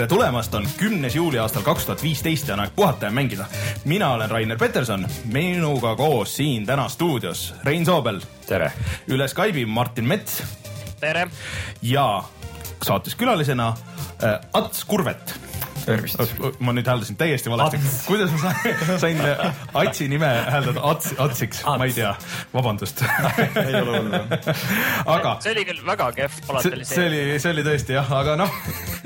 tere tulemast, on kümnes juuli aastal kaks tuhat viisteist ja on aeg puhata ja mängida. mina olen Rainer Peterson, minuga koos siin täna stuudios Rein Soobel. tere! üle Skype'i Martin Mets. tere! ja saates külalisena äh, Ats Kurvet tervist. ma nüüd hääldasin täiesti valesti. kuidas ma sain, sain Atsi nime hääldada Ats, Atsiks, ma ei tea, vabandust ei ole hullu. aga. see oli küll väga kehv palataliseerimine. see oli, see oli tõesti jah, aga noh,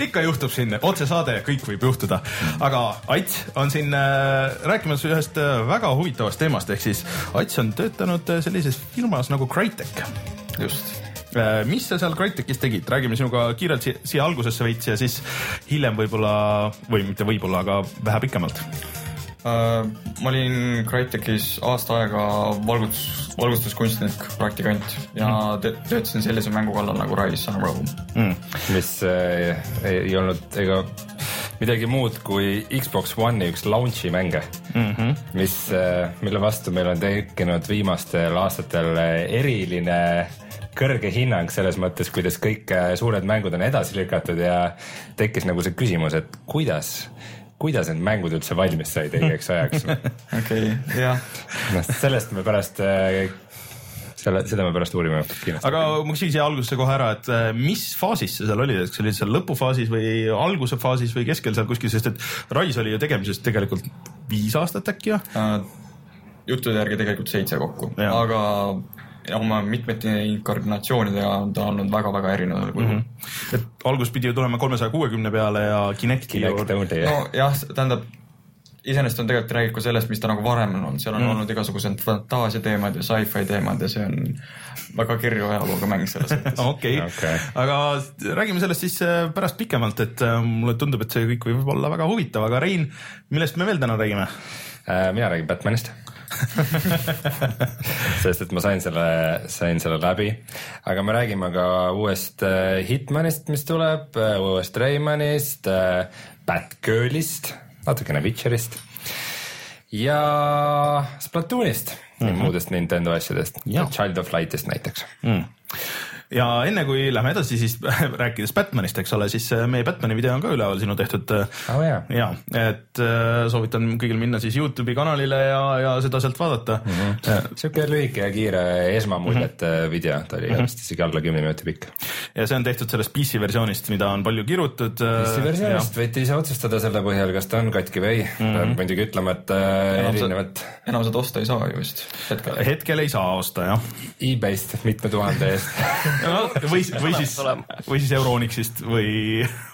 ikka juhtub siin, otsesaade, kõik võib juhtuda. aga Ats on siin äh, rääkimas ühest äh, väga huvitavast teemast, ehk siis Ats on töötanud äh, sellises firmas nagu Crytek. just Äh, mis sa seal Crytekis tegid, räägime sinuga kiirelt siia, siia algusesse veits ja siis hiljem võib-olla või mitte võib-olla, aga vähe pikemalt uh,. ma olin Crytekis aasta aega valgustus, valgustuskunstnik, praktikant ja mm. töötasin sellise mängu kallal nagu Rise on Rome mm.. mis äh, ei olnud ega midagi muud kui Xbox One'i üks launch'i mänge mm, -hmm. mis äh,, mille vastu meil on tekkinud viimastel aastatel eriline kõrge hinnang selles mõttes, kuidas kõik äh, suured mängud on edasi lükatud ja tekkis nagu see küsimus, et kuidas kuidas need mängud üldse valmis said õigeks ajaks? okei, jah. noh, sellest me pärast äh, selle, seda me pärast uurime kindlasti. aga ma küsin siia algusesse kohe ära, et äh, mis faasis sa seal olid, et kas sa olid seal lõpufaasis või alguse faasis või keskel seal kuskil, sest et Rise oli ju tegemises tegelikult viis aastat äkki jah uh,? juttude järgi tegelikult seitse kokku, aga oma mitmete inkarnatsioonidega on ta olnud väga-väga erineval kujul mm. -hmm. et algus pidi ju tulema kolmesaja kuuekümne peale ja Kinecti Kinect juurde. nojah, tähendab iseenesest on tegelikult räägib ka sellest, mis ta nagu varem on olnud, seal on mm. olnud igasugused fantaasia teemad ja sci-fi teemad ja see on väga kirju ajalooga mäng selles mõttes. okei, aga räägime sellest siis äh, pärast pikemalt, et äh, mulle tundub, et see kõik võib olla väga huvitav, aga Rein, millest me veel täna räägime? Äh, mina räägin Batmanist sest et ma sain selle, sain selle läbi, aga me räägime ka uuest äh, Hitmanist, mis tuleb, äh, uuest Raymanist, äh, Batgirlist, natukene Witcherist. Ja Splatoonist mm -hmm. muudest Nintendo asjadest, Child of Light'ist näiteks. Mm ja enne kui lähme edasi, siis rääkides Batmanist, eks ole, siis äh, meie Batmani video on ka üleval sinu tehtud oh,. ja, et äh, soovitan kõigil minna siis Youtube'i kanalile ja, ja seda sealt vaadata mm. -hmm. sihuke lühike ja kiire esmamuljete mm -hmm. video, ta oli mm -hmm. vist isegi alla kümne minuti pikk. ja see on tehtud sellest PC versioonist, mida on palju kirutud. PC versioonist võite ise otsustada selle põhjal, kas ta on katki või ei mm. -hmm. peab muidugi ütlema, et äh, erinevad. enam seda osta ei saa ju vist hetkel. hetkel ei saa osta jah. e-base'ist mitme tuhande eest no, või, või siis, või siis Euronixist või,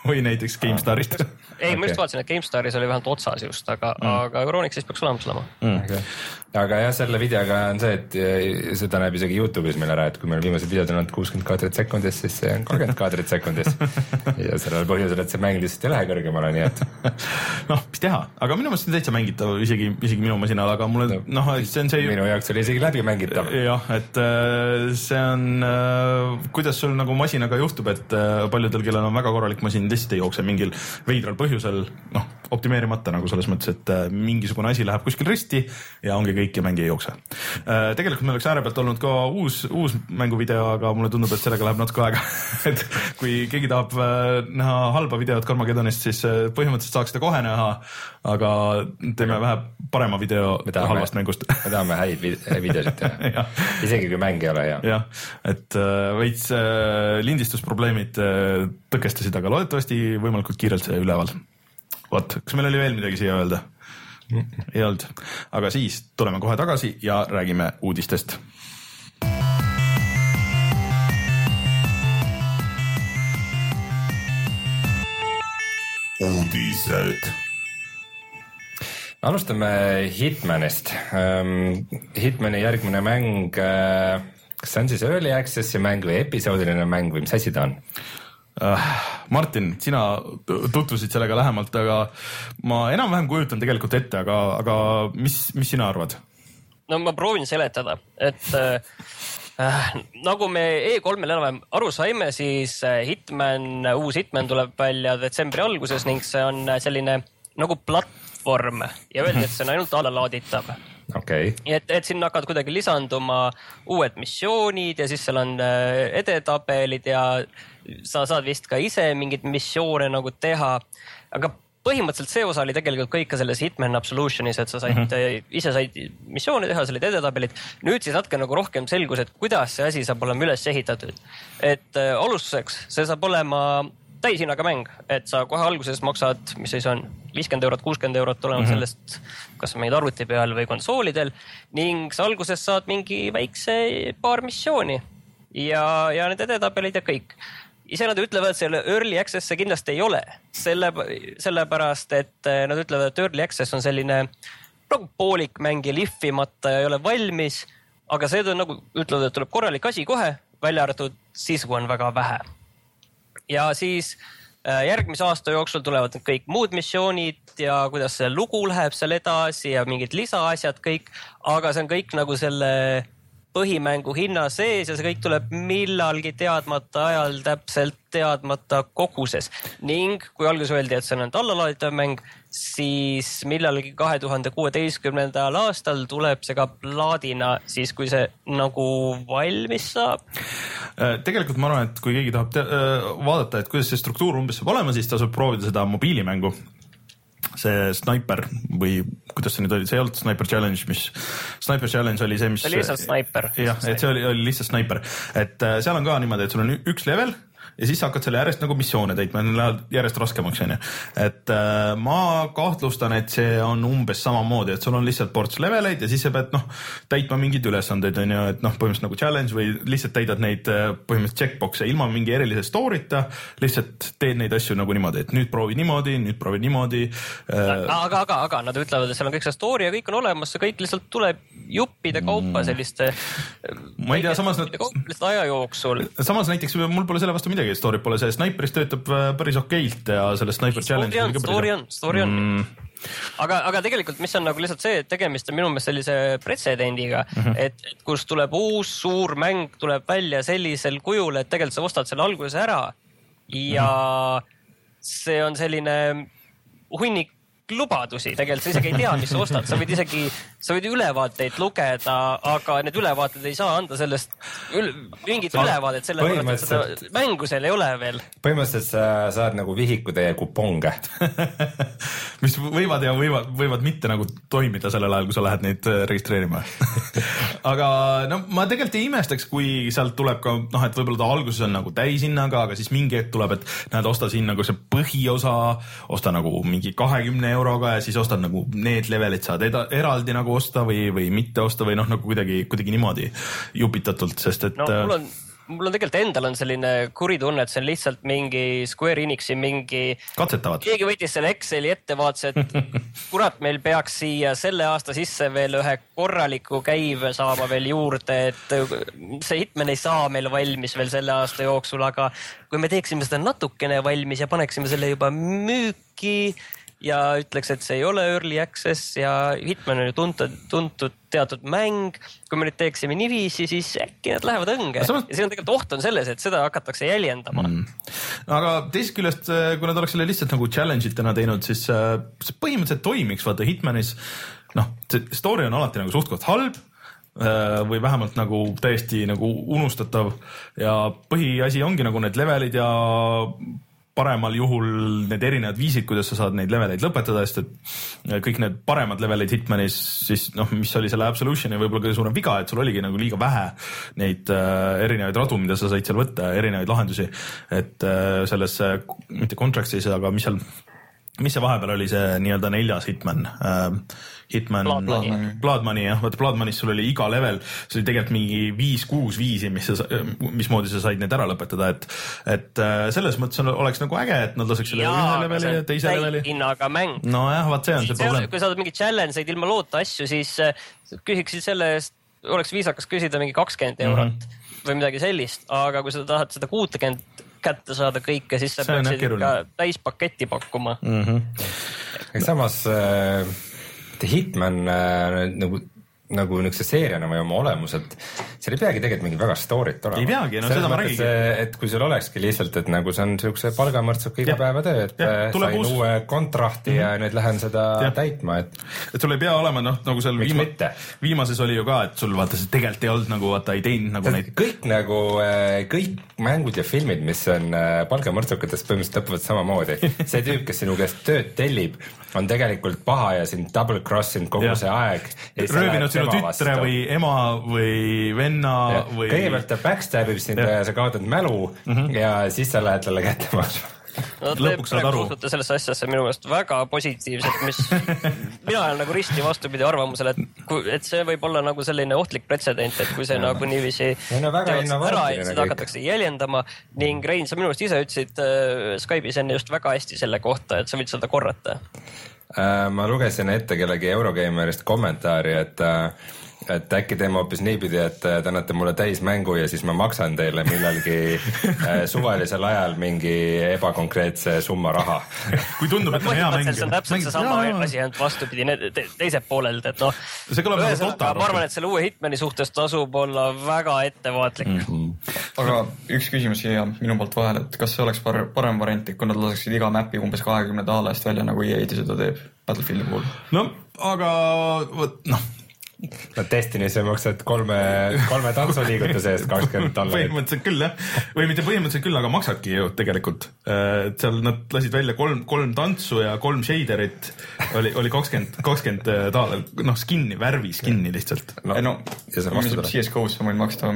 või näiteks GameStarist. ei okay., ma just vaatasin, et GameStaris oli vähemalt otsas just, aga mm., aga Euronixist peaks olemas olema mm.. Aga jah, selle videoga on see, et eh, seda näeb isegi Youtube'is meil ära, et kui meil viimased videod on olnud kuuskümmend kaadrit sekundis, siis see on kolmkümmend kaadrit sekundis. ja sellel põhjusel, et see mäng lihtsalt ei lähe kõrgemale, nii et. noh, mis teha, aga minu meelest on täitsa mängitav isegi, isegi minu masinal, aga mulle noh, see on see. minu jaoks oli isegi läbimängitav. jah, et äh, see on, äh, kuidas sul nagu masinaga juhtub, et paljudel, kellel on väga korralik masin, lihtsalt ei jookse mingil veidral põhjusel, noh, optimeerimata nagu selles mõttes, et mingisugune asi läheb kuskil risti ja ongi kõik ja mäng ei jookse. Äh, tegelikult meil oleks äärepealt olnud ka uus, uus mänguvideo, aga mulle tundub, et sellega läheb natuke aega et kui keegi tahab äh, näha halba videot Carmageddonist, siis äh, põhimõtteliselt saaks seda kohe näha, aga teeme vähe parema video tahame, halvast mängust me tahame häid videosid teha isegi kui mäng ei ole hea. jah, et veits lindistusprobleemid tõkestasid, aga loodetavasti võimalikult kiirelt see üleval. vot, kas meil oli veel midagi siia öelda? ei olnud, aga siis tuleme kohe tagasi ja räägime uudistest. uudised alustame Hitmanist. Ähm, Hitmani järgmine mäng, äh, kas see on siis early access'i mäng või episoodiline mäng või mis asi ta on? Äh, Martin, sina tutvusid sellega lähemalt, aga ma enam-vähem kujutan tegelikult ette, aga, aga mis, mis sina arvad? no ma proovin seletada, et äh, äh nagu me E3-l enam-vähem aru saime, siis äh, Hitman, uus Hitman tuleb välja detsembri alguses ning see on selline nagu platvorm ja öeldi, et see on ainult allalaaditav okay. et, et sinna hakkavad kuidagi lisanduma uued missioonid ja siis seal on äh, edetabelid ja sa saad vist ka ise mingeid missioone nagu teha. aga põhimõtteliselt see osa oli tegelikult kõik ka selles Hitman Absolutionis, et sa said mm, -hmm. ise said missioone teha, seal olid edetabelid. nüüd siis natuke nagu rohkem selgus, et kuidas see asi saab olema üles ehitatud. et äh, alustuseks, see saab olema täishinnaga mäng, et sa kohe alguses maksad, mis siis on, viiskümmend eurot, kuuskümmend eurot, olenevalt mm -hmm. sellest, kas mängid arvuti peal või konsoolidel. ning sa alguses saad mingi väikse paar missiooni ja, ja need edetabelid ja kõik ise nad ütlevad, selle early access see kindlasti ei ole, selle, sellepärast et eh, nad ütlevad, et early access on selline nagu poolik mäng ja lihvimata ja ei ole valmis. aga see on nagu ütlevad, et tuleb korralik asi kohe, välja arvatud siis, kui on väga vähe. ja siis järgmise aasta jooksul tulevad kõik muud missioonid ja kuidas see lugu läheb seal edasi ja mingid lisaasjad kõik, aga see on kõik nagu selle põhimängu hinna sees ja see kõik tuleb millalgi teadmata ajal täpselt teadmata koguses. ning kui alguses öeldi, et see on ainult allalaaditav mäng, siis millalgi kahe tuhande kuueteistkümnendal aastal tuleb see ka plaadina, siis kui see nagu valmis saab. Äh, tegelikult ma arvan, et kui keegi tahab äh, vaadata, et kuidas see struktuur umbes saab olema, siis tasub proovida seda mobiilimängu see Sniper või kuidas see nüüd oli, see ei olnud Sniper Challenge, mis, Sniper Challenge oli see, mis. see oli lihtsalt Sniper. jah, et see oli, oli lihtsalt Sniper, et äh, seal on ka niimoodi, et sul on üks level ja siis sa hakkad selle järjest nagu missioone täitma, need lähevad järjest raskemaks, onju. et äh, ma kahtlustan, et see on umbes samamoodi, et sul on lihtsalt ports leveleid ja siis sa pead noh, täitma mingeid ülesandeid, onju, et noh, põhimõtteliselt nagu challenge või lihtsalt täidad neid äh, põhimõtteliselt checkbox'e ilma mingi erilise story'ta. lihtsalt teed neid asju nagu niimoodi, et nüüd proovi niimoodi, nüüd proovi niimoodi äh.... aga, aga, aga nad ütlevad, et seal on kõik see story ja kõik on olemas, see kõik lihtsalt tuleb juppide kaupa mm. selliste. ma ei tea, samas nad. lihtsalt aja jooksul. samas näiteks mul pole selle vastu midagi midagi story't pole, see Sniperis töötab äh, päris okeilt ja selles Sniper Challenge'is oli ka päris story on, story on mm. aga, aga tegelikult, mis on nagu lihtsalt see, et tegemist on minu meelest sellise pretsedendiga mm, -hmm. et, et kus tuleb uus suur mäng tuleb välja sellisel kujul, et tegelikult sa ostad selle alguses ära ja mm -hmm. see on selline hunnik lubadusi, tegelikult sa isegi ei tea, mis sa ostad, sa võid isegi, sa võid ülevaateid lugeda, aga need ülevaated ei saa anda sellest ül, mingit no, ülevaadet, sellepärast et seda mängu seal ei ole veel. põhimõtteliselt sa saad nagu vihikutäie kuponge mis võivad ja võivad, võivad mitte nagu toimida sellel ajal, kui sa lähed neid äh, registreerima aga no ma tegelikult ei imestaks, kui sealt tuleb ka noh, et võib-olla ta alguses on nagu täishinnaga, aga siis mingi hetk tuleb, et näed, osta siin nagu see põhiosa, osta nagu mingi kahekümne euro euroga ja siis ostad nagu need levelid saad eraldi nagu osta või, või mitte osta või noh, nagu kuidagi, kuidagi niimoodi jupitatult, sest et. no mul on mul on tegelikult endal on selline kuri tunne, et see on lihtsalt mingi Square Enixi mingi. katsetavad. keegi võttis selle Exceli ette, vaatas, et kurat, meil peaks siia selle aasta sisse veel ühe korraliku käive saama veel juurde, et see Hitman ei saa meil valmis veel selle aasta jooksul, aga kui me teeksime seda natukene valmis ja paneksime selle juba müüki ja ütleks, et see ei ole early access ja Hitman on ju tuntud, tuntud teatud mäng. kui me nüüd teeksime niiviisi, siis äkki nad lähevad õnge. Samas... ja siin on tegelikult oht on selles, et seda hakatakse jäljendama. Mm.. aga teisest küljest, äh, kui nad oleks selle lihtsalt nagu challenge itena teinud, siis äh, see põhimõtteliselt toimiks, vaata Hitmanis noh, see story on alati nagu suht-koht halb äh, või vähemalt nagu täiesti nagu unustatav. Ja põhiasi ongi nagu need levelid ja paremal juhul need erinevad viisid, kuidas sa saad neid leveleid lõpetada, sest et kõik need paremad levelid Hitmanis siis noh, mis oli selle Absolutioni võib-olla kõige suurem viga, et sul oligi nagu liiga vähe neid äh, erinevaid radu, mida sa said seal võtta, erinevaid lahendusi. et äh, selles mitte Contracts'is, aga mis seal, mis see vahepeal oli, see nii-öelda neljas Hitman äh,? Hitman, Bloodmoney jah, vaata Bloodmoney's sul oli iga level, see oli tegelikult mingi viis-kuus viisi, mis sa, mismoodi sa said need ära lõpetada, et, et äh, selles mõttes on, oleks nagu äge, et nad laseks üle ühe leveli ja teise leveli. hinnaga mäng. nojah, vaat see on see, see probleem. kui sa saad mingeid challenge'eid ilma loota asju, siis äh, küsiksid selle eest, oleks viisakas küsida mingi kakskümmend eurot mm -hmm. või midagi sellist, aga kui sa tahad seda kuutekümmet kätte saada kõike, siis sa peaksid ikka täispaketti pakkuma mm. -hmm. samas äh Hitman äh, nagu, nagu niisuguse seeriana või oma olemuselt, seal ei peagi tegelikult mingit väga story't olema. Ei peagi, no seda ma räägingi. et kui sul olekski lihtsalt, et nagu see on siukse palgamõrtsuka igapäevatöö, et Jah, äh, sain uus- uue kontrahti ja nüüd lähen seda Jah. täitma, et et sul ei pea olema noh, nagu seal mitte? viimases oli ju ka, et sul vaata see tegelikult ei olnud nagu vaata ei teinud nagu neid kõik nagu, kõik mängud ja filmid, mis on äh, palgamõrtsukatest põhimõtteliselt lõpevad samamoodi. see tüüp, kes sinu käest tööd tellib, on tegelikult paha ja sind double cross inud kogu Jah. see aeg. röövinud sinu tütre või ema või venna Ja. või kõigepealt ta backstab ib sind ja sa kaotad mälu mm -hmm. ja siis sa lähed talle kätte maksma. no te Lõpuks saad praegu aru. suhtute sellesse asjasse minu meelest väga positiivselt, mis mina olen nagu risti vastupidi arvamusel, et kui, et see võib olla nagu selline ohtlik pretsedent, et kui see nagu niiviisi no ära ja seda hakatakse jäljendama ning Rein, sa minu meelest ise ütlesid äh, Skype'is enne just väga hästi selle kohta, et sa võid seda korrata. Äh, ma lugesin ette kellegi Eurogeimerist kommentaari, et äh, et äkki teeme hoopis niipidi, et äh, te annate mulle täismängu ja siis ma maksan teile millalgi äh, suvalisel ajal mingi ebakonkreetse summa raha. kui tundub, et on hea mäng. see on täpselt seesama asi, ainult vastupidi ne- te, teiselt poolelt, et noh. See kõlab nagu ühesõnaga, ma arvan, et selle uue Hitmani suhtes tasub olla väga ettevaatlik mm.. aga üks küsimus siia minu poolt vahele, et kas see oleks par- parem variant, et kui nad laseksid iga mäpi umbes kahekümne daala eest välja, nagu EA-d seda teeb Battlefieldi puhul? no aga vot noh, no Destiny's sa maksad kolme, kolme tantsuliigutuse eest kakskümmend dollarit. põhimõtteliselt küll jah, või mitte põhimõtteliselt küll, aga maksadki ju tegelikult. et seal nad lasid välja kolm, kolm tantsu ja kolm shader'it oli, oli kakskümmend, kakskümmend daala, noh skin'i, värvi skin'i lihtsalt. No, ei no, ja sa maksad ära. CS-GO-s sa võid maksta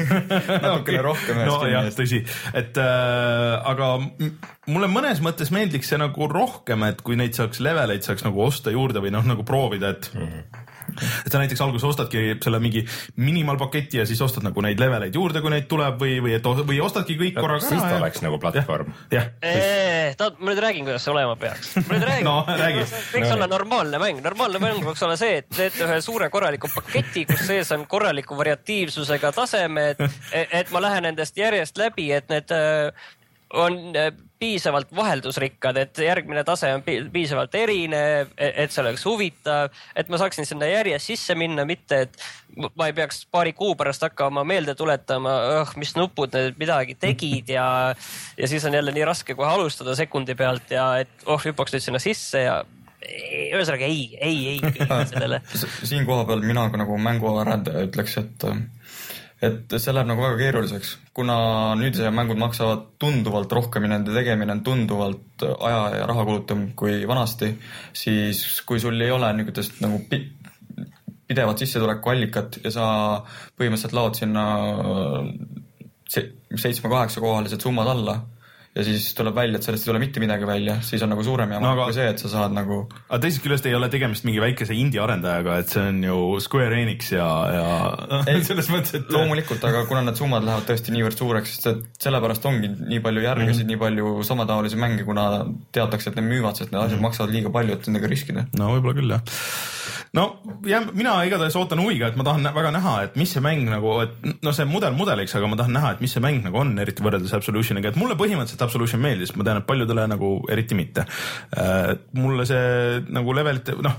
natukene rohkem ühe no skin'i jah, eest. tõsi, et äh, aga mulle mõnes mõttes meeldiks see nagu rohkem, et kui neid saaks leveleid saaks nagu osta juurde või noh, nagu proovida, et mm. -hmm et sa näiteks alguses ostadki selle mingi minimaalpaketi ja siis ostad nagu neid leveleid juurde, kui neid tuleb või, või et või ostadki kõik korraga siis ta ja- oleks nagu platvorm. jah, tahad, ma nüüd räägin, kuidas see olema peaks. ma nüüd räägin No, räägi. võiks olla normaalne mäng, normaalne mäng võiks olla see, et teete ühe suure korraliku paketi, kus sees on korraliku variatiivsusega tasemed, et ma lähen nendest järjest läbi, et need äh, on äh, piisavalt vaheldusrikkad, et järgmine tase on pi- piisavalt erinev, et see oleks huvitav, et ma saaksin sinna järjest sisse minna, mitte et ma ei peaks paari kuu pärast hakkama meelde tuletama, oh, mis nupud need midagi tegid ja, ja siis on jälle nii raske kohe alustada sekundi pealt ja et oh, hüppaks nüüd sinna sisse ja ühesõnaga ei, ei, ei kõigele sellele. siin koha peal mina nagu mänguarendaja ütleks, et et see läheb nagu väga keeruliseks, kuna nüüd mängud maksavad tunduvalt rohkem ja nende tegemine on tunduvalt aja ja raha kulutavam kui vanasti, siis kui sul ei ole niisugust nagu pi- pidevat sissetulekuallikat ja sa põhimõtteliselt laod sinna se- seitsme-kaheksa kohalised summad alla ja siis tuleb välja, et sellest ei tule mitte midagi välja, siis on nagu suurem jama No aga- kui see, et sa saad nagu aga teisest küljest ei ole tegemist mingi väikese indie arendajaga, et see on ju Square Enix ja, ja Ei, selles mõttes, et loomulikult, aga kuna need summad lähevad tõesti niivõrd suureks, sest sellepärast ongi nii palju järgesid mm, -hmm. nii palju samataolisi mänge, kuna teatakse, et need müüvad, sest need asjad mm -hmm. maksavad liiga palju, et nendega riskida. no võib-olla küll jah. no jah, mina igatahes ootan huviga, et ma tahan väga näha, et mis see mäng nagu, et no see mudel mudeliks, aga ma tahan näha, et mis see mäng nagu on, eriti võrreldes Absolutioniga, et mulle põhimõtteliselt Absolution meeldis, ma tean, et paljudele nagu eriti mitte. mulle see nagu levelite, noh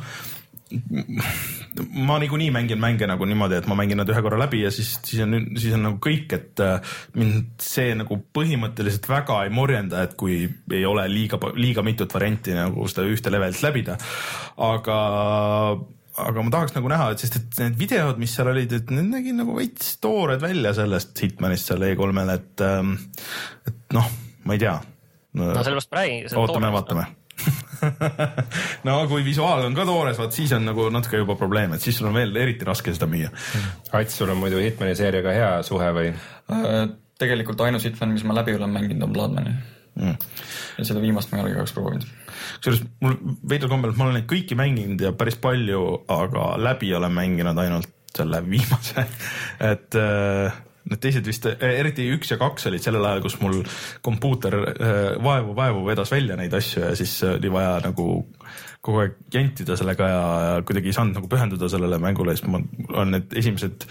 ma niikuinii mängin mänge nagu niimoodi, et ma mängin nad ühe korra läbi ja siis, siis on, siis on nagu kõik, et äh, mind see nagu põhimõtteliselt väga ei morjenda, et kui ei ole liiga, liiga mitut varianti nagu seda ühte levelit läbida. aga, aga ma tahaks nagu näha, et sest et need videod, mis seal olid, et need nägid nagu veits toored välja sellest Hitmanist seal E3-l, et, et noh, ma ei tea. no sellepärast ma räägingi. ootame, vaatame no kui visuaal on ka toores, vaat siis on nagu natuke juba probleem, et siis sul on veel eriti raske seda müüa. Ats, sul on muidu Hitmani seeriaga hea suhe või? Äh, tegelikult ainus Hitman, mis ma läbi olen mänginud, on Bloodmani Mm. ja seda viimast ma ei ole kahjuks proovinud. kusjuures mul veidral kombel, ma olen neid kõiki mänginud ja päris palju, aga läbi olen mänginud ainult selle viimase, et äh, need teised vist, eriti üks ja kaks olid sellel ajal, kus mul kompuuter vaevu-vaevu vedas välja neid asju ja siis oli vaja nagu kogu aeg jantida sellega ja, ja kuidagi ei saanud nagu pühenduda sellele mängule, siis ma olen need esimesed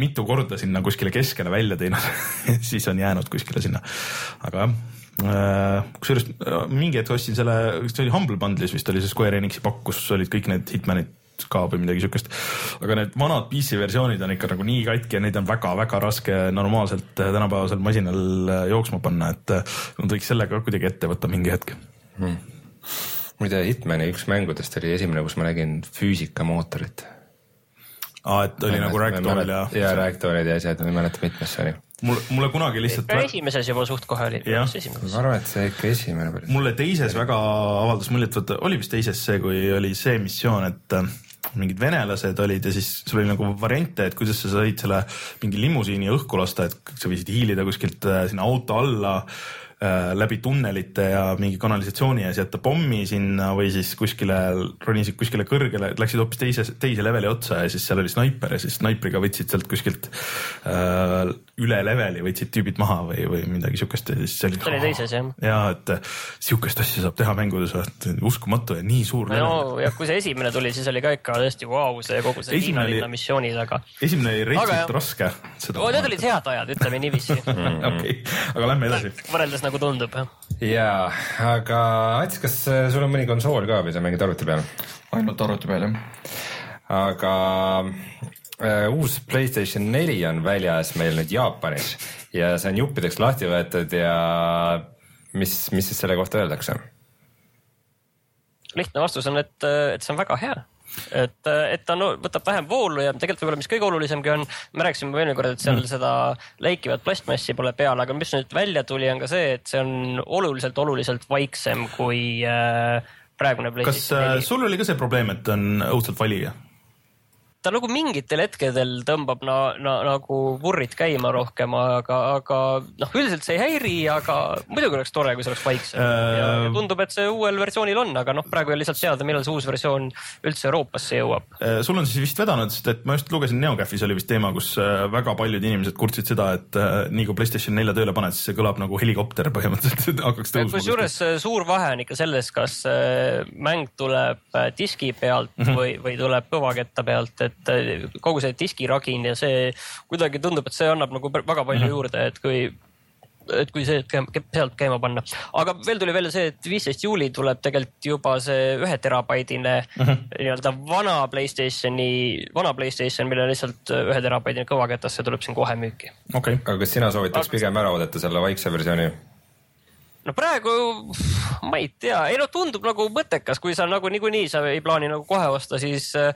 mitu korda sinna kuskile keskele välja teinud siis on jäänud kuskile sinna, aga jah kusjuures mingi hetk ostsin selle, see oli Humble Bundle'is vist oli see Square Enixi pakk, kus olid kõik need Hitmanid ka või midagi siukest. aga need vanad PC versioonid on ikka nagu nii katki ja neid on väga-väga raske normaalselt tänapäevasel masinal jooksma panna, et nad võiks selle ka kuidagi ette võtta mingi hetk hmm muide, Hitmani üks mängudest oli esimene, kus ma nägin füüsikamootorit. aa, et oli ma nagu Ragdoll ja. ja Ragdollid ja asjad, ma ei mäleta, mitmes see oli. mul, mulle kunagi lihtsalt. esimeses juba suht kohe oli. ma arvan, et see ikka esimene mulle teises väga avaldas muljet, vaata oli vist teises see, kui oli see missioon, et äh, mingid venelased olid ja siis sul oli nagu variante, et kuidas sa said selle mingi limusiini õhku lasta, et sa võisid hiilida kuskilt äh, sinna auto alla Äh, läbi tunnelite ja mingi kanalisatsiooni ees jätta pommi sinna või siis kuskile, ronisid kuskile kõrgele, läksid hoopis teise, teise leveli otsa ja siis seal oli snaiper ja siis snaipriga võtsid sealt kuskilt äh, üle leveli võtsid tüübid maha või, või midagi siukest ja siis see oli. see oli teises jah. ja et sihukest asja saab teha mängudes, uskumatu ja nii suur. no ja kui see esimene tuli, siis oli ka ikka tõesti vau wow,, see kogu see Hiina linna missiooni taga. esimene oli retsilt raske. Oh, need olid head ajad, ütleme niiviisi. okei, aga lähme edasi. võrreldes nagu tundub jah. jaa, aga Ats, kas äh, sul on mõni konsool ka, mida mängid arvuti peal? ainult arvuti peal jah. aga äh, uus Playstation neli on väljas meil nüüd Jaapanis ja see on juppideks lahti võetud ja mis, mis siis selle kohta öeldakse? lihtne vastus on, et, et see on väga hea et, et ta no, võtab vähem voolu ja tegelikult võib-olla, mis kõige olulisemgi on, me rääkisime eelmine kord, et seal mm. seda läikivat plastmassi pole peal, aga mis nüüd välja tuli, on ka see, et see on oluliselt, oluliselt vaiksem kui äh, praegune PlayStation 4. kas äh, sul oli ka see probleem, et on õudselt vali? Ta nagu mingitel hetkedel tõmbab na, na, nagu vurrid käima rohkem, aga, aga noh, üldiselt see ei häiri, aga muidugi oleks tore, kui see oleks vaiksem äh.... Tundub, et see uuel versioonil on, aga noh, praegu ei ole lihtsalt teada, millal see uus versioon üldse Euroopasse jõuab äh,. sul on siis vist vedanud, sest et ma just lugesin NeoCafis oli vist teema, kus äh, väga paljud inimesed kurtsid seda, et äh, nii kui PlayStation nelja tööle paned, siis see kõlab nagu helikopter põhimõtteliselt hakkaks tõusma. kusjuures äh, suur vahe on ikka selles, kas äh, mäng tuleb diski pealt mm -hmm. või, või tuleb kõvaketta pealt, et et äh, kogu see diskiragin ja see kuidagi tundub, et see annab nagu väga palju mm -hmm. juurde, et kui et kui see sealt käima panna, aga veel tuli välja see, et viisteist juuli tuleb tegelikult juba see ühe terabaidine mm -hmm. nii-öelda vana Playstationi, vana Playstation, mille lihtsalt ühe terabaidine kõvaketas, see tuleb siin kohe müüki. okei okay., aga kas sina soovitaks aga... pigem ära oodata selle vaikse versiooni? no praegu ma ei tea, ei no tundub nagu mõttekas, kui sa nagu niikuinii sa ei plaani nagu kohe osta, siis äh,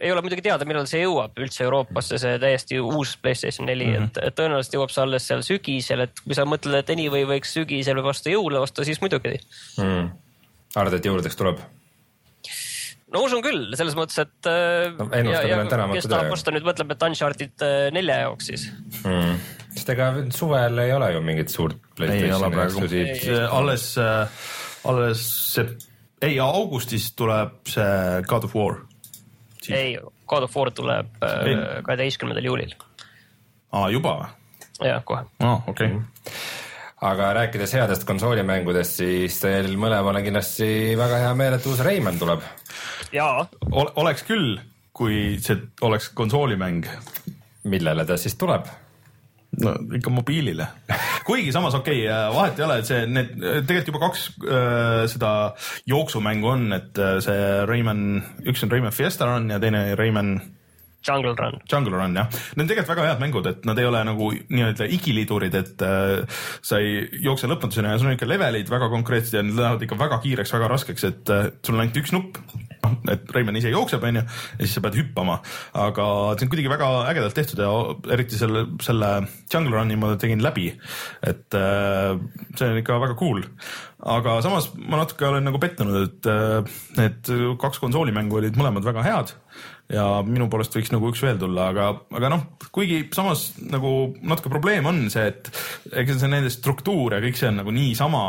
ei ole muidugi teada, millal see jõuab üldse Euroopasse, see täiesti uus Playstation neli mm, -hmm. et, et tõenäoliselt jõuab see alles seal sügisel, et kui sa mõtled, et anyway võiks sügisel või vastu jõule osta, siis muidugi mm.. arvad, et jõuludeks tuleb? no usun küll, selles mõttes, et äh, no,. kes tahab osta nüüd mõtleb, et Uncharted äh, nelja jaoks siis mm.. sest ega suvel ei ole ju mingit suurt PlayStationi eksklusiivset. alles, äh, alles see, ei augustis tuleb see God of War ei, God of War tuleb äh, kaheteistkümnendal juulil. aa, juba või? jah, kohe. aa, okei okay. aga rääkides headest konsoolimängudest, siis teil mõlemal on kindlasti väga hea meel, et uus Rayman tuleb. jaa Ole,. oleks küll, kui see oleks konsoolimäng. millele ta siis tuleb? No ikka mobiilile. Kuigi samas okei okay,, äh, vahet ei ole, et see, need tegelikult juba kaks äh, seda jooksumängu on, et äh, see Rayman, üks on Rayman Fiesta Run ja teine Rayman Jungle Run. Jungle Run jah, need on tegelikult väga head mängud, et nad ei ole nagu nii-öelda igilidurid, et äh, sa ei jookse lõpmatuseni ja sul on ikka levelid väga konkreetsed ja need lähevad ikka väga kiireks, väga raskeks, et äh, sul on ainult üks nupp. noh, et Reimann ise jookseb, onju, ja siis sa pead hüppama, aga see on kuidagi väga ägedalt tehtud ja eriti selle, selle Jungle Run'i ma tegin läbi. et äh, see on ikka väga cool aga samas ma natuke olen nagu pettunud, et äh, need kaks konsoolimängu olid mõlemad väga head ja minu poolest võiks nagu üks veel tulla, aga, aga noh, kuigi samas nagu natuke probleem on see, et ega see nende struktuur ja kõik see on nagu niisama,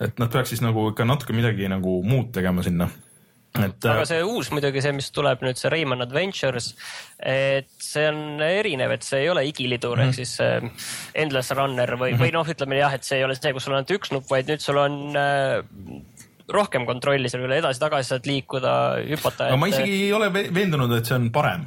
et nad peaks siis nagu ikka natuke midagi nagu muud tegema sinna et. aga see uus muidugi see, mis tuleb nüüd see Rayman Adventures, et see on erinev, et see ei ole igilidur mm -hmm. ehk mhm. siis äh, endless runner või mm, -hmm. või noh, ütleme jah, et see ei ole see, kus sul on ainult üks nupp, vaid nüüd sul on äh, rohkem kontrolli selle üle, edasi-tagasi saad liikuda, hüpata. aga ma isegi ei ole veendunud, et see on parem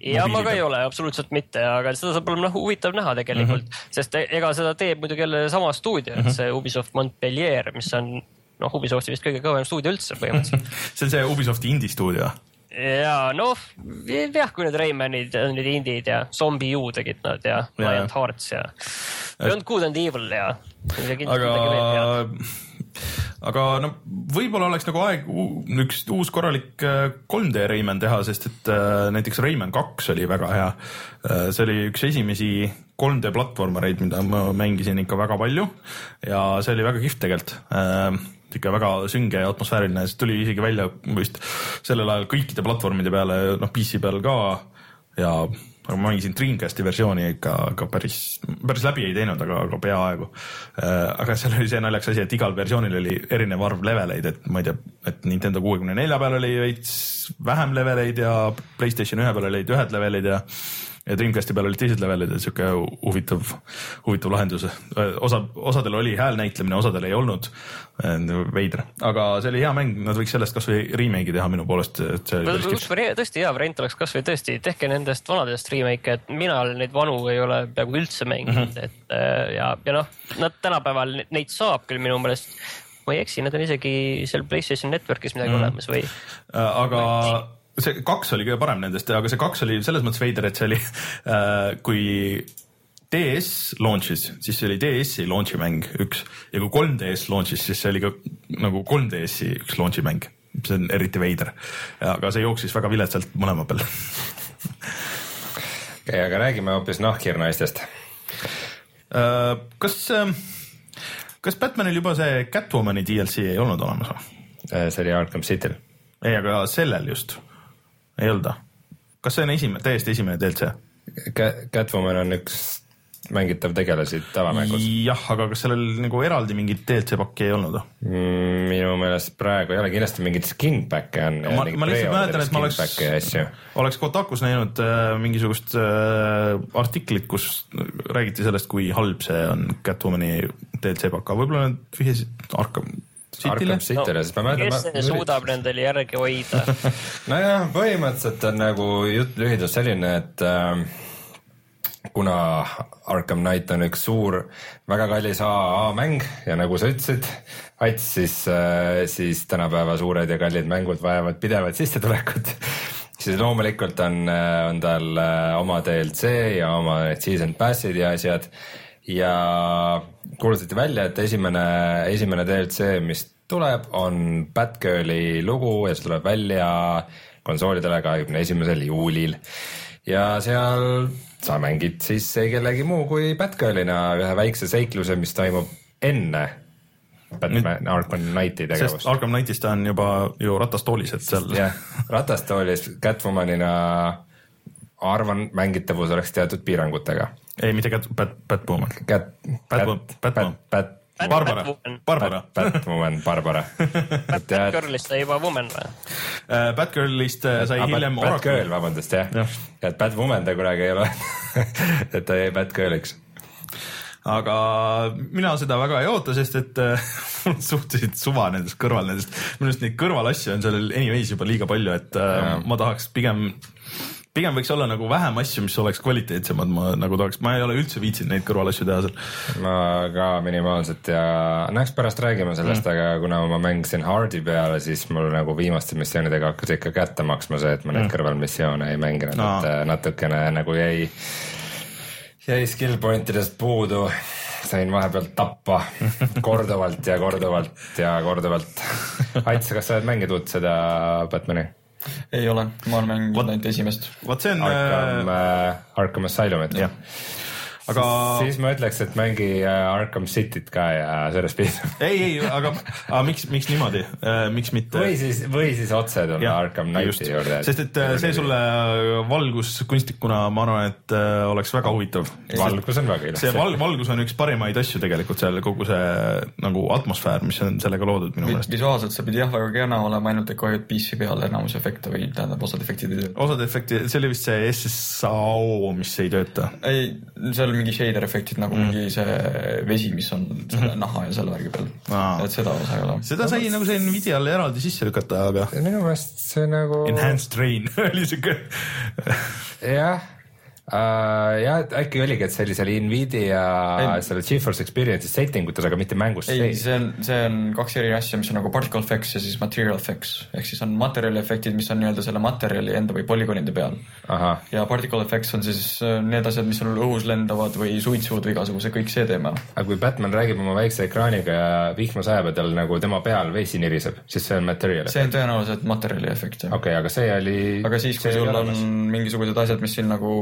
ja ma ka ei ole, absoluutselt mitte, aga seda saab olema noh huvitav näha tegelikult mm, -hmm. sest ega seda teeb muidugi jälle sama stuudio mm, -hmm. see Ubisoft Montpellier, mis on noh, Ubisofti vist kõige kõvem stuudio üldse põhimõtteliselt see on see Ubisofti indie stuudio ja noh, jah, kui need Raymanid, need indid ja Zombie U tegid nad ja Giant Hearts ja Beyond Good and Evil ja. aga, aga no võib-olla oleks nagu aeg üks uus korralik äh, 3D Rayman teha, sest et äh, näiteks Rayman kaks oli väga hea. see oli üks esimesi 3D platvormereid, mida ma mängisin ikka väga palju. Ja see oli väga kihvt tegelikult. Ikka väga sünge ja atmosfääriline, see tuli isegi välja vist sellel ajal kõikide platvormide peale, noh PC peal ka. Ja aga ma mängisin Dreamcasti versiooni ikka, aga päris, päris läbi ei teinud, aga, aga peaaegu. aga seal oli see naljakas asi, et igal versioonil oli erinev arv leveleid, et ma ei tea, et Nintendo kuuekümne nelja peal oli veits vähem leveleid ja Playstation ühe peal olid ühed levelid ja ja Dreamcasti peal olid teised levelid ja sihuke huvitav, huvitav lahendus. osa, osadel oli häälnäitlemine, osadel ei olnud. veider, aga see oli hea mäng, nad võiks sellest kasvõi remake'i teha minu poolest, et see oli päris kihvt. tõesti hea variant oleks kasvõi tõesti tehke nendest vanadest remake'e, et mina neid vanu ei ole peaaegu üldse mänginud, et äh, ja, ja noh, nad tänapäeval ne- neid saab küll minu meelest. ma ei eksi, need on isegi seal Playstation Networkis midagi mm. olemas või? Äh, aga see kaks oli kõige parem nendest, aga see kaks oli selles mõttes veider, et see oli äh, kui DS launch'is, siis see oli DS-i launch'i mäng üks ja kui 3DS launch'is, siis see oli ka nagu 3DS-i üks launch'i mäng. see on eriti veider, aga see jooksis väga viletsalt mõlema peal. okei, aga räägime hoopis nahkhiirnaistest. Äh, kas, kas Batmanil juba see Catwomani DLC ei olnud olemas või? see oli Arkham Cityl. ei, aga sellel just, ei olnud või? kas see on esimene, täiesti esimene DLC? Catwoman on üks mängitav tegelasi tavamängus. jah, aga kas sellel nagu eraldi mingit DLC pakki ei olnud? Mm, minu meelest praegu ei ole, kindlasti mingeid skin back'e on. ma, ma lihtsalt mäletan, et ma oleks oleks Kotakus näinud äh, mingisugust äh, artiklit, kus räägiti sellest, kui halb see on Catwomani DLC pakk, aga võib-olla nad vihjasid Arkham City'le Arkham. City'le, sest ma kes mäletan. suudab nendele järgi hoida? nojah, põhimõtteliselt on nagu jutt lühidalt selline, et äh, kuna Arkham Knight on üks suur, väga kallis AA mäng ja nagu sa ütlesid, Ats, siis äh,, siis tänapäeva suured ja kallid mängud vajavad pidevat sissetulekut siis loomulikult on, on tal äh, oma DLC ja oma season pass'id ja asjad ja kuulutati välja, et esimene, esimene DLC, mis tuleb, on Batgirli lugu ja see tuleb välja konsoolidele kahekümne esimesel juulil. ja seal sa mängid siis ei kellegi muu kui Batgirlina ühe väikse seikluse, mis toimub enne Batman, Arkham Knighti sest tegevust. Arkham Knightis ta on juba ju ratastoolis, et seal jah, ratastoolis Catwomanina arvan, mängitavus oleks teatud piirangutega. ei, mitte Cat-, Bat-, Batwoman. Cat, Batwoman- Batwoman. Bat, Barbara Barbara. Batwoman, Barbara. Batgirlist sai juba Woman või? Äh, Batgirlist äh, sai hiljem Batgirl, Oracle. vabandust jah ja., et Batwoman ta kunagi ei ole et ta jäi Batgirliks. aga mina seda väga ei oota, sest et äh, mul on suhteliselt suva nendest kõrval nendest, minu arust neid kõrvalasju on sellel anyways juba liiga palju, et äh, Jaa. ma tahaks pigem pigem võiks olla nagu vähem asju, mis oleks kvaliteetsemad, ma nagu tahaks, ma ei ole üldse viitsinud neid kõrvalasju teha seal. ma ka minimaalselt ja no eks pärast räägime sellest mm., aga kuna ma mängisin Hardi peale, siis mul nagu viimaste missioonidega hakkas ikka kätte maksma see, et ma neid mm. kõrvalmissioone ei mänginud no., et äh, natukene nagu jäi, jäi skill point idest puudu. sain vahepeal tappa korduvalt ja korduvalt ja korduvalt. Ats, kas sa oled mänginud seda Batman'i? Ei ole, ma olen mänginud ainult esimest. vot see on Arkham äh,, äh, Arkham Asylumit. jah, aga siis ma ütleks, et mängi äh, Arkham Cityt ka ja sellest piisab. ei, ei, aga, aga miks, miks niimoodi, miks mitte? või siis, või siis otse tulla Arkham Knighti juurde. sest et äh, see sulle valguskunstnikuna, ma arvan, et äh, oleks väga huvitav. valgus on väga ilus. see val-, valgus on üks parimaid asju tegelikult seal, kogu see nagu atmosfäär, mis on sellega loodud minu meelest. visuaalselt see pidi jah väga kena olema, ainult et kahju, et PC peal enamus efekte või tähendab, osad efektid ei tööta. osad efekti, see oli vist see SSAO, mis ei tööta. ei, seal mingi shader efektid nagu mm. mingi see vesi, mis on selle naha ja selle värgi peal Aa.. et seda osa ei ole. seda sai nagu see Nvidiale eraldi sisse lükata, aga minu meelest see nagu enhanced rain oli siuke. jah, uh,. jah, et äkki oligi, et see oli seal Nvidia Ei. selle GeForce Experience'i setting utes, aga mitte mängus ei, see on, see on kaks eri asja, mis on nagu particle effects ja siis material effects ehk siis on materjali efektid, mis on nii-öelda selle materjali enda või polügoonide peal. ja particle effects on siis äh, need asjad, mis sul õhus lendavad või suitsud või igasugused, kõik see teema. aga kui Batman räägib oma väikse ekraaniga ja vihma sajab ja tal nagu tema peal vesi niriseb, siis see on material see on tõenäoliselt materjali efekt jah okei okay,, aga see oli. aga siis, kui sul on mingisugused asjad, mis siin nagu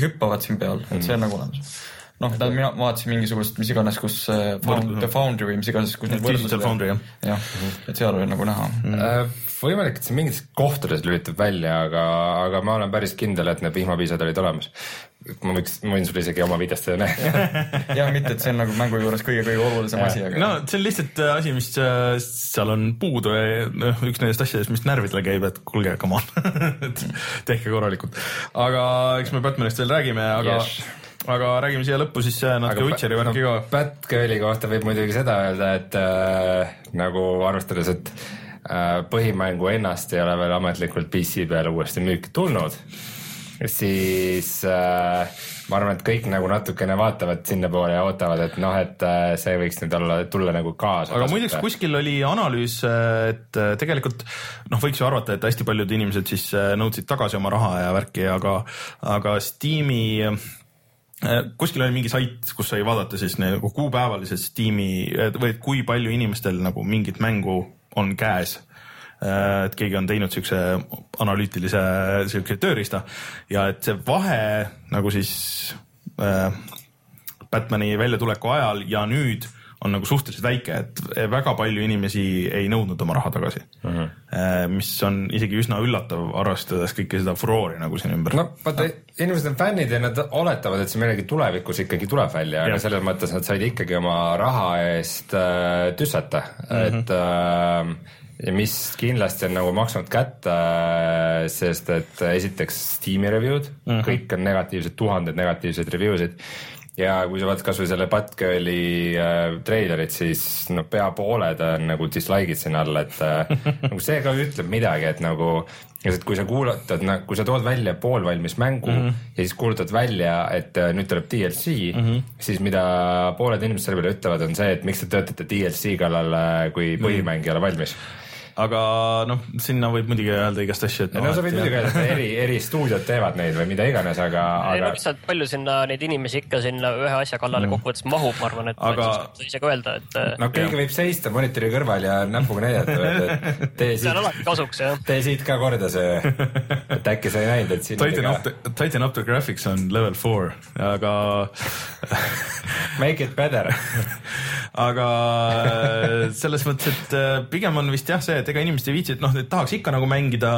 hüppavad siin peal, et see on nagu olemas. noh, mina vaatasin mingisugust, mis iganes, kus see Found, The Foundry või mis iganes, kus need Digital Foundry, jah. jah, et seal oli nagu näha mm.. Võimalik, et see mingites kohtades lülitab välja, aga, aga ma olen päris kindel, et need vihmapiisad olid olemas. ma võiks, ma võin sulle isegi oma videost seda näidata. jah, mitte, et see on nagu mängu juures kõige-kõige olulisem asi, aga no see on lihtsalt äh, asi, mis äh, seal on puudu ja noh, üks nendest asjadest, mis närvidele käib, et kuulge, come on, et tehke korralikult. aga eks me Batmanist veel räägime, aga Yes. aga räägime siia lõppu siis äh, natuke Witcheri värki ka. Batgirli kohta võib muidugi seda öelda, et äh, nagu arvestades, et põhimängu ennast ei ole veel ametlikult PC peale uuesti müüki tulnud, siis äh, ma arvan, et kõik nagu natukene vaatavad sinnapoole ja ootavad, et noh, et äh, see võiks nüüd olla, tulla nagu kaasa. aga muideks kuskil oli analüüs, et äh, tegelikult noh, võiks ju arvata, et hästi paljud inimesed siis äh, nõudsid tagasi oma raha ja värki, aga, aga Steam'i äh, kuskil oli mingi sait, kus sai vaadata siis nagu kuupäevaliselt Steam'i või et kui palju inimestel nagu mingit mängu on käes. Et keegi on teinud siukse analüütilise siuke tööriista. Ja et see vahe nagu siis äh, Batman'i väljatuleku ajal ja nüüd on nagu suhteliselt väike, et väga palju inimesi ei nõudnud oma raha tagasi mm. -hmm. mis on isegi üsna üllatav, arvestades kõike seda furoori nagu siin ümber. no vaata, inimesed on fännid ja nad oletavad, et see millegi tulevikus ikkagi tuleb välja, aga selles mõttes nad said ikkagi oma raha eest äh, tüssata mm. -hmm. et äh, ja mis kindlasti on nagu maksnud kätte, sest et esiteks Steam'i review'd mm. -hmm. kõik on negatiivsed, tuhanded negatiivseid review sid ja kui sa vaatad kasvõi selle Batgirli äh, treilerit, siis no pea pooled on nagu dislike'id sinna all, et äh, nagu see ka ütleb midagi, et nagu et kui sa kuulutad, kui sa tood välja poolvalmis mängu mm -hmm. ja siis kuulutad välja, et äh, nüüd tuleb DLC mm, -hmm. siis mida pooled inimesed selle peale ütlevad, on see, et miks te töötate DLC kallal, kui põhimäng ei ole valmis. Aga noh, sinna võib muidugi öelda igast asju, et no sa võid muidugi öelda, et eri, eri stuudiod teevad neid või mida iganes, aga, ei no aga lihtsalt palju sinna neid inimesi ikka sinna ühe asja kallale kokkuvõttes mahub, ma arvan, et Aga- ise ka öelda, et äh, no keegi võib seista monitori kõrval ja näpuga näidata, et tee see on siit, alati kasuks jah. tee siit ka korda see, et äkki sa ei näinud, et siin Titan up the, Titan up the graphics on level four, aga make it better. aga äh, selles mõttes, et äh, pigem on vist jah see, et ega inimesed ei viitsi, et noh, et tahaks ikka nagu mängida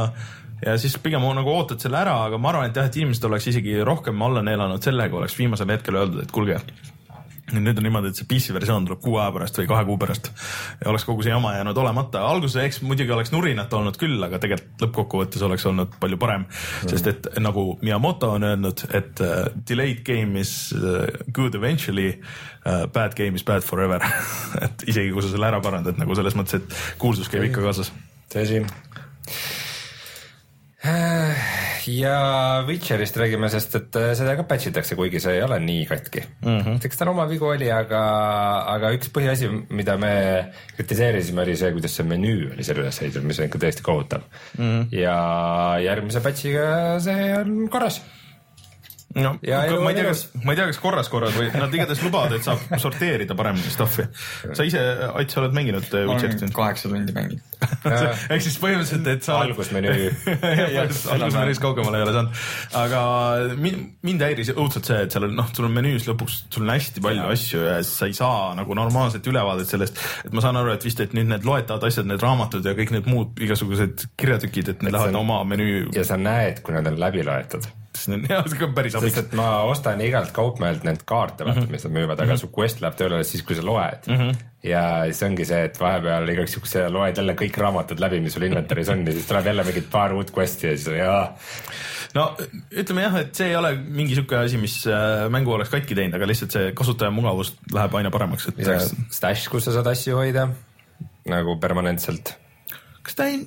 ja siis pigem nagu ootad selle ära, aga ma arvan, et jah, et inimesed oleks isegi rohkem alla neelanud selle, kui oleks viimasel hetkel öeldud, et kuulge, nüüd on niimoodi, et see PC versioon tuleb kuu aja pärast või kahe kuu pärast ja oleks kogu see jama jäänud olemata, alguses eks muidugi oleks nurinat olnud küll, aga tegelikult lõppkokkuvõttes oleks olnud palju parem mm., sest et nagu Miyamoto on öelnud, et uh, delayed game is uh, good eventually uh,, bad game is bad forever et isegi kui sa selle ära parandad nagu selles mõttes, et kuulsus käib ikka kaasas. tõsi. Ja Witcherist räägime, sest et äh, seda ka patch itakse, kuigi see ei ole nii katki mm. -hmm. eks tal oma vigu oli, aga, aga üks põhiasi, mida me kritiseerisime, oli see, kuidas see menüü oli selle üles ehitatud, mis on ikka täiesti kohutav mm. -hmm. ja järgmise patch'iga see on korras. No Ja elu ma ei tea, kas, ma ei tea, kas korras korras või nad igatahes lubavad, et saab sorteerida paremini stuff'i. sa ise, Ait, sa oled mänginud äh, Witcherit kaheksa tundi mänginud. ehk siis põhimõtteliselt, et sa algusmenüü. algusmenüüs kaugemale ei ole saanud, aga mind, häiris õudselt see, et seal on noh, sul on menüüs lõpuks, sul on hästi palju ja. asju ja sa ei saa nagu normaalset ülevaadet sellest, et ma saan aru, et vist, et nüüd need loetavad asjad, need raamatud ja kõik need muud igasugused kirjatükid, et need see lähevad on- oma menüü, ja sa näed, kui nad on läbi loetud jah, see on päris sest abiks. et ma ostan igalt kaupmehelt need kaarte, mm, -hmm. mis nad müüvad, aga su quest läheb tööle siis, kui sa loed mm. -hmm. ja siis ongi see, et vahepeal igaks juhuks loed jälle kõik raamatud läbi, mis sul inventory's on ja siis tuleb jälle mingid paar uut quest'i ja siis jaa. no ütleme jah, et see ei ole mingi sihuke asi, mis äh, mängu oleks katki teinud, aga lihtsalt see kasutaja mugavus läheb aina paremaks, et stash, kus sa saad asju hoida nagu permanentselt. kas ta ei,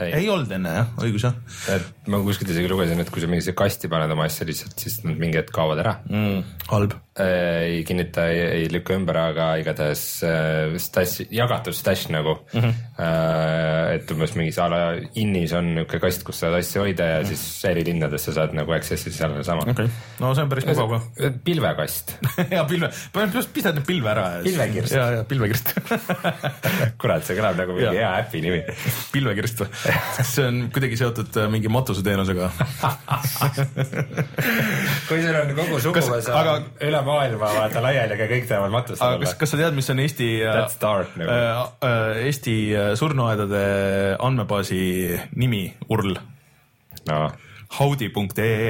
Ei. ei olnud enne jah, õigus jah et ma kuskilt isegi lugesin, et kui sa mingisse kasti paned oma asja lihtsalt, siis nad mingi hetk kaovad ära. mm,. halb. Ei kinnita, ei, lükka ümber, aga igatahes äh, stash, jagatud stash nagu mm. -hmm. et umbes mingis a la innis on niisugune kast, kus saad asju hoida ja siis eri linnades sa saad nagu access'i seal sama okay., no see on päris mugav ka. pilvekast, ja pilve, pistad need pilve ära. Pilvekirst. ja, ja pilvekirst kurat, see kõlab nagu mingi hea äpi nimi. pilvekirst või? see on kuidagi seotud äh, mingi matuseteenusega. kui sul on kogu suguvõsa üle maailma vaata laiali, aga kõik tahavad matust olla kas, kas sa tead, mis on Eesti That's dark nagu. äh, äh, Eesti äh, surnuaedade andmebaasi nimi, URL? no Howdy.ee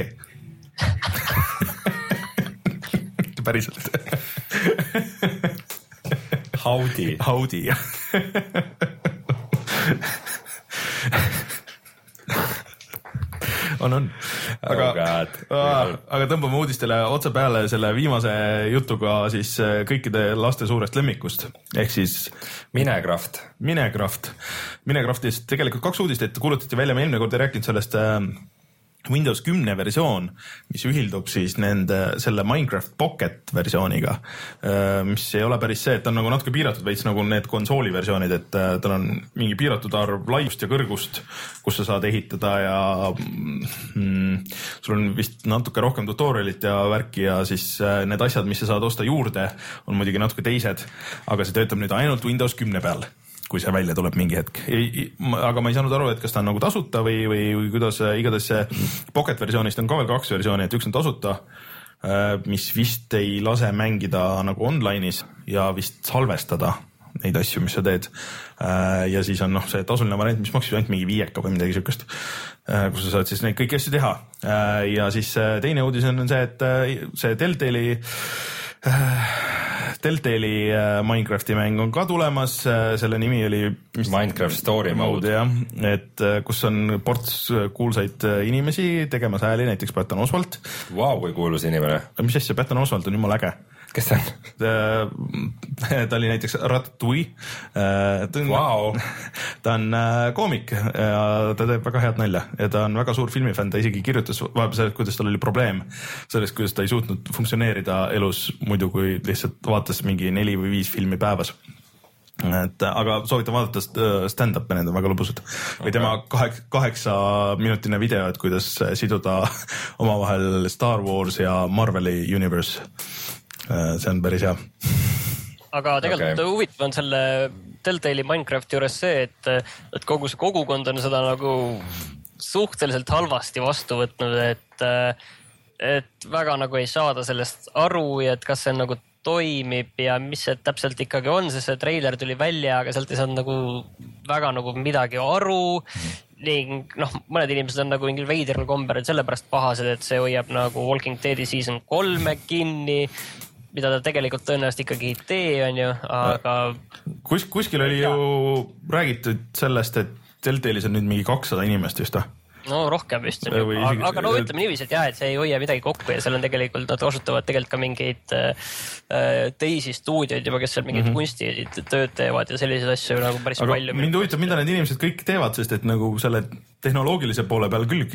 päriselt. howdy, Howdy jah. on, on. aga Oh God. Aa, aga tõmbame uudistele otse peale selle viimase jutuga siis äh, kõikide laste suurest lemmikust ehk siis Minecraft, Minecraft. Minecraftist tegelikult kaks uudist, et kuulutati välja, me eelmine kord ei rääkinud sellest äh, Windows kümne versioon, mis ühildub siis nende, selle Minecraft Pocket versiooniga, mis ei ole päris see, et ta on nagu natuke piiratud veits nagu need konsooli versioonid, et äh, tal on mingi piiratud arv laiust ja kõrgust, kus sa saad ehitada ja mm, sul on vist natuke rohkem tutorial'it ja värki ja siis äh, need asjad, mis sa saad osta juurde, on muidugi natuke teised, aga see töötab nüüd ainult Windows kümne peal kui see välja tuleb mingi hetk. aga ma ei saanud aru, et kas ta on nagu tasuta või, või, kuidas, igatahes see Pocket versioonist on ka veel kaks versiooni, et üks on tasuta, mis vist ei lase mängida nagu online'is ja vist salvestada neid asju, mis sa teed. ja siis on noh, see tasuline variant, mis maksis ainult mingi viieka või midagi siukest, kus sa saad siis neid kõiki asju teha. ja siis äh, teine uudis on see, et äh, see Deltali Deltali äh, Minecrafti mäng on ka tulemas, selle nimi oli Minecraft Story Mode. jah, et äh, kus on ports äh, kuulsaid äh, inimesi tegemas hääli, näiteks Patton Oswalt. Vau, kui kuulus inimene, mis asja, Patton Oswalt on jumala äge. Kes see on? ta oli näiteks Ratatouille. Vau, ta on äh, koomik ja ta teeb väga head nalja ja ta on väga suur filmifänn, ta isegi kirjutas vahepeal sellest, kuidas tal oli probleem sellest, kuidas ta ei suutnud funktsioneerida elus muidu, kui lihtsalt vaatas mingi neli või viis filmi päevas et aga soovitan vaadata st- stand-up'e, need on väga lõbusad. või tema kaheksa, kaheksa minutine video, et kuidas siduda omavahel Star Wars ja Marveli universe. See on päris hea. aga tegelikult okay. huvitav on selle Deltali Minecrafti juures see, et, et kogu see kogukond on seda nagu suhteliselt halvasti vastu võtnud, et, et väga nagu ei saada sellest aru ja et kas see nagu toimib ja mis see täpselt ikkagi on, sest see treiler tuli välja, aga sealt ei saanud nagu väga nagu midagi aru ning noh, mõned inimesed on nagu mingil veidral kombel sellepärast pahased, et see hoiab nagu Walking Deadi season kolme kinni, mida ta tegelikult tõenäoliselt ikkagi ei tee, onju, aga kus, kuskil oli ju räägitud sellest, et Deltalis on nüüd mingi kakssada inimest vist või? no rohkem vist on ju, isegi- aga no ütleme niiviisi, et jah, et see ei hoia midagi kokku ja seal on tegelikult, nad kasutavad tegelikult ka mingeid äh, teisi stuudioid juba, kes seal mingeid mm -hmm. kunstitööd teevad ja selliseid asju nagu päris aga palju. mind huvitab, mida need inimesed kõik teevad, sest et nagu selle tehnoloogilise poole peal küll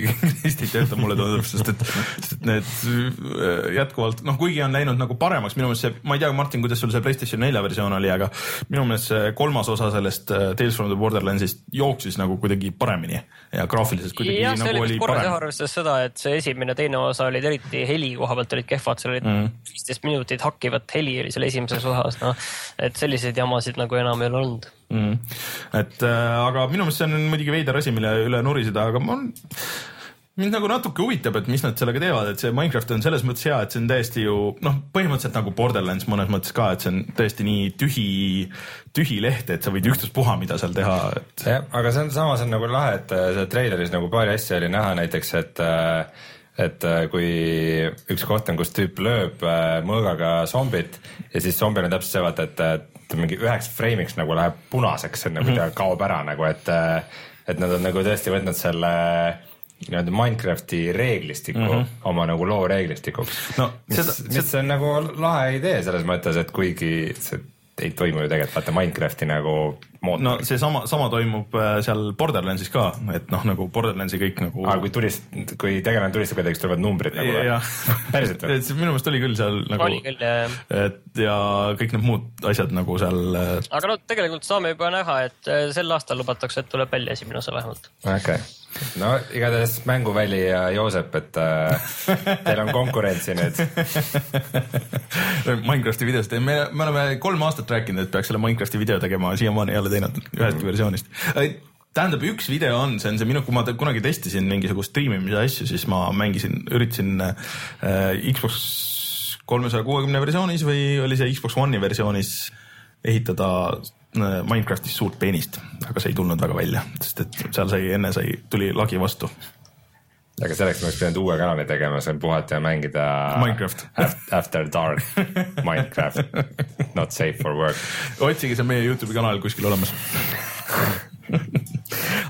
hästi ei tööta, mulle tundub, sest et, sest et need äh, jätkuvalt noh, kuigi on läinud nagu paremaks, minu meelest see, ma ei tea, Martin, kuidas sul see Playstation nelja versioon oli, aga minu meelest see kolmas osa sellest äh, Tales from the Borderlandsist jooksis nagu kuidagi paremini ja graafiliselt kuidagi see nagu oli parem. arvestades seda, et see esimene, teine osa olid eriti heli koha pealt olid kehvad, seal olid Mhm. viisteist minutit hakkivat heli oli seal esimeses osas, noh. et selliseid jamasid nagu enam ei ole olnud. mm.. et äh, aga minu meelest see on muidugi veider asi, mille üle nuriseda, aga ma mind nagu natuke huvitab, et mis nad sellega teevad, et see Minecraft on selles mõttes hea, et see on täiesti ju noh, põhimõtteliselt nagu Borderlands mõnes mõttes ka, et see on tõesti nii tühi, tühi leht, et sa võid ükstaspuha, mida seal teha, et jah, aga see on samas on nagu lahe, et äh, seal treileris nagu paari asja oli näha näiteks, et äh, et äh, kui üks koht on, kus tüüp lööb äh, mõõgaga zombit ja siis zombil on täpselt see, vaata, et mingi üheks freimiks nagu läheb punaseks, enne kui ta kaob ära nagu, et äh, et nad on nagu tõesti võtnud selle nii-öelda Minecrafti reeglistiku mm -hmm. oma nagu loo reeglistikuks No mis, mis on nagu lahe idee selles mõttes, et kuigi see ei toimu ju tegelikult vaata Minecrafti nagu mootor no seesama, sama toimub äh, seal Borderlandsis ka, et noh, nagu Borderlandsi kõik nagu aa, kui tulist-, kui tegelane tulistab kedagi, siis tulevad numbrid nagu või? jah, päriselt või? minu meelest oli küll seal nagu oli küll jah. et ja kõik need muud asjad nagu seal äh, aga no tegelikult saame juba näha, et äh, sel aastal lubatakse, et tuleb välja esimene osa vähemalt. okei okay., no igatahes Mänguväli ja Joosep, et äh, teil on konkurentsi nüüd. Minecrafti videost, me, me oleme kolm aastat rääkinud, et peaks selle Minecrafti video tegema, siiamaani ei ole teinud ühestki versioonist. tähendab, üks video on, see on see minu, kui ma kunagi testisin mingisugust striimimise asju, siis ma mängisin, üritasin äh, Xbox kolmesaja kuuekümne versioonis või oli see Xbox One'i versioonis ehitada äh, Minecraftis suurt peenist, aga see ei tulnud väga välja, sest et seal sai, enne sai, tuli lagi vastu. aga selleks me oleks pidanud uue kanali tegema, on puhata ja mängida Minecraft. Af- After dark Minecraft, not safe for work. otsige see meie Youtube'i kanal kuskil olemas.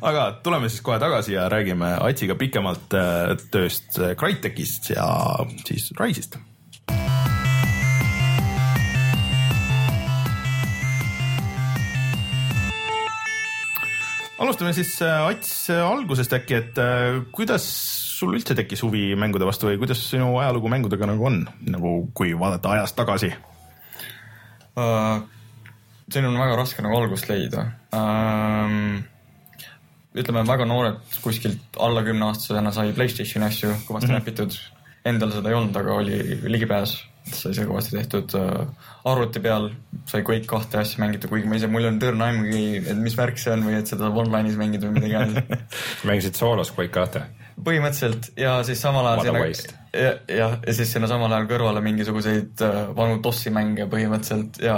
aga tuleme siis kohe tagasi ja räägime Atsiga pikemalt äh, tööst äh, Crytekist ja siis Rise'ist. Alustame siis äh, Ats äh, algusest äkki, et äh, kuidas sul üldse tekkis huvi mängude vastu või kuidas sinu ajalugu mängudega nagu on, nagu kui vaadata ajas tagasi? uh,. siin on väga raske nagu algust leida um,. ütleme, väga noored, kuskilt alla kümneaastasena sai Playstationi asju kõvasti mm -hmm. näpitud. Endal seda ei olnud, aga oli ligipääs, sai see kõvasti tehtud uh,. arvuti peal sai Quake kahte asja mängida, kuigi ma ise, mul ei olnud õrna aimugi, et mis värk see on või et seda online'is mängida või midagi iganes mängisid soolos Quake kahte? põhimõtteliselt ja siis samal ajal sinna ja, jah, ja siis sinna samal ajal kõrvale mingisuguseid äh, vanu DOS-i mänge põhimõtteliselt ja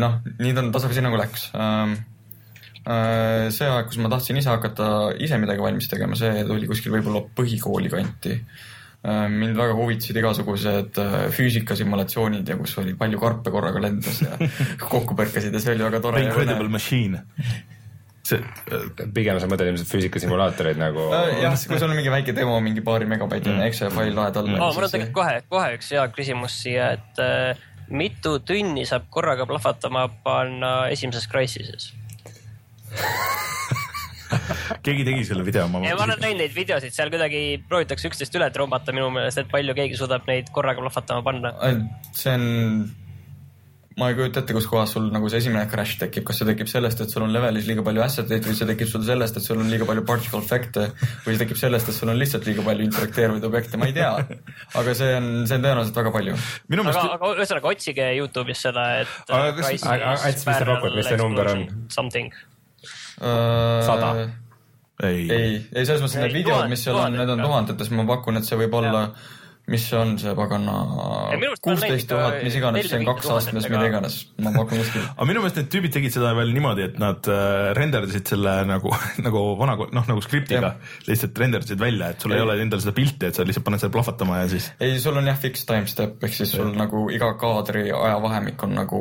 noh, nii ta tasapisi nagu läks ähm,. Äh, see aeg, kus ma tahtsin ise hakata ise midagi valmis tegema, see tuli kuskil võib-olla põhikooli kanti äh,. mind väga huvitasid igasugused äh, füüsikasimulatsioonid ja kus oli palju karpe korraga lendas ja kokku põrkasid ja see oli väga tore Incredible Machine. see, pigem sa mõtled ilmselt füüsikasimulaatoreid nagu jah, kui sul on mingi väike demo, mingi paari megabaitine Excel fail laed alla aa, mul on tegelikult kohe, kohe üks hea küsimus siia, et äh, mitu tünni saab korraga plahvatama panna esimeses Crysises? keegi tegi selle video, ma olen näinud neid videosid, seal kuidagi proovitakse üksteist üle trumbata minu meelest, et palju keegi suudab neid korraga plahvatama panna. see on, ma ei kujuta ette, kus kohas sul nagu see esimene crash tekib, kas see tekib sellest, et sul on levelis liiga palju asset eid või see tekib sul sellest, et sul on liiga palju particle effect'e või see tekib sellest, et sul on lihtsalt liiga palju interakteeruvaid objekte, ma ei tea. aga see on, see on tõenäoliselt väga palju. minu aga, meelest, aga ühesõnaga otsige Youtube'is seda, et. Aga kas- aga- aga Ats, mis sa pakud, mis see number on? Something. Sada. ei, Äh, ei, ei selles mõttes, need videod, mis seal on, need on tuhandetes, ma pakun, et see võib olla, mis on see pagana Ja kuusteist tuhat, mis iganes, see on kaks astmes, mida iganes, ma pakun kuskil aga minu meelest need tüübid tegid seda veel niimoodi, et nad äh, renderdasid selle nagu, nagu vana, noh nagu skriptiga, lihtsalt renderdasid välja, et sul ei Ei. ole endal seda pilti, et sa lihtsalt paned selle plahvatama ja siis ei, sul on jah fixed time step ehk siis sul nagu iga kaadri ajavahemik on nagu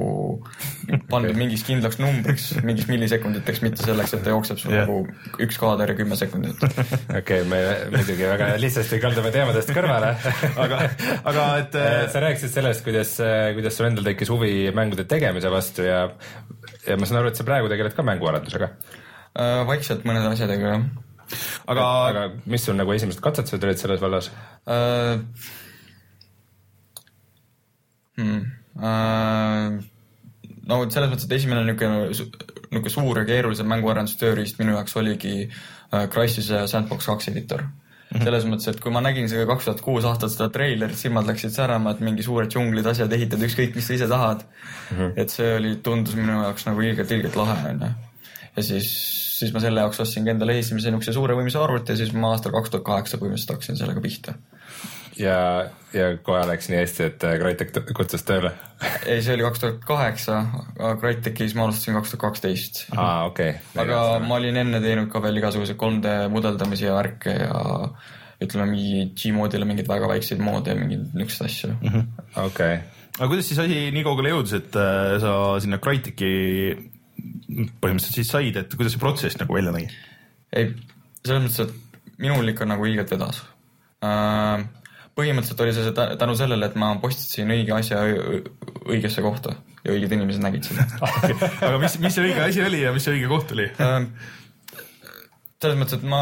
pandud mingiks kindlaks numbriks, mingiks millisekunditeks, mitte selleks, et ta jookseb sul Jah. nagu üks kaader ja kümme sekundit. okei okay,, me muidugi väga lihtsasti kaldume teemadest kõrvale aga, aga et äh, sa rääkisid sellest, kuidas, kuidas sul endal tekkis huvi mängude tegemise vastu ja, ja ma saan aru, et sa praegu tegeled ka mänguarendusega. Äh, vaikselt mõnede asjadega jah aga, aga mis sul nagu esimesed katsetused olid selles vallas? uh,. Hmm, uh, no selles mõttes, et esimene niisugune, niisugune suur ja keerulisem mänguarendustööriist minu jaoks oligi uh, Crysis ja Sandbox kaks editor mm. -hmm. selles mõttes, et kui ma nägin seda kaks tuhat kuus aastat seda treilerit, silmad läksid särama, et mingi suured džunglid, asjad ehitad, ükskõik mis sa ise tahad mm. -hmm. et see oli, tundus minu jaoks nagu ilgelt, ilgelt lahe onju. ja siis, siis ma selle jaoks ostsingi endale esimese niisuguse suure võimsa arvuti ja siis ma aastal kaks tuhat kaheksa põhimõtteliselt hakkasin sellega pihta ja, ja kohe läks nii hästi, et äh, Crytek t- kutsus tööle. ei, see oli kaks tuhat kaheksa, Crytekis ma alustasin kaks tuhat kaksteist. aa, okei. aga ma olin enne teinud ka veel igasuguseid 3D mudeldamisi ja värke ja ütleme mingi Gmodile mingeid väga väikseid moode ja mingeid niisuguseid asju mm. -hmm. okei, aga kuidas siis asi nii kaugele jõudis, et äh, sa sinna Crytek'i põhimõtteliselt siis said, et kuidas see protsess nagu välja nägi? ei, selles mõttes, et minul ikka nagu ilgelt vedas äh,. Põhimõtteliselt oli see tä- tänu sellele, et ma postitasin õige asja õigesse kohta ja õiged inimesed nägid seda aga mis, mis see õige asi oli ja mis see õige koht oli? Ähm, selles mõttes, et ma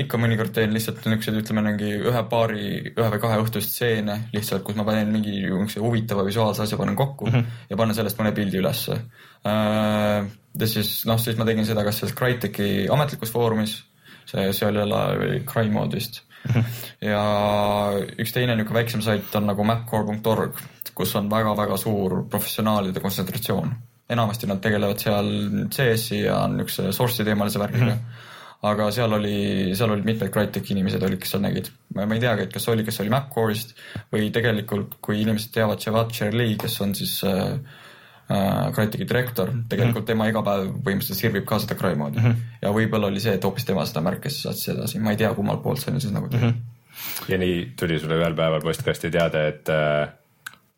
ikka mõnikord teen lihtsalt niisuguseid, ütleme mingi ühe paari, ühe või kahe õhtust stseene lihtsalt, kus ma panen mingi niisuguse huvitava visuaalse asja panen kokku mm -hmm. ja panen sellest mõne pildi ülesse. ja siis noh, siis ma tegin seda kas selles Crytek'i ametlikus foorumis, see, see oli jälle oli Ja üks teine niisugune väiksem sait on nagu mapcore.org, kus on väga-väga suur professionaalide kontsentratsioon. enamasti nad tegelevad seal CS-i ja niisuguse source'i teemalise värgiga mm. -hmm aga seal oli, seal olid mitmed Crytek'i inimesed olid, kes seal nägid. ma ei teagi, et kas oli, kes oli Mapcore'ist või tegelikult, kui inimesed teavad Javad Cherli, kes on siis äh, äh, Crytek'i direktor, tegelikult tema iga päev põhimõtteliselt sirvib ka seda Cry moodi mm. -hmm. ja võib-olla oli see, et hoopis tema seda märkis ja saatis edasi, ma ei tea, kummalt poolt see nüüd siis nagu tuli mm. -hmm. ja nii tuli sulle ühel päeval postkasti teade, et äh,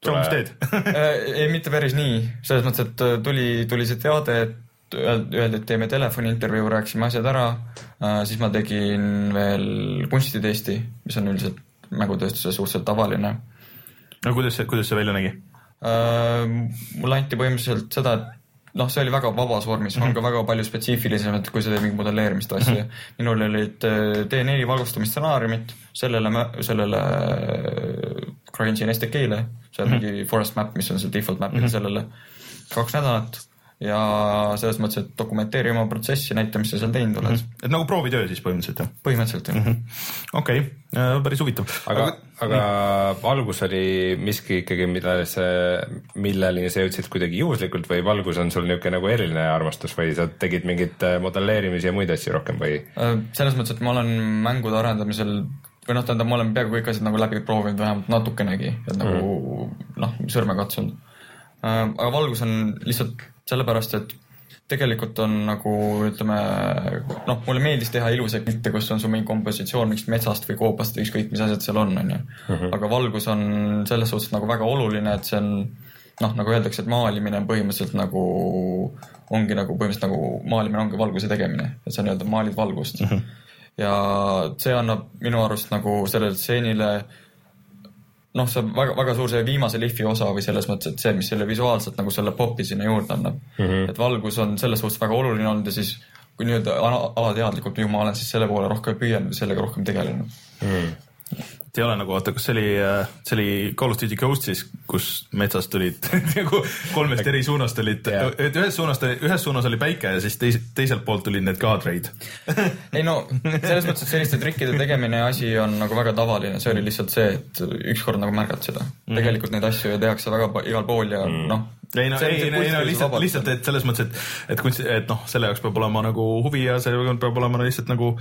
Tule... mis teed? ei, mitte päris nii, selles mõttes, et äh, tuli, tuli see teade, et öel- öeldi, et teeme telefoniintervjuu, rääkisime asjad ära, siis ma tegin veel kunstitesti, mis on üldiselt mängutööstuses suhteliselt tavaline. no kuidas see, kuidas see välja nägi? Mulle anti põhimõtteliselt seda, et noh, see oli väga vabas vormis, on ka väga palju spetsiifilisem, et kui sa teed mingit modelleerimist asja. minul olid äh, D4 valgustamistsenaariumid sellele, sellele CryEngine SDK-le, see on mingi forest map, mis on see default map mm -hmm. sellele, kaks nädalat ja selles mõttes, et dokumenteeri oma protsessi, näita, mis sa seal teinud oled mm. -hmm. et nagu proovitöö siis põhimõtteliselt jah? põhimõtteliselt jah mm -hmm.. okei okay., päris huvitav. aga, aga valgus oli miski ikkagi, millele sa, milleni sa jõudsid kuidagi juhuslikult või valgus on sul niisugune nagu eriline armastus või sa tegid mingit äh, modelleerimisi ja muid asju rohkem või? Äh, selles mõttes, et ma olen mängude arendamisel või noh, tähendab, ma olen peaaegu kõik asjad nagu läbi proovinud vähemalt natukenegi, et nagu mm. noh, sõrme katsunud. aga valgus on lihtsalt sellepärast, et tegelikult on nagu ütleme noh, mulle meeldis teha ilusaid pilte, kus on sul mingi kompositsioon mingist metsast või koopast või ükskõik, mis asjad seal on, onju. aga valgus on selles suhtes nagu väga oluline, et see on noh, nagu öeldakse, et maalimine on põhimõtteliselt nagu ongi nagu põhimõtteliselt nagu maalimine ongi valguse tegemine, et sa nii-öelda maalid valgust mm. -hmm. ja see annab minu arust nagu sellele stseenile noh, see on väga, väga suur see viimase lihvi osa või selles mõttes, et see, mis selle visuaalselt nagu selle popi sinna juurde annab mm. -hmm. et valgus on selles suhtes väga oluline olnud ja siis kui nii-öelda ala- alateadlikult ju ma olen siis selle poole rohkem püüelnud ja sellega rohkem tegelenud Mm. Et ei ole nagu, oota, kas see oli, see oli Call of Duty Ghostis, kus metsast tulid nagu kolmest eri suunast olid Jah. et ühest suunast, ühes suunas oli päike ja siis teis, teiselt poolt tulid need kaadreid. ei no selles mõttes, et selliste trikkide tegemine asi on nagu väga tavaline, see oli lihtsalt see, et ükskord nagu märgad seda mm. -hmm. tegelikult neid asju ju tehakse väga igal pool ja mm -hmm. noh. ei no, ei, ei no lihtsalt, lihtsalt, et selles mõttes, et, et kunst, et noh, selle jaoks peab olema nagu huvi ja see peab olema lihtsalt nagu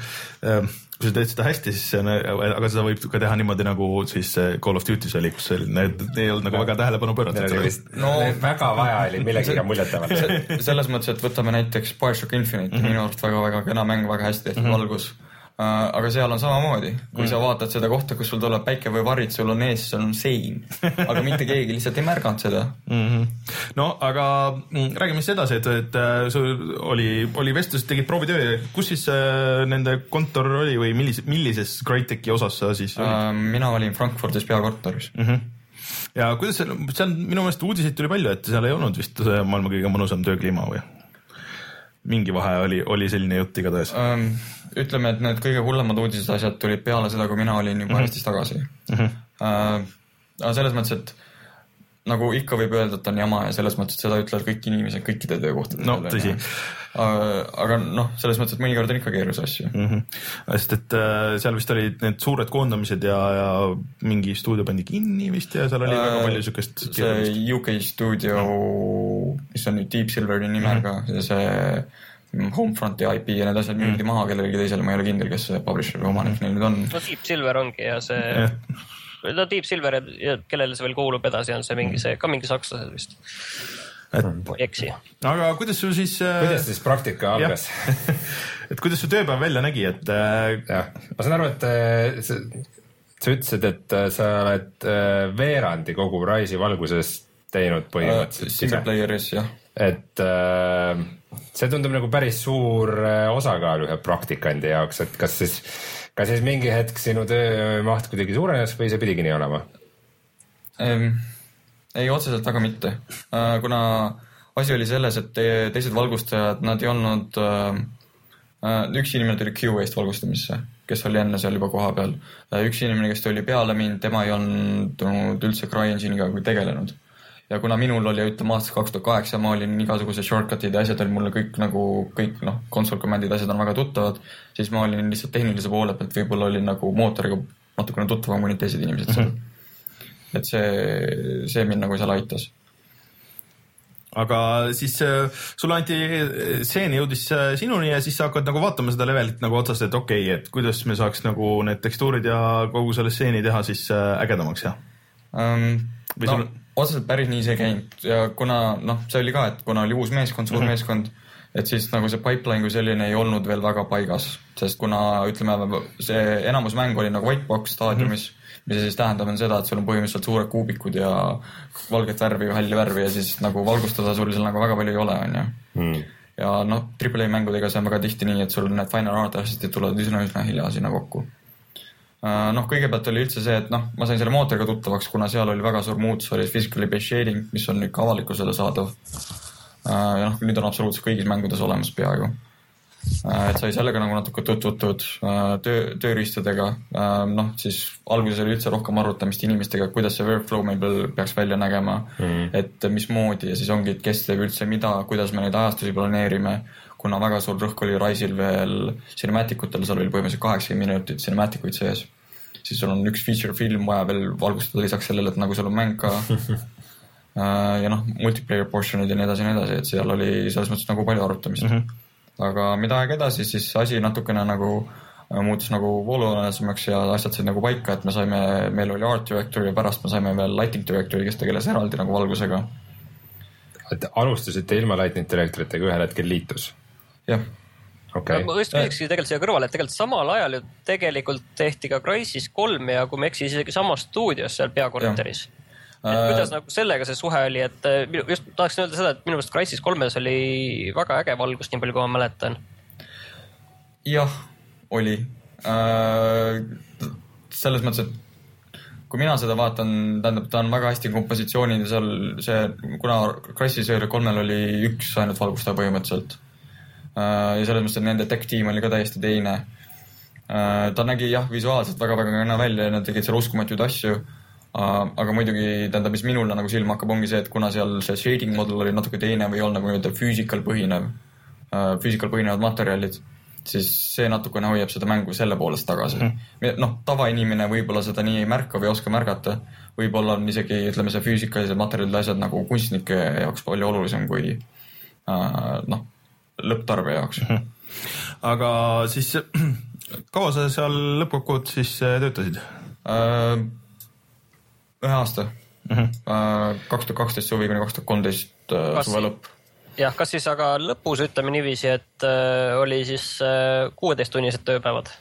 äh, kui sa teed seda hästi, siis see on, aga seda võib ka teha niimoodi nagu siis Call of Duty's oli, kus oli- need ei olnud nagu väga tähelepanu pööratud. No- väga vaja oli millegagi muljet avaldada. selles mõttes, et võtame näiteks BioShock Infinite mm, -hmm. minu arust väga-väga kena mäng, väga hästi tehtud mm -hmm. valgus. Aga seal on samamoodi, kui sa vaatad seda kohta, kus sul tuleb päike või varid, sul on ees, sul on sein, aga mitte keegi lihtsalt ei märganud seda. mm. -hmm. no aga mm, räägime siis edasi, et, et äh, sul oli, oli vestlus, tegid proovitöö, kus siis äh, nende kontor oli või millises, millises Crytek'i osas sa siis olid? mina olin Frankfurdis peakorteris. mm. -hmm. ja kuidas seal, seal minu meelest uudiseid tuli palju, et seal ei olnud vist see maailma kõige mõnusam töökliima või? Mingi vahe oli, oli selline jutt igatahes. Ähm, ütleme, et need kõige hullemad uudised, asjad tulid peale seda, kui mina olin juba Eestis tagasi. aga selles mõttes, et nagu ikka võib öelda, et on jama ja selles mõttes, et seda ütlevad kõik inimesed kõikide töökohtade No, tõsi.. aga noh, selles mõttes, et mõnikord on ikka keerulisi asju. mm. -hmm. sest et äh, seal vist olid need suured koondamised ja, ja mingi stuudio pandi kinni vist ja seal oli äh, väga palju siukest see UK stuudio, mis on nüüd Deep Silveri nimega ja see Homefronti IP ja need asjad müüdi maha kellelegi teisele, ma ei ole kindel, kes see publisher või omanik neil nüüd on. no Deep Silver ongi ja see no Deep Silver ja, kellele see veel kuulub edasi, on see mingi see, ka mingi sakslased vist, et ei eksi. aga kuidas sul siis äh, kuidas siis praktika algas? et kuidas su tööpäev välja nägi, et äh, jah, ma saan aru, et äh, sa, sa ütlesid, et äh, sa oled äh, veerandi kogu Rise'i valguses teinud põhimõtteliselt Single ise, player'is jah. et äh, see tundub nagu päris suur äh, osakaal ühe praktikandi jaoks, et kas siis, kas siis mingi hetk sinu töömaht kuidagi suurenes või see pidigi nii olema? Ehm, ei, otseselt väga mitte, kuna asi oli selles, et teised valgustajad, nad ei olnud, üks inimene tuli QA-st valgustamisse, kes oli enne seal juba kohapeal. üks inimene, kes tuli peale mind, tema ei olnud üldse CryEngine'iga tegelenud ja kuna minul oli, ütleme aastast kaks tuhat kaheksa, ma olin igasugused shortcut'id ja asjad olid mulle kõik nagu kõik noh, console command'id, asjad on väga tuttavad, siis ma olin lihtsalt tehnilise poole pealt, võib-olla olin nagu mootoriga natukene tuttavam kui need teised inimesed seal mm. -hmm et see, see mind nagu seal aitas aga siis äh, sulle anti, stseen jõudis äh, sinuni ja siis sa hakkad nagu vaatama seda levelit nagu otsast, et okei okay,, et kuidas me saaks nagu need tekstuurid ja kogu selle stseeni teha siis äh, ägedamaks ja um,? no sul... otseselt päris nii see ei käinud ja kuna noh, see oli ka, et kuna oli uus meeskond, suur mm -hmm. meeskond, et siis nagu see pipeline kui selline ei olnud veel väga paigas, sest kuna ütleme, see enamus mängu oli nagu white box staadiumis mm, -hmm mis siis tähendab, on seda, et sul on põhimõtteliselt suured kuubikud ja valget värvi või halli värvi ja siis nagu valgustada sul seal nagu väga palju ei ole, on ju. Hmm. ja noh, Triple A mängudega see on väga tihti nii, et sul need final art asjad tulevad üsna, üsna hilja sinna kokku. Äh, noh, kõigepealt oli üldse see, et noh, ma sain selle mootoriga tuttavaks, kuna seal oli väga suur muutus, oli physically based shading, mis on ikka avalikkusele saadav. Äh, ja noh, nüüd on absoluutselt kõigis mängudes olemas peaaegu Äh, et sai sellega nagu natuke tutvutud töö, tööriistadega. Noh, siis alguses oli üldse rohkem arutamist inimestega, kuidas see workflow meil peaks välja nägema mm., et mismoodi ja siis ongi, et kes teeb üldse mida, kuidas me neid ajastusi planeerime. Kuna väga suur rõhk oli Rise'il veel cinematic utel, seal oli põhimõtteliselt kaheksakümmend minutit cinematic uid sees. siis sul on üks feature film vaja veel valgustada lisaks sellele, et nagu sul on mäng ka ja noh, multiplayer portion'id ja nii edasi ja nii edasi, et seal oli selles mõttes nagu palju arutamist mm. -hmm aga mida aeg edasi, siis asi natukene nagu äh, muutus nagu voolujoonelisemaks ja asjad said nagu paika, et me saime, meil oli art director ja pärast me saime veel lighting director'i, kes tegeles eraldi nagu valgusega. et alustasite ilma lighting director'itega, ühel hetkel liitus? Jah okay.. ma just küsikski tegelikult siia kõrvale, et tegelikult samal ajal ju tegelikult tehti ka Crysis kolm ja kui ma ei eksi, isegi samas stuudios seal peakorteris et äh, kuidas nagu sellega see suhe oli, et äh, just tahaksin öelda seda, et minu meelest Crysis kolmes oli väga äge valgus, nii palju kui ma mäletan. jah, oli äh,. selles mõttes, et kui mina seda vaatan, tähendab, ta on väga hästi kompositsioonid ja seal see, kuna Crysis kolmel oli üks ainult valgustaja põhimõtteliselt äh,. Ja selles mõttes, et nende tech tiim oli ka täiesti teine äh,. ta nägi jah, visuaalselt väga-väga kena välja ja nad tegid seal uskumatuid asju aga muidugi tähendab, mis minule nagu silma hakkab, ongi see, et kuna seal see shading model oli natuke teine või ei olnud nagu nii-öelda physical põhinev, physical põhinevad materjalid, siis see natukene hoiab seda mängu selle poolest tagasi mm. noh, tavainimene võib-olla seda nii ei märka või ei oska märgata, võib-olla on isegi ütleme, see füüsikalised materjalid, asjad nagu kunstnike jaoks palju olulisem kui noh, lõpptarbija jaoks mm. -hmm. aga siis kaua sa seal lõppkokkuvõttes siis töötasid uh,? ühe aasta mm -hmm., kaks tuhat kaksteist suvi kuni kaks tuhat kolmteist äh, suve lõpp. jah, kas siis aga lõpus ütleme niiviisi, et äh, oli siis äh, kuueteisttunnised tööpäevad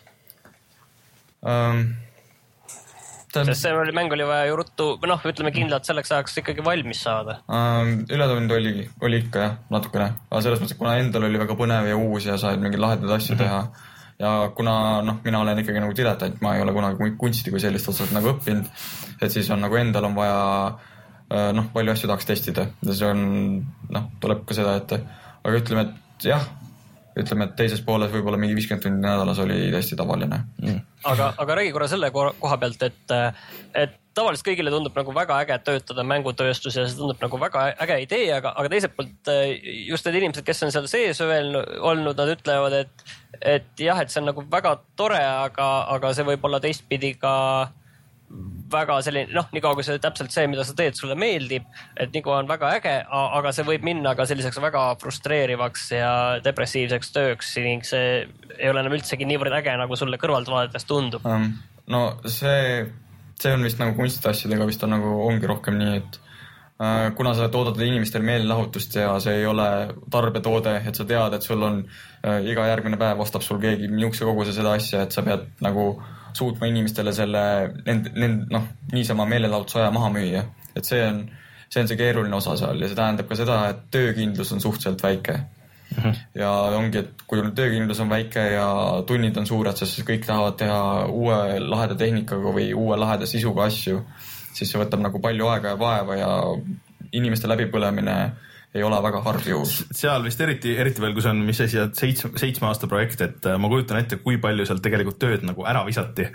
um,? Ta... sest see oli, mäng oli vaja ju ruttu, noh, ütleme kindlalt selleks ajaks ikkagi valmis saada um,. ületund oli, oli ikka jah, natukene, aga selles mõttes, et kuna endal oli väga põnev ja uus ja said mingeid lahedaid asju mm -hmm. teha ja kuna noh, mina olen ikkagi nagu diletant, ma ei ole kunagi kunsti kui sellist otseselt nagu õppinud, et siis on nagu endal on vaja äh, noh, palju asju tahaks testida ja see on noh, tuleb ka seda ette, aga ütleme, et jah, ütleme, et teises pooles võib-olla mingi viiskümmend tundi nädalas oli täiesti tavaline. Mm.. aga, aga räägi korra selle koha pealt, et, et tavaliselt kõigile tundub nagu väga äge töötada mängutööstuses ja see tundub nagu väga äge idee, aga, aga teiselt poolt just need inimesed, kes on seal sees öelnud, olnud, nad ütlevad, et, et jah, et see on nagu väga tore, aga, aga see võib olla teistpidi ka väga selline noh, niikaua kui see täpselt see, mida sa teed, sulle meeldib, et niikaua on väga äge, aga see võib minna ka selliseks väga frustreerivaks ja depressiivseks tööks ning see ei ole enam üldsegi niivõrd äge, nagu sulle kõrvalt vaadates tundub um,. no see, see on vist nagu kunstiasjadega vist on nagu, ongi rohkem nii, et äh, kuna sa toodad inimestele meelelahutust ja see ei ole tarbetoode, et sa tead, et sul on äh, iga järgmine päev ostab sul keegi niisuguse koguse seda asja, et sa pead nagu äh, suutma inimestele selle, nend-, nend-, noh, niisama meelelahutusaja maha müüa. et see on, see on see keeruline osa seal ja see tähendab ka seda, et töökindlus on suhteliselt väike. mm. -hmm. ja ongi, et kui töökindlus on väike ja tunnid on suured, sest kõik tahavad teha uue laheda tehnikaga või uue laheda sisuga asju, siis see võtab nagu palju aega ja vaeva ja inimeste läbipõlemine ei ole väga harv juhus. seal vist eriti, eriti veel, kui see on, mis asi, seitsme, seitsme aasta projekt, et äh, ma kujutan ette, kui palju sealt tegelikult tööd nagu ära visati.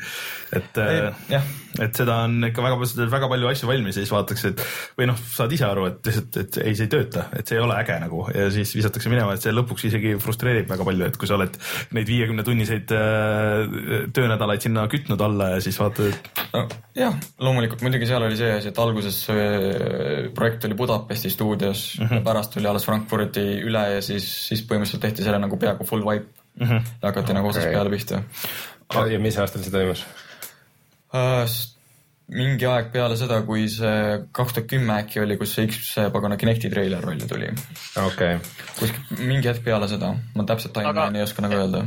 et, äh, et seda on ikka väga, väga palju asju valmis ja siis vaadatakse, et või noh, saad ise aru, et lihtsalt, et ei, see ei tööta, et see ei ole äge nagu ja siis visatakse minema, et see lõpuks isegi frustreerib väga palju, et kui sa oled neid viiekümne tunniseid äh, töönädalaid sinna kütnud alla ja siis vaatad, et no,. jah, loomulikult muidugi seal oli see asi, et alguses projekt oli Budapesti stuudios mm, -hmm pärast tuli alles Frankfurti üle ja siis, siis põhimõtteliselt tehti selle nagu peaaegu full wipe mm. -hmm. ja hakati okay. nagu otsast peale pihta. ja mis aastal see toimus uh,? mingi aeg peale seda, kui see kaks tuhat kümme äkki oli, kus see X pagana Kinecti treiler välja tuli. okei okay.. kuskil mingi hetk peale seda, ma täpselt timeline'i ei oska nagu öelda.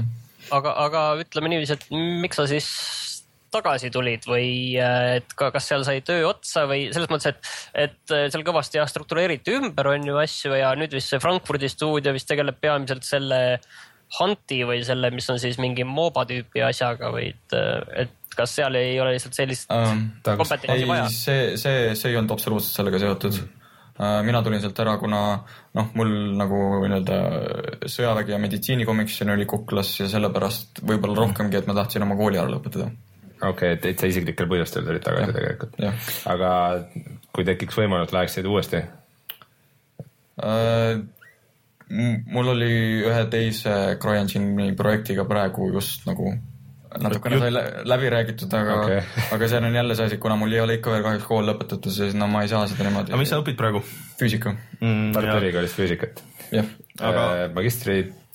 aga, aga ütleme niiviisi, et miks sa siis tagasi tulid või äh, et ka, kas seal sai töö otsa või selles mõttes, et, et äh, seal kõvasti jah struktureeriti ümber on ju asju ja nüüd vist see Frankfurdi stuudio vist tegeleb peamiselt selle Hunti või selle, mis on siis mingi MOBA tüüpi asjaga või et, äh, et kas seal ei ole lihtsalt sellist um, kompetentsi vaja? see, see, see ei olnud absoluutselt sellega seotud. Mm. Mina tulin sealt ära, kuna noh, mul nagu nii-öelda sõjavägi ja meditsiinikomisjon oli kuklas ja sellepärast võib-olla rohkemgi, et ma tahtsin oma kooli ära lõpetada okei okay,, et täitsa isiklikel põhjustel tulid tagasi ja. tegelikult. aga kui tekiks võimalus, läheksid uuesti äh,? mul oli ühe teise CryEngine'i projektiga praegu just nagu natukene sai läbi räägitud, aga okay. aga see on jälle see asi, kuna mul ei ole ikka veel kahjuks kool lõpetatud, siis no ma ei saa seda niimoodi. aga mis sa õpid praegu? füüsika mm,. Tartu Ülikoolis füüsikat. jah. aga äh, magistrid Äh,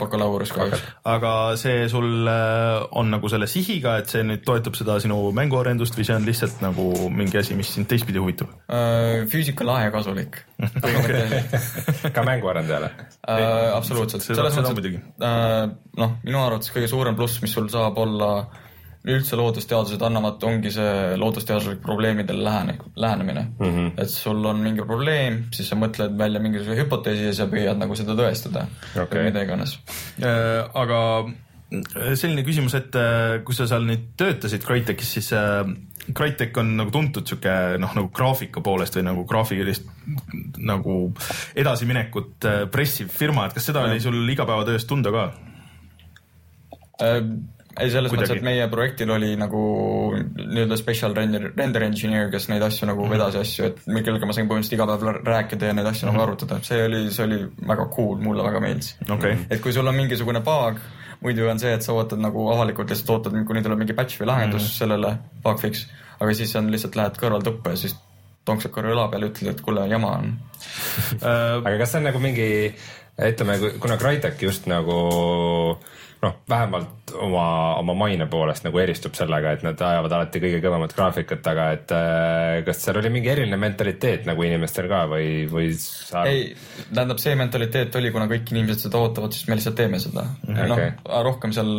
bakalaureus kahjuks. aga see sul äh, on nagu selle sihiga, et see nüüd toetab seda sinu mänguarendust või see on lihtsalt nagu mingi asi, mis sind teistpidi huvitab? Äh, füüsika lahe ja kasulik ka mänguarendajale? Absoluutselt, selles mõttes, et noh, minu arvates kõige suurem pluss, mis sul saab olla äh, üldse loodusteadused annavad, ongi see loodusteaduslik probleemidele lähene, lähenemine mm. -hmm. et sul on mingi probleem, siis sa mõtled välja mingisuguse hüpoteesi ja sa püüad nagu seda tõestada okay. või mida iganes äh,. aga selline küsimus, et äh, kui sa seal nüüd töötasid Crytekis, siis äh, Crytek on nagu tuntud sihuke noh, nagu graafika poolest või nagu graafikilist nagu edasiminekut äh, pressiv firma, et kas seda ja. oli sul igapäevatöös tunda ka äh,? Ei, selles Kuidagi. mõttes, et meie projektil oli nagu nii-öelda special render, render engineer, kes neid asju nagu mm -hmm. vedas asju, et kellega ma sain põhimõtteliselt iga päev rääkida ja neid asju mm -hmm. nagu mhm. arutada, see oli, see oli väga cool, mulle väga meeldis okay.. et kui sul on mingisugune bug, muidu on see, et sa ootad nagu avalikult lihtsalt ootad, kuni tuleb mingi patch või lahendus mm -hmm. sellele bug fix, aga siis on lihtsalt lähed kõrvaltuppa ja siis tonksad korra õla peale, ütled, et kuule, jama on aga kas see on nagu mingi, ütleme, kuna Crytek just nagu noh, vähemalt oma, oma maine poolest nagu eristub sellega, et nad ajavad alati kõige kõvemat graafikat, aga et äh, kas seal oli mingi eriline mentaliteet nagu inimestel ka või, või sa...? ei, tähendab, see mentaliteet oli, kuna kõik inimesed seda ootavad, siis me lihtsalt teeme seda mm. -hmm. noh, rohkem seal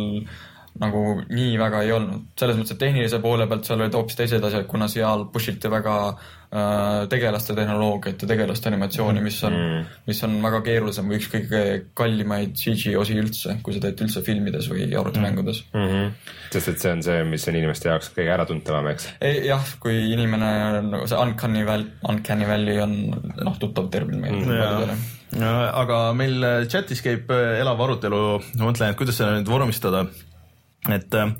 nagu nii väga ei olnud, selles mõttes, et tehnilise poole pealt seal olid hoopis teised asjad, kuna seal push iti väga äh, tegelaste tehnoloogiat ja tegelaste animatsiooni, mis on mm., mis on väga keerulisem või üks kõige kallimaid CG osi üldse, kui sa teed üldse filmides või arvutimängudes mm. -hmm. sest et see on see, mis on inimeste jaoks kõige äratuntavam, eks? jah, kui inimene, see uncanny valley, uncanny valley on noh, tuttav termin meil mm. paljudele aga meil chatis käib elav arutelu, ma mõtlen, et kuidas seda nüüd vormistada et äh,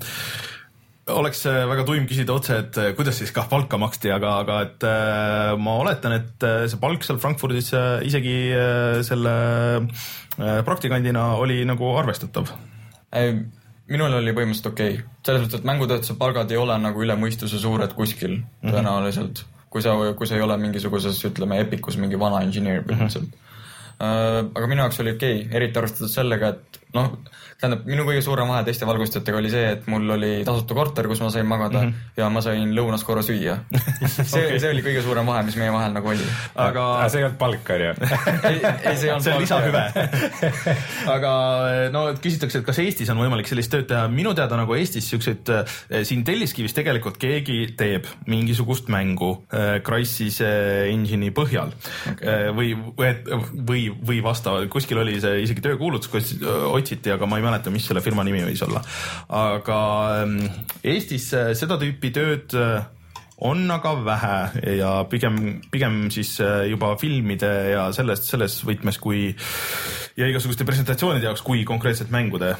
oleks äh, väga tuim küsida otse, et äh, kuidas siis kah palka maksti, aga, aga et äh, ma oletan, et see palk seal Frankfurdis isegi selle praktikandina oli nagu arvestatav. minul oli põhimõtteliselt okei okay., selles mõttes, et mängutöötuse palgad ei ole nagu üle mõistuse suured kuskil mm -hmm. tõenäoliselt, kui sa, kui sa ei ole mingisuguses, ütleme, Epicus mingi vana insener põhimõtteliselt mm. -hmm. Aga minu jaoks oli okei okay,, eriti arvestades sellega, et noh, tähendab, minu kõige suurem vahe teiste valgustajatega oli see, et mul oli tasuta korter, kus ma sain magada mm. -hmm. ja ma sain lõunas korra süüa. see okay., see oli kõige suurem vahe, mis meie vahel nagu oli. aga aga see ei olnud palk, onju. ei, ei, see on see on lisahüve. aga no küsitakse, et kas Eestis on võimalik sellist tööd teha, minu teada nagu Eestis siukseid, siin Telliskivis tegelikult keegi teeb mingisugust mängu äh, Crysis'e engine'i põhjal okay. või, või, või vastav, kuskil oli see isegi töökuulutus, kus äh, otsiti, aga ma ei mäleta, mis selle firma nimi võis olla. aga ähm, Eestis äh, seda tüüpi tööd äh, on aga vähe ja pigem, pigem siis äh, juba filmide ja sellest, selles võtmes, kui ja igasuguste presentatsioonide jaoks, kui konkreetselt mängude.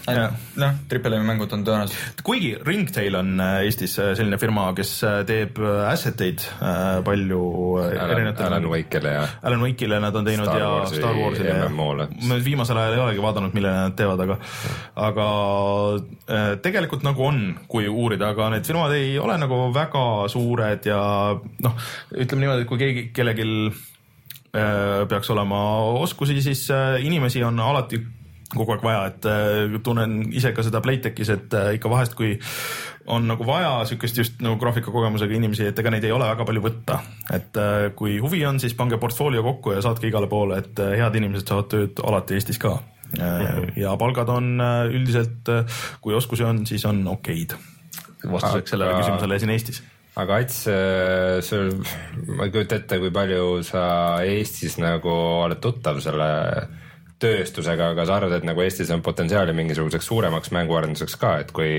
noh, Triple M mängud on tõenäoliselt, kuigi Ringtail on äh, Eestis äh, selline firma, kes äh, teeb äh, asset eid äh, palju äh, erinevatele Alan Wake'ile ja Alan Wake'ile nad on teinud Star ja Warsi Star Warsile ja MMO-le. ma nüüd viimasel ajal ei olegi vaadanud, millele nad teevad, aga aga äh, tegelikult nagu on, kui uurida, aga need firmad ei ole nagu väga suured ja noh, ütleme niimoodi, et kui keegi, kellelgi äh, peaks olema oskusi, siis äh, inimesi on alati kogu aeg vaja, et äh, tunnen ise ka seda Playtechis, et ikka vahest, kui on nagu vaja siukest just nagu graafikakogemusega inimesi, et ega neid ei ole väga palju võtta. et kui huvi on, siis pange portfoolio kokku ja saatke igale poole, et head inimesed saavad tööd alati Eestis ka. ja palgad on üldiselt, kui oskusi on, siis on okeid. vastuseks sellele küsimusele siin Eestis. Aga Ats, sul, ma ei kujuta ette, kui palju sa Eestis nagu oled tuttav selle tööstusega, aga sa arvad, et nagu Eestis on potentsiaali mingisuguseks suuremaks mänguarenduseks ka, et kui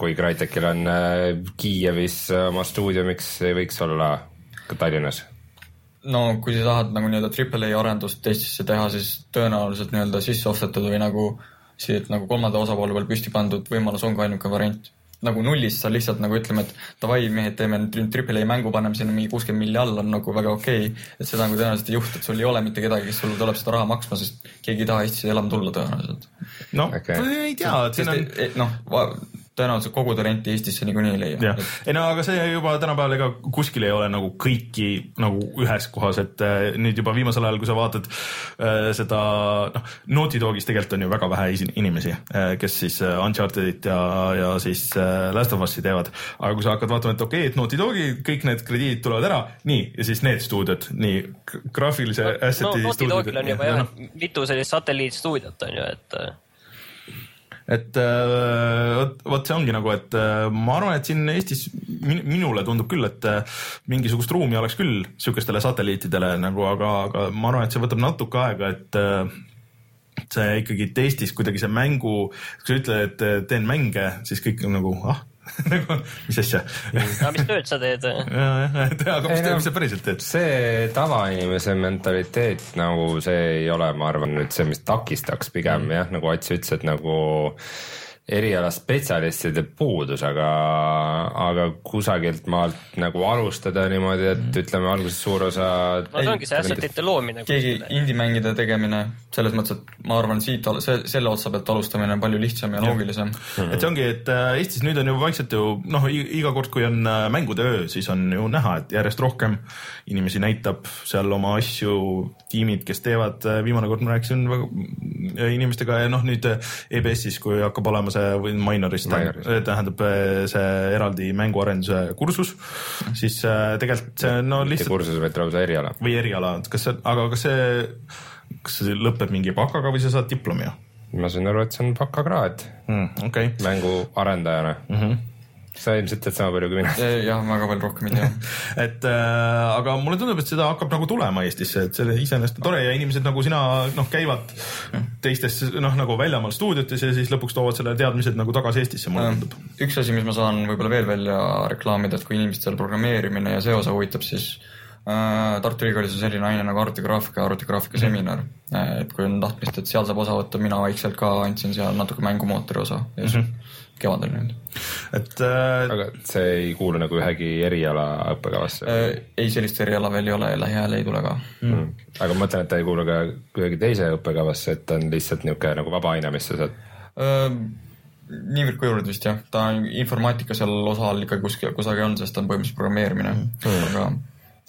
kui Crytekil on äh, Kiievis oma stuudio, miks ei võiks olla ka Tallinnas? no kui sa tahad nagu nii-öelda Triple A arendust Eestisse teha, siis tõenäoliselt nii-öelda sisse ostetud või nagu siit nagu kolmanda osapoole peal püsti pandud võimalus on ka ainuke variant. Nagu nullist sa lihtsalt nagu ütleme, et davai mehed, teeme nüüd Triple A mängu, paneme sinna mingi kuuskümmend milli alla, on nagu väga okei okay.. et seda nagu tõenäoliselt ei juhtu, et sul ei ole mitte kedagi, kes sul tuleb seda raha maksma, sest keegi ei taha Eestisse elama tulla tõenäoliselt. noh okay., ei tea, et siin on e- e- noh, tõenäoliselt kogu talenti Eestisse niikuinii ei leia. Jah, ei no aga see juba tänapäeval ega kuskil ei ole nagu kõiki nagu ühes kohas, et äh, nüüd juba viimasel ajal, kui sa vaatad äh, seda noh, Naughty Dogis tegelikult on ju väga vähe inimesi äh,, kes siis Unchartedit ja, ja siis Last of Us'i teevad. aga kui sa hakkad vaatama, et okei okay,, et Naughty Dogi kõik need krediidid tulevad ära, nii ja siis need stuudiod, nii graafilise no asset'i Naughty Dogil on juba ja jah noh,, mitu sellist satelliitstuudiot on ju, et et äh, vot, vot see ongi nagu, et äh, ma arvan, et siin Eestis min, minule tundub küll, et äh, mingisugust ruumi oleks küll sihukestele satelliitidele nagu, aga, aga ma arvan, et see võtab natuke aega, et see ikkagi, Eestis kuidagi see mängu, kui sa ütled, et teen mänge, siis kõik on nagu ah, nagu mis asja. aga mis tööd sa teed? ja, jah, et aga mis te, mis sa päriselt teed? see tavainimese mentaliteet nagu see ei ole, ma arvan nüüd see, mis takistaks pigem mm. jah, nagu Ats ütles, et nagu erialaspetsialistide puudus, aga, aga kusagilt maalt nagu alustada niimoodi, et ütleme alguses suur osa. no see ongi see asset'ite loomine. keegi indie-mängide tegemine, selles mõttes, et ma arvan, siit see, selle otsa pealt alustamine on palju lihtsam ja loogilisem. et see ongi, et äh, Eestis nüüd on ju vaikselt ju noh, iga kord, kui on äh, mängude öö, siis on ju näha, et järjest rohkem inimesi näitab seal oma asju, tiimid, kes teevad, viimane kord ma rääkisin väga- inimestega ja noh, nüüd äh, EBS-is, kui hakkab olema see või Minoris Minoris. tähendab, tähendab äh, see eraldi mänguarenduse kursus, siis äh, tegelikult see no mitte lihtsalt kursus, vaid lausa eriala. või eriala, kas see, aga kas see, kas see lõpeb mingi bakaga või sa saad diplomi ma sain aru, et see on bakakraad mm,? okei okay. mänguarendajana mm. Mhm. -hmm. Sa ilmselt tead sama palju kui mina. jah, väga palju rohkem ei tea. et äh, aga mulle tundub, et seda hakkab nagu tulema Eestisse, et see iseenesest on tore ja inimesed nagu sina noh, käivad teistes noh, nagu väljamaal stuudiotes ja siis lõpuks toovad selle teadmised nagu tagasi Eestisse, mulle tundub. üks asi, mis ma saan võib-olla veel välja reklaamida, et kui inimestel programmeerimine ja see osa huvitab, siis äh, Tartu Ülikoolis on selline aine nagu arvutigraafika, arvutigraafika seminar. et kui on tahtmist, et seal saab osa võtta, mina vaikselt ka andsin seal natuke mängumootori osa mm -hmm. Kevadel nüüd et äh, aga see ei kuulu nagu ühegi eriala õppekavasse äh,. ei, sellist eriala veel ei ole ja lähiajal ei tule ka. mm.. aga ma mõtlen, et ta ei kuulu ka kuidagi teise õppekavasse, et ta on lihtsalt niisugune nagu vaba aine, mis sa saad. niivõrd kuivõrd vist jah, ta on informaatika seal osal ikka kuskil, kusagil on, sest ta on põhimõtteliselt programmeerimine mm., aga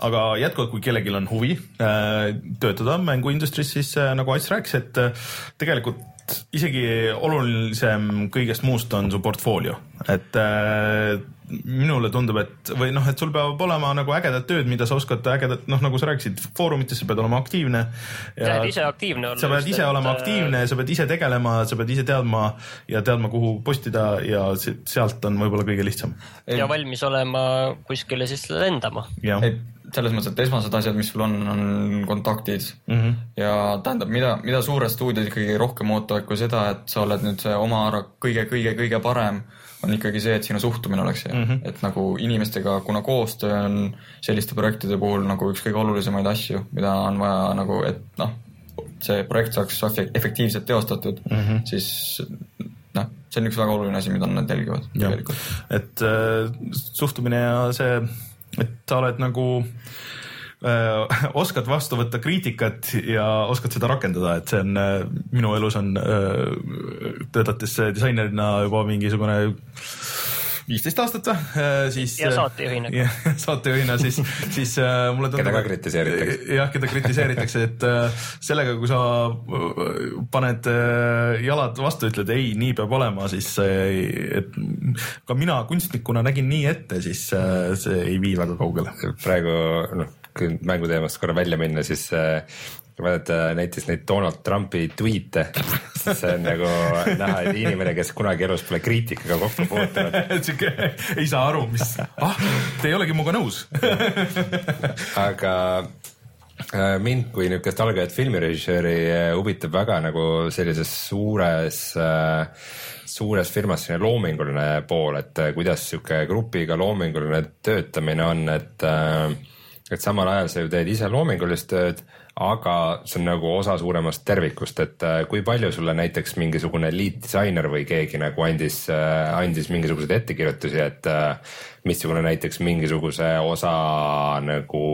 aga jätkuvalt, kui kellelgi on huvi äh, töötada mänguindustris, siis äh, nagu Ats rääkis, et äh, tegelikult isegi olulisem kõigest muust on su portfoolio, et äh, minule tundub, et või noh, et sul peab olema nagu ägedad tööd, mida sa oskad ägedat, noh, nagu sa rääkisid, foorumites sa pead olema aktiivne. sa pead ise aktiivne olema. sa pead ise olema aktiivne, sa pead ise tegelema, sa pead ise teadma ja teadma, kuhu postida ja sealt on võib-olla kõige lihtsam. ja valmis olema kuskile siis lendama. ei, selles mõttes, et esmased asjad, mis sul on, on kontaktid mm. -hmm. ja tähendab, mida, mida suured stuudiod ikkagi rohkem ootavad kui seda, et sa oled nüüd see oma ära kõige-kõige-kõige parem on ikkagi see, et sinu suhtumine oleks hea mm, -hmm. et nagu inimestega, kuna koostöö on selliste projektide puhul nagu üks kõige olulisemaid asju, mida on vaja nagu, et noh, see projekt saaks efektiivselt teostatud mm, -hmm. siis noh, see on üks väga oluline asi, mida nad jälgivad tegelikult. et äh, suhtumine ja see, et sa oled nagu äh, oskad vastu võtta kriitikat ja oskad seda rakendada, et see on äh, minu elus on äh, töötates disainerina juba mingisugune viisteist aastat või, äh, siis. ja saatejuhina. saatejuhina siis, siis äh, mulle tundub. keda ka kritiseeritakse. jah, keda kritiseeritakse, et äh, sellega, kui sa paned jalad vastu, ütled ei, nii peab olema, siis et ka mina kunstnikuna nägin nii ette, siis see ei vii väga kaugele. praegu noh kui mänguteemast korra välja minna, siis äh, kui vaadata näiteks neid Donald Trumpi tweet'e, siis see on nagu näha, et inimene, kes kunagi elus pole kriitikaga kokku puutunud. Sihuke ei saa aru, mis, ah, te ei olegi minuga nõus. Aga äh, mind kui niisugust algajat filmirežissööri äh, huvitab väga nagu sellises suures suures firmas selline loominguline pool, et kuidas sihuke grupiga loominguline töötamine on, et äh, et samal ajal sa ju teed ise loomingulist tööd, aga see on nagu osa suuremast tervikust, et äh, kui palju sulle näiteks mingisugune lead disainer või keegi nagu andis, äh, andis mingisuguseid ettekirjutusi, et äh, missugune näiteks mingisuguse osa nagu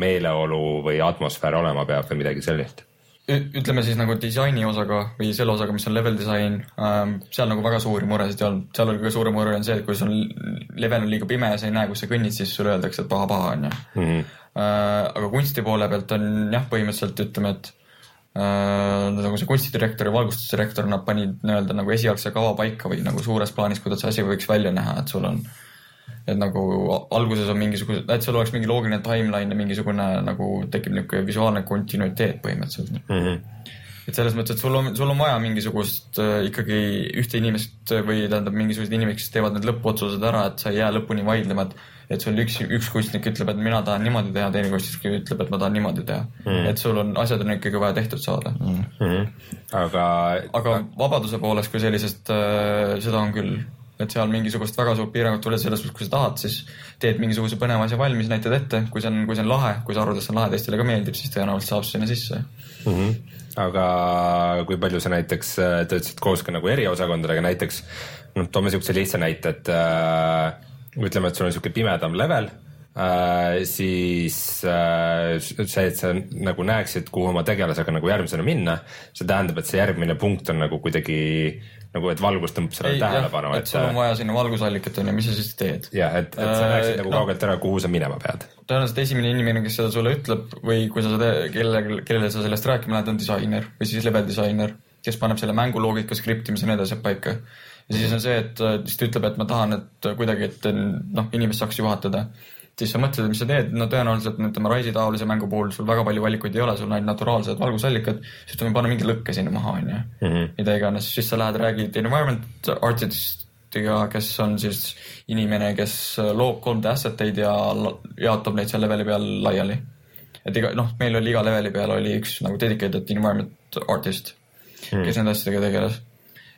meeleolu või atmosfäär olema peab või midagi sellist ütleme siis nagu disaini osaga või selle osaga, mis on level disain ähm,, seal nagu väga suuri muresid ei olnud, seal oli kõige suurem mure on see, et kui sul level on liiga pime ja sa ei näe, kus sa kõnnid, siis sulle öeldakse, et paha-paha on ju. Mhm. Äh, aga kunsti poole pealt on jah, põhimõtteliselt ütleme, et äh, nagu see kunstidirektor ja valgustusdirektor, nad panid nii-öelda nagu esialgse kava paika või nagu suures plaanis, kuidas see asi võiks välja näha, et sul on äh, et nagu alguses on mingisugused, et sul oleks mingi loogiline timeline ja mingisugune nagu tekib niisugune visuaalne kontinuiteet põhimõtteliselt mm. -hmm. et selles mõttes, et sul on, sul on vaja mingisugust äh, ikkagi ühte inimest või tähendab mingisugused inimesed, kes teevad need lõpuotsused ära, et sa ei jää lõpuni vaidlema, et et sul üks, üks kunstnik ütleb, et mina tahan niimoodi teha, teine kunstnik ütleb, et ma tahan niimoodi teha mm. -hmm. et sul on, asjad on ikkagi vaja tehtud saada mm. -hmm. aga aga vabaduse poolest kui sellisest äh,, seda on küll et seal mingisugust väga suurt piirangut pole selles mõttes, kui sa tahad, siis teed mingisuguse põneva asja valmis, näitad ette, kui see on, kui see on lahe, kui sa arvad, et see on lahe, teistele ka meeldib, siis tõenäoliselt saab sinna sisse mm. -hmm. aga kui palju sa näiteks äh, töötasid koos ka nagu eriosakondadega, näiteks noh, toome siukse lihtsa näite, et äh, ütleme, et sul on sihuke pimedam level äh,, siis äh, see, et sa nagu näeksid, kuhu oma tegelasega nagu järgmisena minna, see tähendab, et see järgmine punkt on nagu kuidagi nagu, et valgus tõmbab sellele tähelepanu. et sul on vaja sinna valgusallikat on ju, mis sa siis teed? jah, et, et sa näeksid nagu no, kaugelt ära, kuhu sa minema pead. tõenäoliselt esimene inimene, kes seda sulle ütleb või kui sa seda, kellele, kellele sa sellest rääkima lähed, on disainer või siis level disainer, kes paneb selle mänguloogika, skriptimise ja nii edasi paika. ja siis on see, et siis ta ütleb, et ma tahan, et kuidagi, et noh, inimest saaks juhatada siis sa mõtled, mis sa teed, no tõenäoliselt ütleme Rise'i taolise mängu puhul sul väga palju valikuid ei ole, sul on ainult naturaalsed valgusallikad, siis ütleme, panna mingi lõkke sinna maha, onju. Mhm. mida iganes, siis sa lähed, räägid environment artistiga, kes on siis inimene, kes loob 3D asset eid ja jaotab neid seal leveli peal laiali. et iga, noh, meil oli iga leveli peal oli üks nagu dedicated environment artist mm., kes nende asjadega tegeles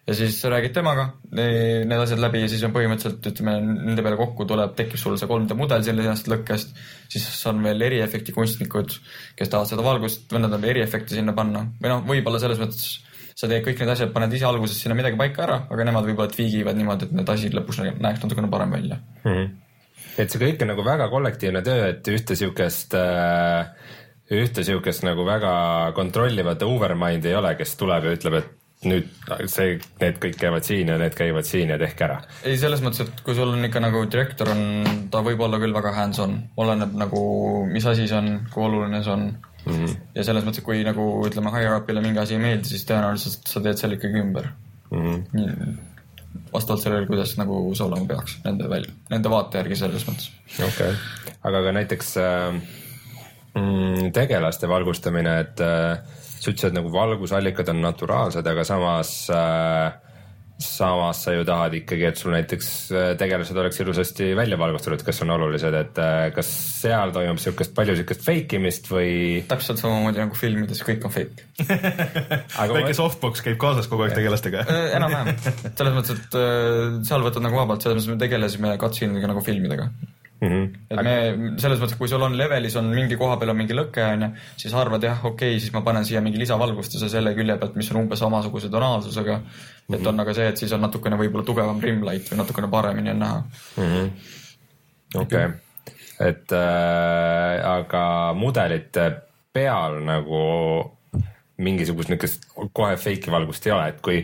ja siis räägid temaga need asjad läbi ja siis on põhimõtteliselt ütleme nende peale kokku tuleb, tekib sul see 3D mudel sellisest lõkkest, siis on veel eriefekti kunstnikud, kes tahavad seda valgust nad on eriefekte sinna panna või noh, võib-olla selles mõttes sa teed kõik need asjad, paned ise alguses sinna midagi paika ära, aga nemad võib-olla tweagivad niimoodi, et need asi lõpus näeks natukene parem välja mm. -hmm. et see kõik on nagu väga kollektiivne töö, et ühte siukest äh, ühte siukest nagu väga kontrollivat overmind'i ei ole, kes tuleb ja ütleb, et nüüd see, need kõik käivad siin ja need käivad siin ja tehke ära. ei, selles mõttes, et kui sul on ikka nagu direktor on, ta võib olla küll väga hands-on, oleneb nagu, mis asi see on, kui oluline see on. mm. -hmm. ja selles mõttes, kui nagu ütleme, higher up'ile mingi asi ei meeldi, siis tõenäoliselt sa teed selle ikkagi ümber mm. -hmm. vastavalt sellele, kuidas nagu see olema peaks nende välja, nende vaate järgi selles mõttes. okei okay., aga ka näiteks äh, mm, tegelaste valgustamine, et äh, sa ütlesid, et nagu valgusallikad on naturaalsed, aga samas äh, samas sa ju tahad ikkagi, et sul näiteks äh, tegelased oleks ilusasti välja valgustatud, kes on olulised, et äh, kas seal toimub siukest palju siukest fake imist või? täpselt samamoodi nagu filmides, kõik on fake. Väike ma... softbox käib kaasas kogu aeg tegelastega. Äh, enam-vähem, selles mõttes, et seal võtad nagu vabalt, selles mõttes me tegelesime cutscene'iga nagu filmidega Mm -hmm. et me selles mõttes, kui sul on levelis on mingi koha peal on mingi lõke onju, siis arvad jah, okei okay,, siis ma panen siia mingi lisavalgustuse selle külje pealt, mis on umbes samasuguse tonaalsusega mm. -hmm. et on aga see, et siis on natukene võib-olla tugevam rimlight või natukene paremini on näha -hmm.. okei et äh, aga mudelite peal nagu mingisugust niisugust kohe fake'i valgust ei ole, et kui,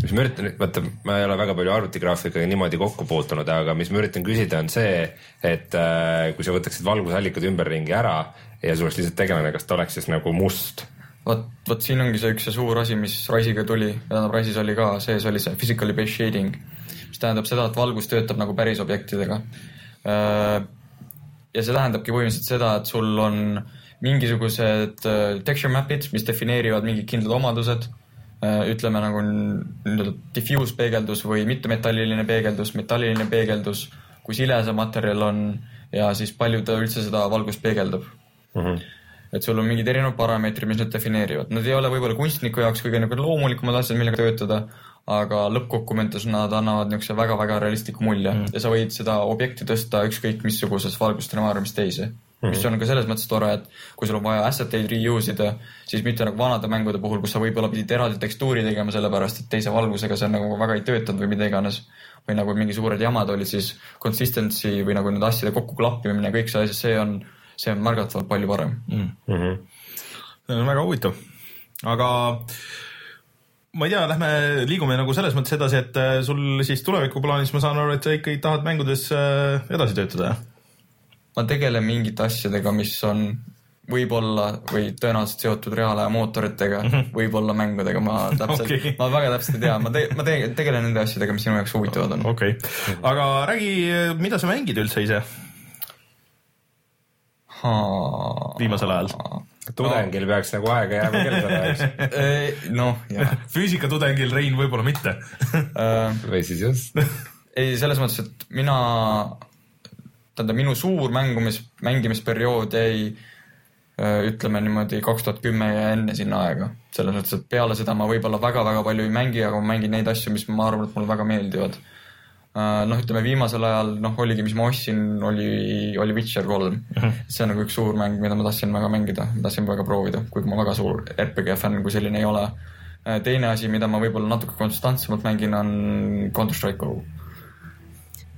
mis ma üritan, vaata, ma ei ole väga palju arvutigraafikaga niimoodi kokku puutunud, aga mis ma üritan küsida, on see, et äh, kui sa võtaksid valgusallikad ümberringi ära ja sul oleks lihtsalt tegelane, kas ta oleks siis nagu must? vot, vot siin ongi see üks see suur asi, mis Rise'iga tuli, tähendab Rise'is oli ka sees oli see physically based shading, mis tähendab seda, et valgus töötab nagu päris objektidega. Äh, ja see tähendabki põhimõtteliselt seda, et sul on äh, mingisugused äh, texture map'id, mis defineerivad mingid kindlad omadused, äh, ütleme nagu nii-öelda diffuse peegeldus või mittemetalliline peegeldus, metalliline peegeldus, kui sile see materjal on ja siis palju ta üldse seda valgust peegeldab. Mm. -hmm. et sul on mingid erinevad parameetrid, mis need defineerivad, nad ei ole võib-olla kunstniku jaoks kõige nagu loomulikumad asjad, millega töötada, aga lõppkokkuvõttes nad annavad niisuguse väga-väga realistliku mulje. Mm ja sa võid seda objekti tõsta ükskõik missuguses valgustsenaariumis teise. Mm -hmm. mis on ka selles mõttes tore, et kui sul on vaja asset eid reuse ida, siis mitte nagu vanade mängude puhul, kus sa võib-olla pidid eraldi tekstuuri tegema, sellepärast et teise valgusega see nagu väga ei töötanud või mida iganes. või nagu mingi suured jamad olid, siis consistency või nagu nende asjade kokku klappimine, kõik see asi, see on, see on märgatavalt palju parem mm. -hmm. see on väga huvitav, aga ma ei tea, lähme, liigume nagu selles mõttes edasi, et äh, sul siis tulevikuplaanis ma saan aru, et sa ikkagi tahad mängudes äh, edasi töötada, jah? Ma tegelen mingite asjadega, mis on võib-olla või tõenäoliselt seotud reaalaja mootoritega mm, -hmm. võib-olla mängudega, ma täpselt okay., ma väga täpselt ei tea, ma te-, ma te-, tegelen nende asjadega, mis sinu jaoks huvitavad on. okei okay., aga räägi, mida sa mängid üldse ise? viimasel ajal? tudengil no. peaks nagu aega jääma küll seda, eks. noh, jah. füüsikatudengil, Rein, võib-olla mitte või siis just. ei, selles mõttes, et mina tähendab, minu suur mängumis, mängimisperiood jäi äh, ütleme niimoodi kaks tuhat kümme ja enne sinna aega. selles mõttes, et peale seda ma võib-olla väga-väga palju ei mängi, aga ma mängin neid asju, mis ma arvan, et mulle väga meeldivad. Äh, noh, ütleme viimasel ajal noh, oligi, mis ma ostsin, oli, oli Witcher kolm mm. -hmm. see on nagu üks suur mäng, mida ma tahtsin väga mängida, tahtsin väga proovida, kuigi ma väga suur RPG fänn kui selline ei ole. Äh, teine asi, mida ma võib-olla natuke konstantsemalt mängin, on Counter Strike Go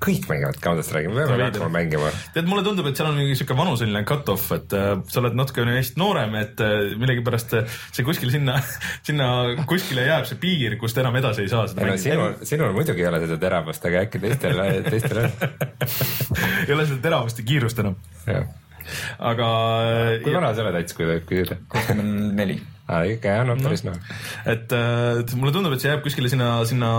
kõik mängivad Counter Strike'i, me peame hakkama mängima. tead, mulle tundub, et seal on mingi sihuke vanuseline cut-off, et äh, sa oled natukene neist noorem, et äh, millegipärast äh, see kuskil sinna, sinna kuskile jääb see piir, kust enam edasi ei saa seda mängida. sinul, sinul muidugi ei ole seda teravust, aga äkki teistel, teistel on ei ole seda teravust ja kiirust enam. aga. kui vana sa oled, Ats, kui tohib küsida? kakskümmend neli ikka jah, no päris noh. et, et mulle tundub, et see jääb kuskile sinna, sinna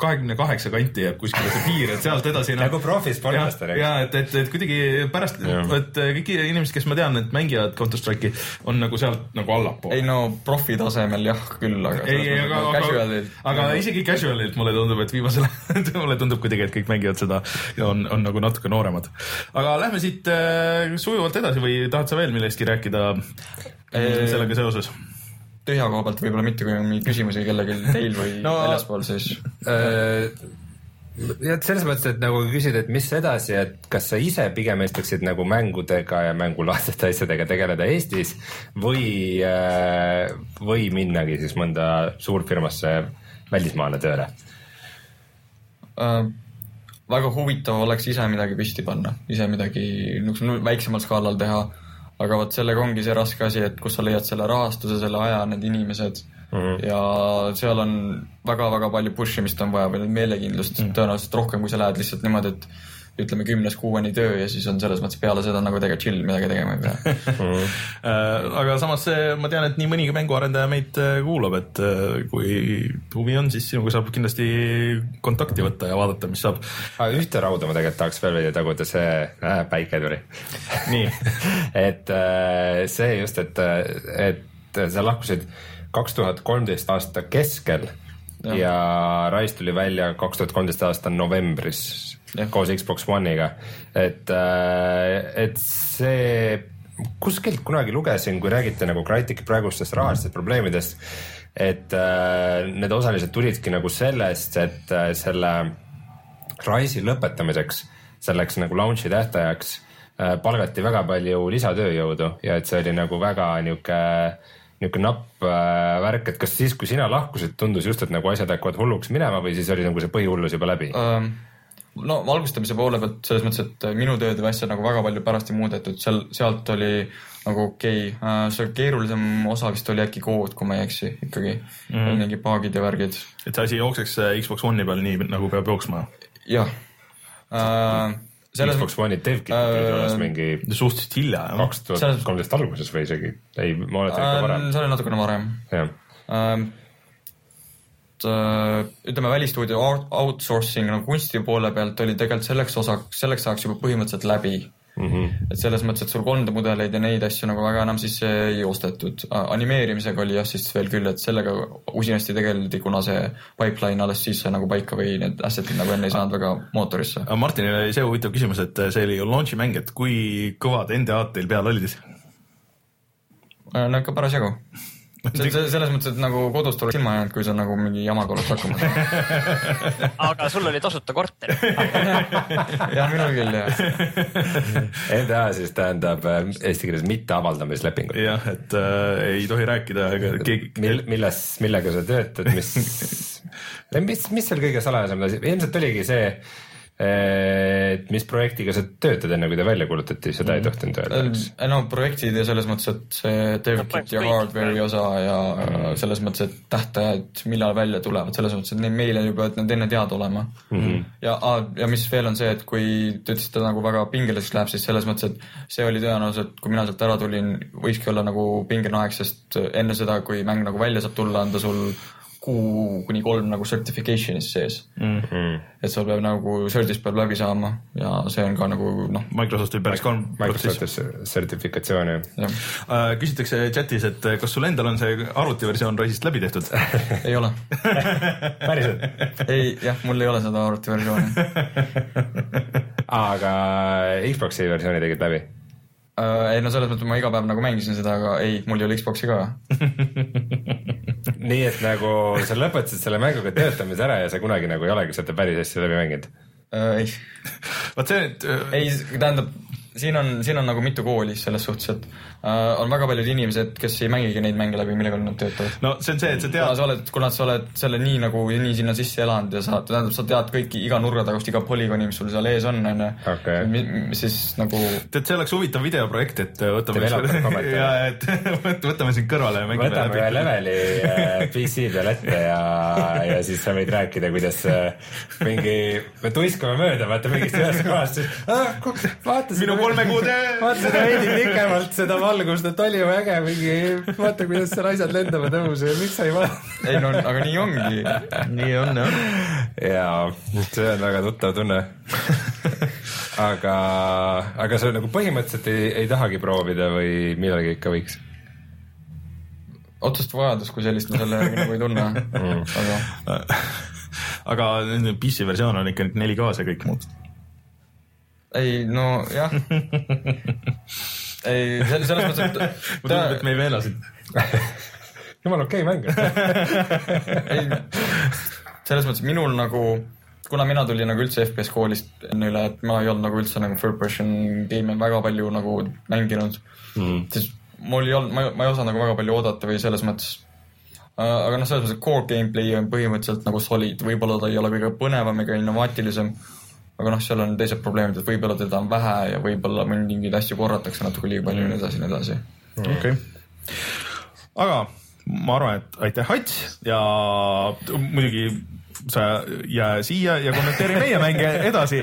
kahekümne kaheksa kanti jääb kuskile see piir, et sealt edasi enam. nagu profisportlastel, eks. ja et, et, et kuidagi pärast, et kõik inimesed, kes ma tean, et mängivad Counter Strike'i, on nagu sealt nagu allapoole. ei no profi tasemel jah küll, aga. ei, ei, aga, aga, aga isegi casual'ilt mulle tundub, et viimasel ajal mulle tundub kuidagi, et kõik mängivad seda ja on, on nagu natuke nooremad. aga lähme siit äh, sujuvalt edasi või tahad sa veel millestki rääkida äh, sellega seoses? Tühja koha pealt võib-olla mitte, kui on mingeid küsimusi kellelgi teil või no, väljaspool, siis äh, ja selles mõttes, et nagu küsida, et mis edasi, et kas sa ise pigem eelistaksid nagu mängudega ja mängulaadsete asjadega tegeleda Eestis või, äh, või minnagi siis mõnda suurfirmasse välismaale tööle äh,? väga huvitav oleks ise midagi püsti panna, ise midagi niisugusel väiksemal skaalal teha aga vot sellega ongi see raske asi, et kus sa leiad selle rahastuse, selle aja, need inimesed mm -hmm. ja seal on väga-väga palju push imist on vaja või meelekindlust mm -hmm. tõenäoliselt rohkem, kui sa lähed lihtsalt niimoodi, et ütleme kümnest kuueni töö ja siis on selles mõttes peale seda nagu tegelikult chill, midagi tegema ei pea. Äh, aga samas see, ma tean, et nii mõnigi mänguarendaja meid äh, kuulab, et äh, kui huvi on, siis sinuga saab kindlasti kontakti võtta ja vaadata, mis saab. ühte rauda ma tegelikult tahaks veel veidi taguda, see äh, päike tuli. nii et see just, et, et sa lahkusid kaks tuhat kolmteist aasta keskel ja, ja Rise tuli välja kaks tuhat kolmteist aasta novembris. Koos Xbox One'iga, et, et see kuskilt kunagi lugesin, kui räägiti nagu Crytek'i praegustest rahalistest probleemidest, et äh, need osalised tulidki nagu sellest, et äh, selle Rise'i lõpetamiseks, selleks nagu launch'i tähtajaks äh, palgati väga palju lisatööjõudu ja et see oli nagu väga niuke niisugune napp äh, värk, et kas siis, kui sina lahkusid, tundus just, et nagu asjad hakkavad hulluks minema või siis oli nagu see põhihullus juba läbi um...? No valgustamise poole pealt selles mõttes, et minu tööd või asja nagu väga palju pärast ei muudetud, seal, sealt oli nagu okei okay. uh,, see keerulisem osa vist oli äkki kood, kui ma ei eksi ikkagi mm, -hmm. mingid paagid ja värgid. et see asi jookseks äh, Xbox One'i peal nii nagu peab jooksma? jah uh, selles Xbox One'i devkit äh, alles mingi suhteliselt hilja, jah. kaks tuhat kolmteist alguses või isegi, ei, ma oletan ikka varem. see oli natukene varem. jah ähm, ütleme, välistuudio outsourcing nagu kunsti poole pealt oli tegelikult selleks osaks, selleks ajaks juba põhimõtteliselt läbi Mm -hmm. et selles mõttes, et sul 3D mudeleid ja neid asju nagu väga enam sisse ei ostetud. animeerimisega oli jah, siis veel küll, et sellega usinasti tegeleti, kuna see pipeline alles siis sai nagu paika või need asset'id nagu enne ei saanud väga mootorisse. Martinil oli see huvitav küsimus, et see oli ju launch'i mäng, et kui kõvad NDA-d teil peal olid? no ikka parasjagu see, see selles mõttes, et nagu kodust oleks ilma jäänud, kui sa nagu mingi jamaga oleks hakkama saanud aga sul oli tasuta korter jah, minul küll jah. NDA siis tähendab äh, eesti keeles mitteavaldamislepingut. jah, et äh, ei tohi rääkida keegi Mil,. milles, millega sa töötad, mis mis, mis seal kõige salajasem asi, ilmselt oligi see et mis projektiga sa töötad, enne kui ta välja kuulutati, seda ei mhm. tohtinud öelda, eks? no projektid ja selles mõttes, et see DevKit ja hardware'i osa ja mm. selles mõttes, et tähtajad, millal välja tulevad, selles mõttes, et neid meile ju peavad need enne teada olema mm. -hmm. ja, ja mis veel on see, et kui te ütlesite nagu väga pingeliseks läheb, siis selles mõttes, et see oli tõenäoliselt, kui mina sealt ära tulin, võikski olla nagu pingeline aeg, sest enne seda, kui mäng nagu välja saab tulla, on ta sul kuu kuni kolm nagu certification'is sees mm. -hmm. et sul peab nagu certis peab läbi saama ja see on ka nagu noh. Microsoftil päris kolm Microsoftis sertifikatsioon jah ja. uh,. küsitakse chatis, et kas sul endal on see arvutiversioon Rise'ist läbi tehtud ei ole päriselt ei jah, mul ei ole seda arvutiversiooni aga Xbox'i versiooni tegid läbi uh,? ei no selles mõttes ma iga päev nagu mängisin seda, aga ei, mul ei ole Xbox'i ka nii et nagu sa lõpetasid selle mänguga töötamise ära ja sa kunagi nagu ei olegi seda päris hästi läbi mänginud uh,? ei. vot see, et uh.... ei, tähendab, siin on, siin on nagu mitu kooli selles suhtes, et uh, on väga paljud inimesed, kes ei mängigi neid mänge läbi, millega nad töötavad. no see on see, et sa tead. sa oled, kuna sa oled selle nii nagu nii sinna sisse elanud ja sa, tähendab, sa tead kõiki iga nurga tagant, iga polügooni, mis sul seal ees on, onju. siis nagu. tead, see oleks huvitav videoprojekt, et võtame. ja, et võtame sind kõrvale ja mängime. võtame ühe leveli äh, PC peal ette ja, ja siis sa võid rääkida, kuidas äh, mingi, me tuiskame mööda, vaata mingist ühest kohast, siis ah, vaata minu kolme kuu töö. vaata seda veidi pikemalt, seda valgust, et oli ju äge mingi, vaata, kuidas seal asjad lendavad õhus ja miks sa ei vaata. ei no, aga nii ongi. nii on jah. ja see on väga tuttav tunne aga, aga sa nagu põhimõtteliselt ei, ei tahagi proovida või millalgi ikka võiks? otsest vajadust kui sellist ma selle järgi nagu ei tunne mm., aga aga PC versioon on ikka 4K-s ja kõik muud ei no jah. Ei, selles mõttes, et ta.... mulle tundub, et me ei veela sind jumala okei okay, mäng. Ei, selles mõttes minul nagu, kuna mina tulin nagu üldse FPS koolist enne üle, et ma ei olnud nagu üldse nagu third person game'e väga palju nagu mänginud mm., siis mul ei olnud, ma, ma ei osanud nagu väga palju oodata või selles mõttes äh, aga noh, selles mõttes, core gameplay on põhimõtteliselt nagu solid, võib-olla ta ei ole kõige põnevam ega innovaatilisem, aga noh, seal on teised probleemid, et võib-olla teda on vähe ja võib-olla mingeid asju korratakse natuke liiga palju ja nii edasi ja nii edasi. okei okay., aga ma arvan, et aitäh, Ats ja muidugi sa jää siia ja kommenteeri meie mänge edasi.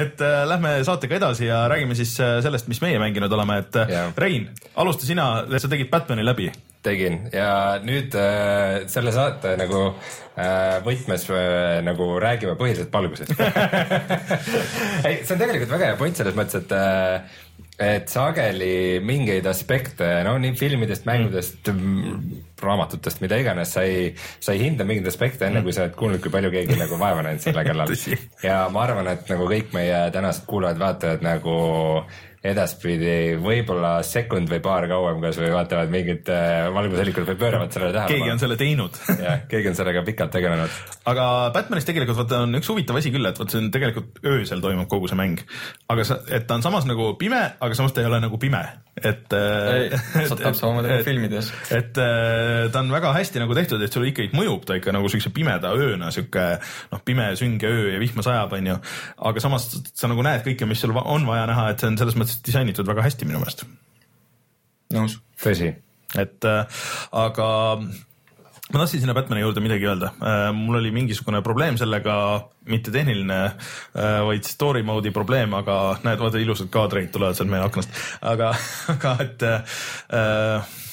et äh, lähme saatega edasi ja räägime siis äh, sellest, mis meie mänginud oleme, et Jaa. Rein, alusta sina, sa tegid Batman'i läbi. Tegin. Ja nüüd äh, selle saate nagu äh, võtmes äh, nagu räägime põhiliselt valgusest ei, see on tegelikult väga hea point selles mõttes, et äh, et sageli mingeid aspekte, no nii filmidest, mängudest mm., raamatutest, mida iganes, sa ei, sa ei hinda mingeid aspekte enne, kui sa oled kuulnud, kui palju keegi nagu vaeva näinud selle kallal. Ja ma arvan, et nagu kõik meie tänased kuulajad-vaatajad nagu edaspidi võib-olla sekund või paar kauem kasvõi vaatavad mingit äh, valgushellikut või pööravad sellele tähelepanu. keegi on selle teinud jah, keegi on sellega pikalt tegelenud. aga Batmanis tegelikult vaata on üks huvitav asi küll, et vot see on tegelikult öösel toimub kogu see mäng. aga sa, et ta on samas nagu pime, aga samas ta ei ole nagu pime, et. täpselt samamoodi nagu filmides. et äh, ta on väga hästi nagu tehtud, et sulle ikkagi mõjub ta ikka nagu siukse pimeda ööna, sihuke noh, pime sünge öö ja vihma sajab, onju. aga samas sa nagu näed kõike, mis sul on vaja näha, et see on selles mõttes disainitud väga hästi minu meelest. nõus. tõsi, et äh, aga ma tahtsin sinna Batman'i juurde midagi öelda äh,. mul oli mingisugune probleem sellega, mitte tehniline äh,, vaid story mode'i probleem, aga näed, vaata ilusad kaadreid tulevad sealt meie aknast, aga, aga et äh,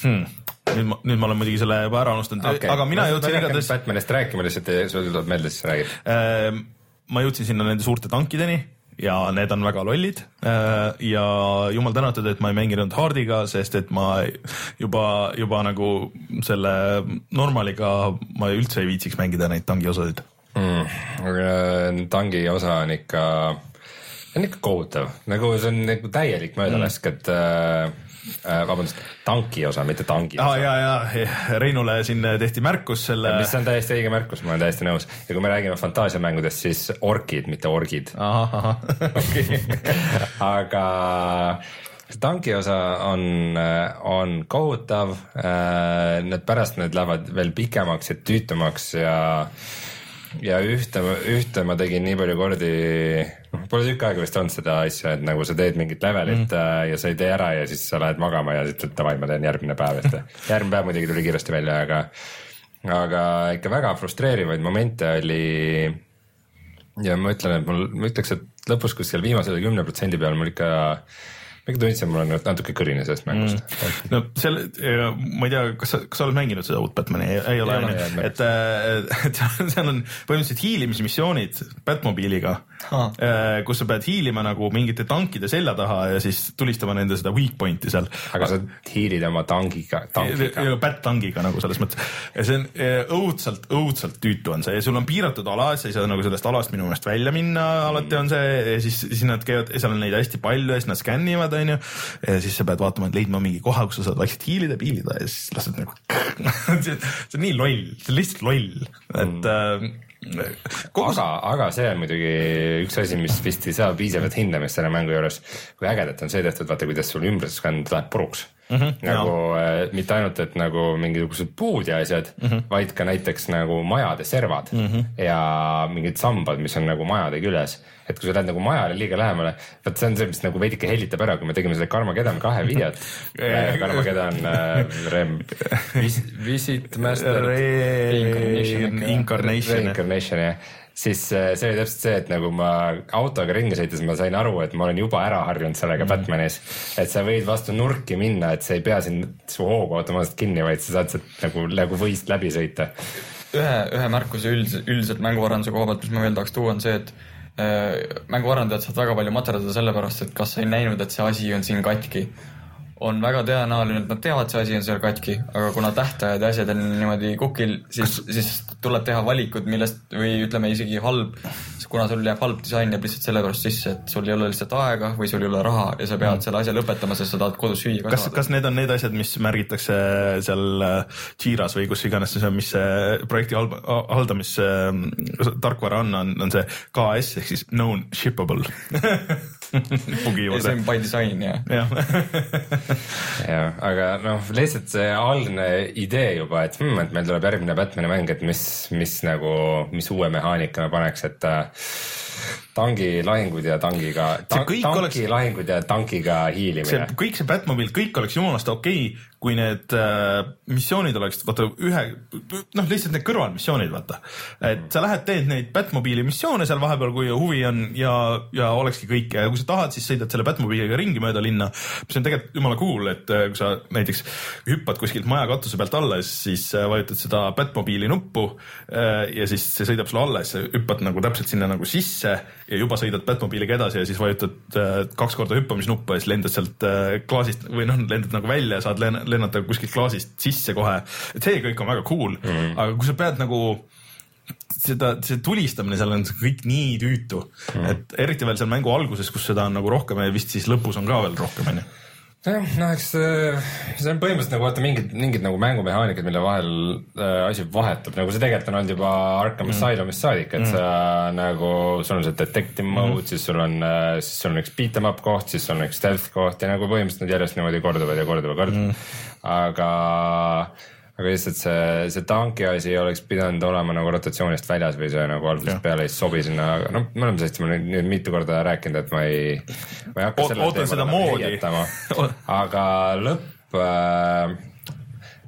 hmm, nüüd ma, nüüd ma olen muidugi selle juba ära unustanud okay., aga mina jõudsin igatahes Batmanist rääkima lihtsalt, sul tuleb meelde, siis räägid. Ehm, ma jõudsin sinna nende suurte tankideni ja need on väga lollid Ehm, ja jumal tänatud, et ma ei mänginud Hardiga, sest et ma juba, juba nagu selle normaliga ma üldse ei viitsiks mängida neid tangiosasid. mm,. aga tangi osa on ikka, on ikka kohutav, nagu see on nagu täielik möödalask mm., et äh, äh, vabandust, tanki osa, mitte tangi osa. ja, ja Reinule siin tehti märkus selle. mis on täiesti õige märkus, ma olen täiesti nõus ja kui me räägime fantaasiamängudest, siis orkid, mitte orgid. aga see tanki osa on, on kohutav. Need pärast need lähevad veel pikemaks ja tüütumaks ja, ja ühte, ühte ma tegin nii palju kordi, noh, pole tükk aega vist olnud seda asja, et nagu sa teed mingit levelit mm. ja sa ei tee ära ja siis sa lähed magama ja siis ütled davai, ma teen järgmine päev, et järgmine päev muidugi tuli kiiresti välja, aga aga ikka väga frustreerivaid momente oli ja ma ütlen, et mul, ma ütleks, et lõpus kuskil viimase kümne protsendi peal mul ikka, ma ikka tundsin, mul on natuke kõrini sellest mängust mm.. no selle, ma ei tea, kas sa, kas sa oled mänginud seda uut Batman'i, ei ole ei, ole. et, et seal- seal on põhimõtteliselt hiilimismissioonid Batmobiiliga kus sa pead hiilima nagu mingite tankide selja taha ja siis tulistama nende seda weak point'i seal. aga sa hiilid oma tangiga, tankiga. Bat-tangiga nagu selles mõttes ja see on õudselt, õudselt tüütu on see ja sul on piiratud ala, sa ei saa nagu sellest alast minu meelest välja minna, alati on see ja siis, siis nad käivad, seal on neid hästi palju ja siis nad skännivad, onju. ja siis sa pead vaatama, et leidma mingi koha, kus sa saad vaikselt hiilida, piilida ja siis lased nagu see see on nii loll, see on lihtsalt loll, et mm. Kogu aga, aga see on muidugi üks asi, mis vist ei saa piisavat hindamist selle mängu juures. kui ägedalt on see tehtud, vaata kuidas sul ümbruskond läheb puruks mm. -hmm, nagu äh, mitte ainult, et nagu mingisugused puud ja asjad mm. -hmm. vaid ka näiteks nagu majade servad mm -hmm. ja mingid sambad, mis on nagu majade küljes. et kui sa lähed nagu majale liiga lähemale, vot see on see, mis nagu veidike hellitab ära, kui me tegime selle Karmageddon kahe videot. Karmageddon äh, Rem, Visit Master Reincarnation, Incarnation. Reincarnation jah, siis äh, see oli täpselt see, et nagu ma autoga ringi sõites ma sain aru, et ma olen juba ära harjunud sellega mm. Batmanis. et sa võid vastu nurki minna, et sa ei pea sind su hoogu automaatselt kinni, vaid sa saad sealt nagu, nagu võist läbi sõita. ühe, ühe märkuse üldiselt, üldiselt mänguarenduse koha pealt, mis ma veel tahaks tuua, on see, et äh, mänguarendajad saavad väga palju materdada sellepärast, et kas sa ei näinud, et see asi on siin katki. on väga tõenäoline, et nad teavad, see asi on seal katki, aga kuna tähtajad ja asjad on niimoodi kukil, siis, siis tuleb teha valikud, millest või ütleme isegi halb, kuna sul jääb halb disain jääb lihtsalt sellepärast sisse, et sul ei ole lihtsalt aega või sul ei ole raha ja sa pead mm. selle asja lõpetama, sest sa tahad kodus süüa ka kas, kas need on need asjad, mis märgitakse seal äh, Jiras või kus iganes see on, mis see projekti haldamise äh, tarkvara on, on, on see KS ehk siis known shippable bugi ja see juurde on. by design ja jah, jah, aga noh, lihtsalt see algne idee juba, et hmm, et meil tuleb järgmine Batman'i mäng, et mis, mis nagu, mis uue mehaanika me paneks, et äh, tangilahingud ja tangiga ta, kõik oleks- tankilahingud ja tankiga hiilimine. kõik see Batmobile, kõik oleks jumalast okei okay,, kui need äh, missioonid oleks vaata ühe, noh, lihtsalt need kõrvalmissioonid, vaata. et sa lähed, teed neid Batmobile'i missioone seal vahepeal, kui huvi on ja, ja olekski kõik ja kui sa tahad, siis sõidad selle Batmobile'iga ringi mööda linna, mis on tegelikult jumala cool, et äh, kui sa näiteks hüppad kuskilt maja katuse pealt alla, siis äh, vajutad seda Batmobile'i nuppu äh, ja siis see sõidab sulle alla ja siis sa hüppad nagu täpselt sinna nagu sisse ja juba sõidad Batmobile'iga edasi ja siis vajutad kaks korda hüppamisnuppu ja siis lendad sealt klaasist või noh, lendad nagu välja ja saad lennata kuskilt klaasist sisse kohe. et see kõik on väga cool mm., aga kui sa pead nagu seda, see tulistamine seal on kõik nii tüütu mm., et eriti veel seal mängu alguses, kus seda on nagu rohkem ja vist siis lõpus on ka veel rohkem onju. jah, no eks äh, see on põhimõtteliselt nagu vaata mingid, mingid nagu mängumehaanikad, mille vahel äh, asi vahetub, nagu see tegelikult on olnud juba Arkham Asylumist saadik, et sa nagu, sul on see detective mode, siis sul on, siis sul on üks beat em up koht, siis on üks stealth koht ja nagu põhimõtteliselt nad järjest niimoodi korduvad ja korduvad ja korduvad. aga, aga lihtsalt see, see tanki asi oleks pidanud olema nagu rotatsioonist väljas või see nagu algusest peale ei sobi sinna, aga noh, me oleme sellest nüüd, mitu korda rääkinud, et ma ei, ma ei hakka Oot- teemale seda nagu heietama. aga lõpp äh,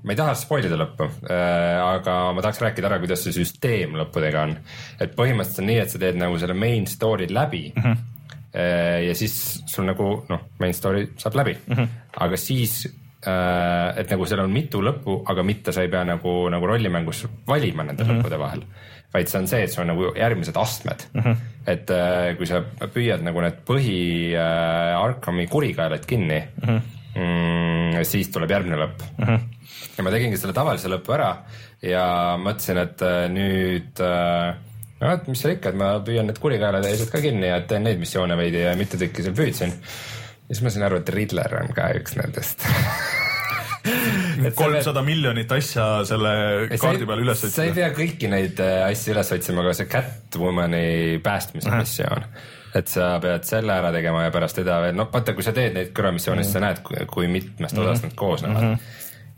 ma ei taha spoil ida lõppu äh,, aga ma tahaks rääkida ära, kuidas see süsteem lõppudega on. et põhimõtteliselt on nii, et sa teed nagu selle main story läbi mm. -hmm. ja siis sul nagu noh, main story saab läbi mm, -hmm. aga siis et nagu seal on mitu lõppu, aga mitte sa ei pea nagu, nagu rollimängus valima nende mm -hmm. lõppude vahel vaid see on see, et sul on nagu järgmised astmed mm. -hmm. et äh, kui sa püüad nagu need põhi äh, Arkhami kurikaelad kinni mm, -hmm. mm, siis tuleb järgmine lõpp mm. -hmm. ja ma tegingi selle tavalise lõpu ära ja mõtlesin, et äh, nüüd äh, no et mis seal ikka, et ma püüan need kurikaelad ja asjad ka kinni ja teen neid missioone veidi ja mitu tükki seal püüdsin. Siis ma sain aru, et Riddler on ka üks nendest. Kolmsada miljonit asja selle kaardi peal üles sa ei otsida. pea kõiki neid äh, asju üles otsima, aga see Catwomani päästmise missioon, et sa pead selle ära tegema ja pärast teda veel, noh vaata, kui sa teed neid kõrvamissioone, siis sa näed, kui mitmest osast nad koosnevad.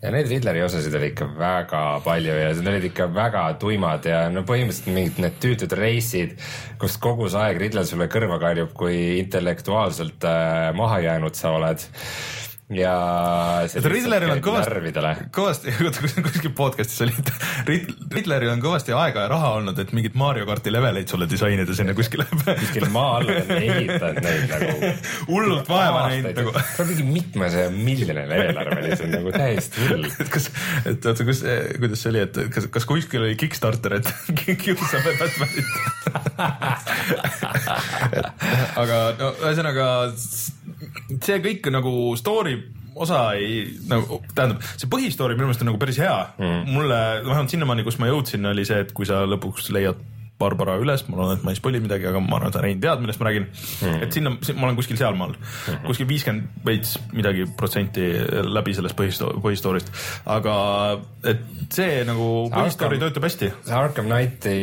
Ja neid Riddleri osasid oli ikka väga palju ja need olid ikka väga tuimad ja no põhimõtteliselt mingid need tüütud reisid, kus kogu see aeg Riddler sulle kõrva karjub, kui intellektuaalselt äh, maha jäänud sa oled. Ja see Riddleril on kõvasti, kõvasti, kuskil podcast'is oli, et Rid- Riddleril on kõvasti aega ja raha olnud, et mingit Mario karti leveleid sulle disainida sinna kuskile. kuskil maa all on ehitanud neid nagu hullult vaeva näinud nagu. see on mingi mitmesaja miljoniline eelarve lihtsalt nagu täiesti hull. et kas, et oota, kus, kuidas see oli, et kas, kas kuskil oli Kickstarter, et kiusame Batmanit? aga no ühesõnaga see kõik nagu story osa ei nagu tähendab, see põhistory minu meelest on nagu päris hea mm.. mulle vähemalt sinnamaani, kus ma jõudsin, oli see, et kui sa lõpuks leiad Barbara üles, ma loodan, et ma ei spoil'i midagi, aga ma arvan, et Rein tead, millest ma räägin mm.. et sinna, ma olen kuskil sealmaal mm, -hmm. kuskil viiskümmend veits midagi protsenti läbi sellest põhisto-, põhistory'st, aga et see nagu põhistory Arkham- töötab hästi. see Arkham Knighti,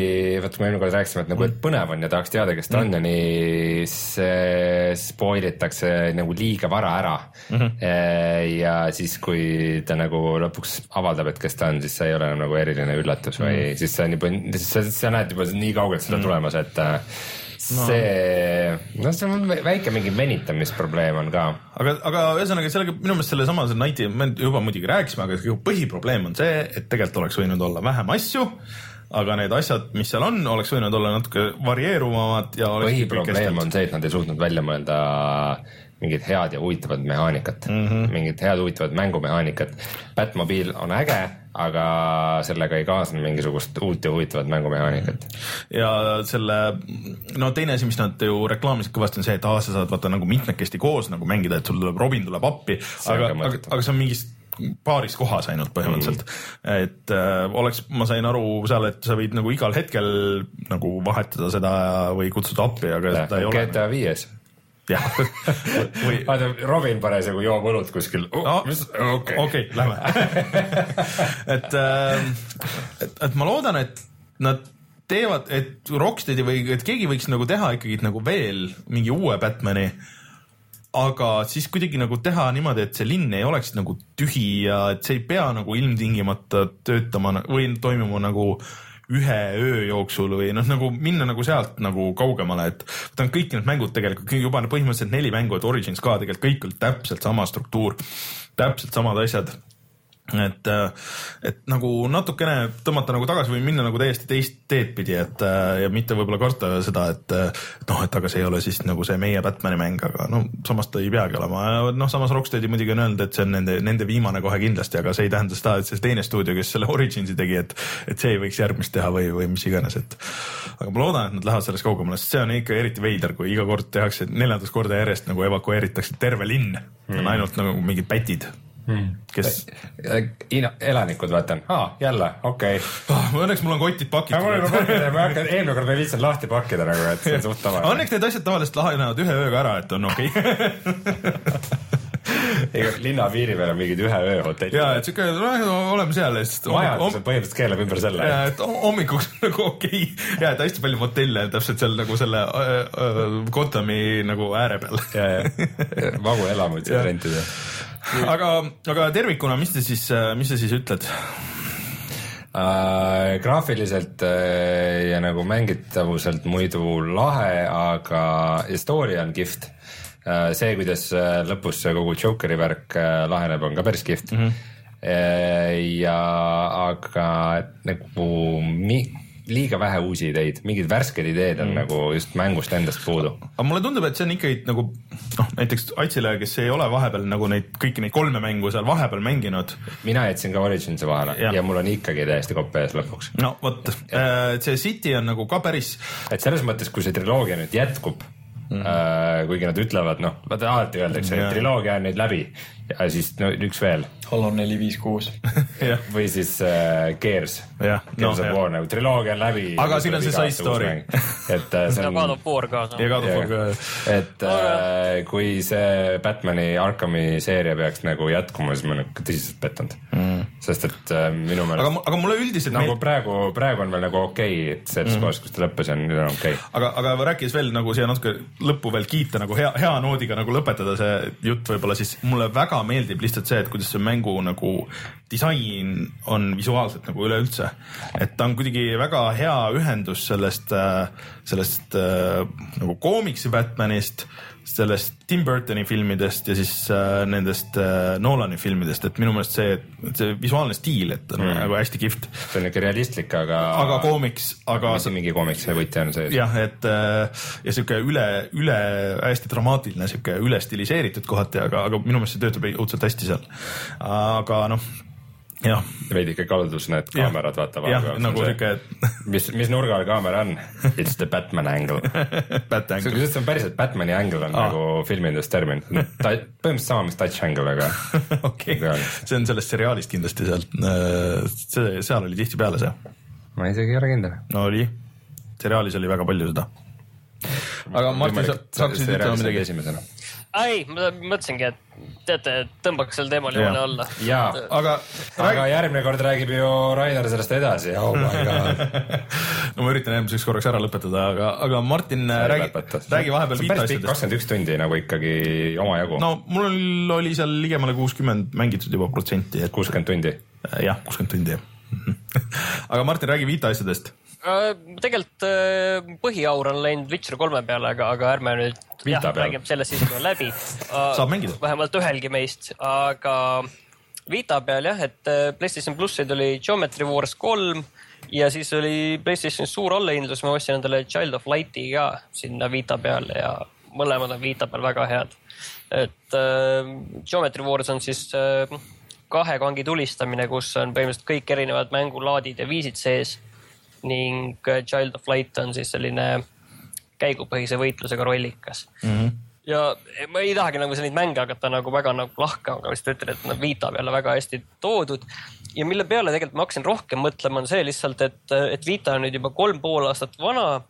vaata kui me eelmine kord rääkisime, et nagu, et põnev on ja tahaks teada, kes ta on ja nii, see spoil itakse nagu liiga vara ära mm. -hmm. ja siis, kui ta nagu lõpuks avaldab, et kes ta on, siis see ei ole enam nagu eriline üllatus või mm -hmm. siis see on juba, sa näed juba nii kaugelt seda mm. tulemas, et äh, see, no see on väike mingi venitamisprobleem on ka. Aga, aga ühesõnaga sellega minu meelest sellesama see Nighti me juba muidugi rääkisime, aga põhiprobleem on see, et tegelikult oleks võinud olla vähem asju, aga need asjad, mis seal on, oleks võinud olla natuke varieeruvamad ja põhiprobleem on see, et nad ei suutnud välja mõelda mingit head ja huvitavat mehaanikat. Mm, -hmm. mingit head huvitavat mängumehaanikat. Batmobiil on äge, aga sellega ei kaasne mingisugust uut ja huvitavat mängumehaanikat. ja selle, no teine asi, mis nad ju reklaamisid kõvasti, on see, et aa, sa saad vaata nagu mitmekesti koos nagu mängida, et sul tuleb Robin tuleb appi, aga aga, aga see on mingis paaris kohas ainult põhimõtteliselt mm.. et äh, oleks, ma sain aru seal, et sa võid nagu igal hetkel nagu vahetada seda või kutsuda appi, aga seda ei ole. GTA viies. Jah, või vaata, Robin parasjagu joob õlut kuskil oh, no okei okay,, lähme. et, et, et ma loodan, et nad teevad, et Rocksteadi või et keegi võiks nagu teha ikkagi nagu veel mingi uue Batman'i. aga siis kuidagi nagu teha niimoodi, et see linn ei oleks nagu tühi ja et see ei pea nagu ilmtingimata töötama või toimuma nagu ühe öö jooksul või noh, nagu minna nagu sealt nagu kaugemale, et võtan kõik need mängud tegelikult juba põhimõtteliselt neli mängu, et Origins ka tegelikult kõik oli täpselt sama struktuur, täpselt samad asjad et, et nagu natukene tõmmata nagu tagasi või minna nagu täiesti teist teed pidi, et ja mitte võib-olla karta seda, et noh, et aga see ei ole siis nagu see meie Batman'i mäng, aga no samas ta ei peagi olema. noh, samas Rocksteadi muidugi on öelnud, et see on nende, nende viimane kohe kindlasti, aga see ei tähenda seda, et see teine stuudio, kes selle Originsi tegi, et, et see ei võiks järgmist teha või, või mis iganes, et. aga ma loodan, et nad lähevad sellest kaugemale, sest see on ikka eriti veider, kui iga kord tehakse neljandat korda järjest nagu evakueeritakse terve linn mm., on ainult nagu mingid pätid Hmm. kes. elanikud vaatan ah,, jälle, okei okay. oh,. Õnneks mul on kotid pakitud. mul on pakid ja ma hakkan, eelmine kord ma ei viitsinud lahti pakkida nagu, et see on suht tavaline. Õnneks need asjad tavaliselt lahenevad ühe ööga ära, et on okei okay. ega linna piiri peal on mingid ühe öö hotellid. ja, et siuke, oleme seal ja siis. majandus põhimõtteliselt keelab ümber selle. ja, et hommikuks nagu okei okay. ja, et hästi palju motelle täpselt seal nagu selle äh, äh, Gothami nagu ääre peal. ja, ja, vagu elamuid saab rentida aga, aga tervikuna, mis te siis, mis te siis ütled? Äh, graafiliselt äh, ja nagu mängitavuselt muidu lahe, aga story on kihvt äh,. see, kuidas äh, lõpus see kogu Jokeri värk äh, laheneb, on ka päris kihvt mm. -hmm. ja aga nagu mi, liiga vähe uusi ideid, mingid värsked ideed on mm. nagu just mängust endast puudu. aga mulle tundub, et see on ikkagi nagu noh, näiteks Aitsile, kes ei ole vahepeal nagu neid kõiki neid kolme mängu seal vahepeal mänginud. mina jätsin ka Originsi vahele ja. ja mul on ikkagi täiesti kopp ees lõpuks. no vot, äh, see City on nagu ka päris. et selles mõttes, kui see triloogia nüüd jätkub Mm -hmm. kuigi nad ütlevad, noh, vaata alati öeldakse, et triloogia on nüüd läbi ja siis no üks veel. Halo neli, viis, kuus. või siis äh, Gears. Gears no, of War nagu triloogia on läbi. aga siin on see side story. et äh, see on. ja God of War ka. ja God of War ka. et äh, kui see Batman'i Arkami seeria peaks nagu jätkuma, siis ma olen ikka tõsiselt pettunud mm.. sest et äh, minu meelest. aga, aga mulle üldiselt. nagu meil... praegu, praegu on veel nagu okei okay,, et selles mm. kohas, kus ta lõppes, on nüüd on okei okay.. aga, aga rääkides veel nagu siia natuke lõppu veel kiita nagu hea, hea noodiga nagu lõpetada see jutt võib-olla siis mulle väga meeldib lihtsalt see, et kuidas see mängu nagu disain on visuaalselt nagu üleüldse. et ta on kuidagi väga hea ühendus sellest, äh, sellest äh, nagu koomiksi Batmanist, sellest Tim Burtoni filmidest ja siis äh, nendest äh, Nolani filmidest, et minu meelest see, see visuaalne stiil, et on mm. nagu hästi kihvt. see on niuke realistlik, aga. aga koomiks, aga. mingi koomiks, see võti on sees. jah, et äh, ja sihuke üle, üle hästi dramaatiline, sihuke üle stiliseeritud kohati, aga, aga minu meelest see töötab õudselt hästi seal. aga noh veidike kaldus need kaamerad, vaata. jah, nagu siuke. mis, mis nurgal kaamera on? It's the Batman angle Bat angle. see on päriselt Batman'i angle on ah. nagu filmides termin. põhimõtteliselt sama, mis touch angle, aga okei okay., see on sellest seriaalist kindlasti sealt, äh, see, seal oli tihtipeale see. ma isegi ei ole kindel. no oli, seriaalis oli väga palju seda. aga Martin, sa hakkasid ütlema midagi? esimesena ei, ma mõtlesingi, et teate, tõmbaks sel teemal joone alla. jaa, aga, aga järgmine kord räägib ju Rainer sellest edasi oh my god no ma üritan järgmiseks korraks ära lõpetada, aga, aga Martin, räägi, räägi vahepeal viite asjadest. kakskümmend üks tundi nagu ikkagi omajagu. no mul oli seal ligemale kuuskümmend mängitud juba protsenti, et. kuuskümmend tundi? jah, kuuskümmend tundi jah aga Martin, räägi viite asjadest tegelikult äh, põhiaur on läinud Witcher kolme peale, aga, aga ärme nüüd jah, räägime sellest siis, kui on läbi. saab mängida. vähemalt ühelgi meist, aga Vita peal jah, et äh, PlayStation plussid oli Geometry Wars kolm ja siis oli PlayStationis suur allahindlus, ma ostsin endale Child of Light'i ka sinna Vita peale ja mõlemad on Vita peal väga head. et äh, Geometry Wars on siis äh, kahe kangi tulistamine, kus on põhimõtteliselt kõik erinevad mängulaadid ja viisid sees ning äh, Child of Light on siis selline käigupõhise võitlusega rollikas mm. -hmm ja ma ei tahagi nagu neid mänge hakata nagu väga nagu lahkama, aga lihtsalt ütlen, et nad Vita peale väga hästi toodud. ja mille peale tegelikult ma hakkasin rohkem mõtlema, on see lihtsalt, et, et Vita on nüüd juba kolm pool aastat vana.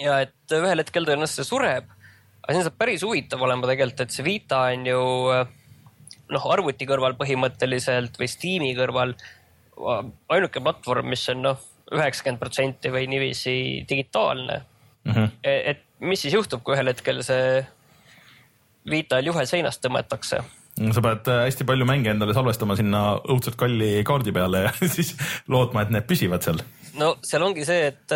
ja et ühel hetkel tõenäoliselt see sureb. aga siin saab päris huvitav olema tegelikult, et see Vita on ju noh, arvuti kõrval põhimõtteliselt või Steam'i kõrval ainuke platvorm, mis on noh üheksakümmend protsenti või niiviisi digitaalne mm. -hmm. et mis siis juhtub, kui ühel hetkel see viitajal juhe seinast tõmmatakse? sa pead äh, hästi palju mänge endale salvestama sinna õudselt kalli kaardi peale ja siis lootma, et need püsivad seal no seal ongi see, et,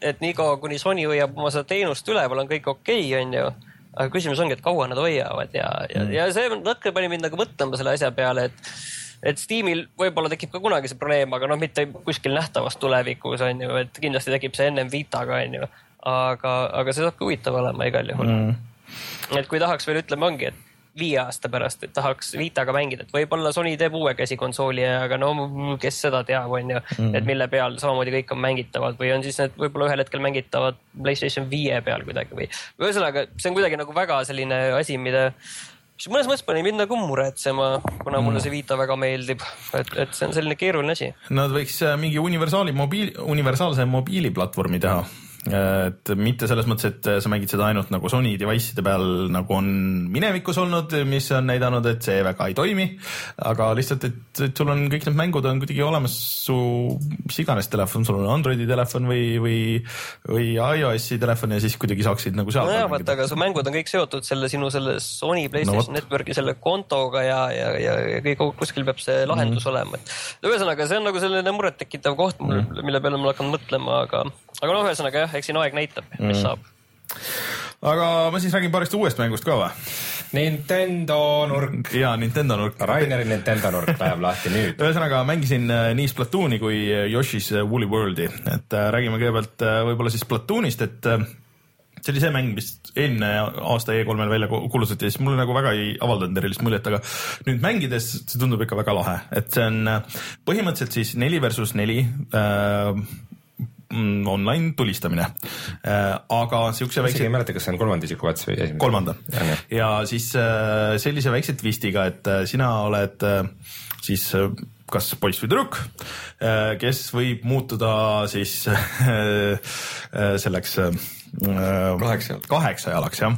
et niikaua kuni Sony hoiab oma seda teenust üleval, on kõik okei okay,, onju. aga küsimus ongi, et kaua nad hoiavad ja, ja mm., ja see natuke pani mind nagu mõtlema selle asja peale, et et Steamil võib-olla tekib ka kunagi see probleem, aga noh, mitte kuskil nähtavas tulevikus on ju, et kindlasti tekib see ennem Vitaga on ju. aga, aga see saab ka huvitav olema igal juhul mm.. et kui tahaks veel ütleme, ongi, et viie aasta pärast, et tahaks Vitaga mängida, et võib-olla Sony teeb uue käsikonsooli, aga no kes seda teab, on ju mm., et mille peal samamoodi kõik on mängitavad või on siis need võib-olla ühel hetkel mängitavad Playstation viie peal kuidagi või. ühesõnaga, see on kuidagi nagu väga selline asi, mida mis mõnes mõttes pani mind nagu muretsema, kuna mulle mm. see Vita väga meeldib, et, et see on selline keeruline asi. Nad võiks äh, mingi universaali mobiil, universaalse mobiiliplatvormi teha et mitte selles mõttes, et sa mängid seda ainult nagu Sony device'ide peal, nagu on minevikus olnud, mis on näidanud, et see väga ei toimi. aga lihtsalt, et, et sul on kõik need mängud on kuidagi olemas su mis iganes telefon, sul on Androidi telefon või, või, või iOS-i telefon ja siis kuidagi saaksid nagu seal. nojah, vaata, aga su mängud on kõik seotud selle sinu selle Sony Playstation no, Networki selle kontoga ja, ja, ja, ja kõik kuskil peab see lahendus mm. olema, et ühesõnaga, see on nagu selline murettekitav koht mm., mille peale ma hakkan mõtlema, aga, aga noh, ühesõnaga jah jah, eks siin aeg näitab, mis mm. saab. aga ma siis räägin paarist uuest mängust ka või? Nintendo nurk. jaa, Nintendo nurk. Raineri Nintendo nurk läheb lahti nüüd. ühesõnaga mängisin äh, nii Splatooni kui Yoshi's Woolly Worldi, et äh, räägime kõigepealt äh, võib-olla siis Splatoonist, et see oli see mäng, mis eelmine aasta E3-l välja kuulutati, siis mulle nagu väga ei avaldanud erilist muljet, aga nüüd mängides see tundub ikka väga lahe, et see on põhimõtteliselt siis neli versus neli äh, online tulistamine äh,. aga siukse väikse. ei mäleta, kas see on kolmanda isiku vats või esimene? kolmanda ja, ja siis äh, sellise väikse twistiga, et äh, sina oled siis kas poiss või tüdruk, kes võib muutuda siis selleks kaheksa jalaks. kaheksa jalaks jah,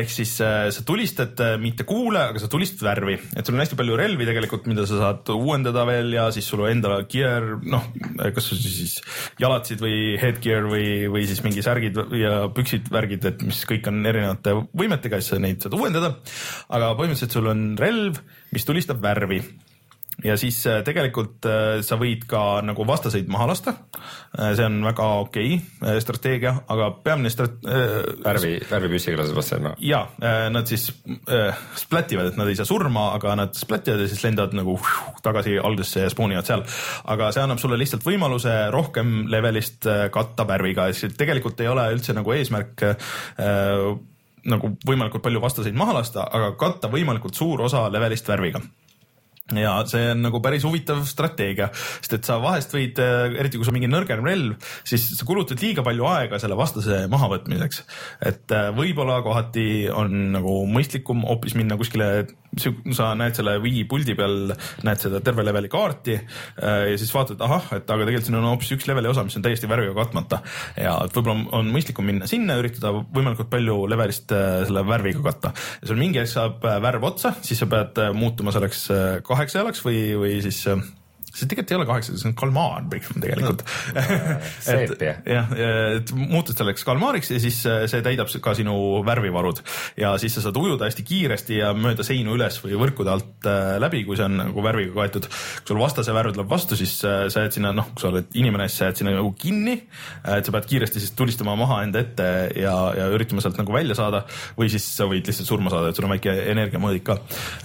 ehk siis äh, sa tulistad äh, mitte kuule, aga sa tulistad värvi, et sul on hästi palju relvi tegelikult, mida sa saad uuendada veel ja siis sul enda gear, noh, kas siis jalatsid või headgear või, või siis mingi särgid ja püksid, värgid, et mis kõik on erinevate võimetega, siis sa neid saad uuendada. aga põhimõtteliselt sul on relv, mis tulistab värvi ja siis äh, tegelikult äh, sa võid ka nagu vastaseid maha lasta. Äh, see on väga okei okay, strateegia, aga peamine strat-. värvi, värvipüssiga lased vastaseid maha? ja, nad siis splativad, et nad ei saa surma, aga nad splativad ja siis lendavad nagu tagasi algusesse ja spoonivad seal. aga see annab sulle lihtsalt võimaluse rohkem levelist katta värviga, siis tegelikult ei ole üldse nagu eesmärk nagu võimalikult palju vastaseid maha lasta, aga katta võimalikult suur osa levelist värviga ja see on nagu päris huvitav strateegia, sest et sa vahest võid, äh, eriti kui sul on mingi nõrgem relv, siis sa kulutad liiga palju aega selle vastase mahavõtmiseks. et äh, võib-olla kohati on nagu mõistlikum hoopis minna kuskile, sa näed selle Wii puldi peal, näed seda terve leveli kaarti äh, ja siis vaatad, ahah, et aga tegelikult siin on hoopis üks leveli osa, mis on täiesti värviga katmata. ja et võib-olla on mõistlikum minna sinna, üritada võimalikult palju levelist selle värviga katta. ja sul mingi hetk saab värv otsa, siis sa pead muutuma selleks kahe kaheksa jalaks või, või siis äh, see tegelikult ei ole kaheksa, see on kalmaar pigem tegelikult et jah, et muutud selleks kalmaariks ja siis äh, see täidab ka sinu värvivarud ja siis sa saad ujuda hästi kiiresti ja mööda seinu üles või võrkude alt äh, läbi, kui see on nagu värviga kaetud. kui sul vastase värv tuleb vastu, siis äh, sa jääd sinna, noh, kui sa oled inimene, siis sa jääd sinna nagu kinni. et sa pead kiiresti siis tulistama maha enda ette ja, ja üritama sealt nagu välja saada või siis sa võid lihtsalt surma saada, et sul on väike energiamõõdik ka.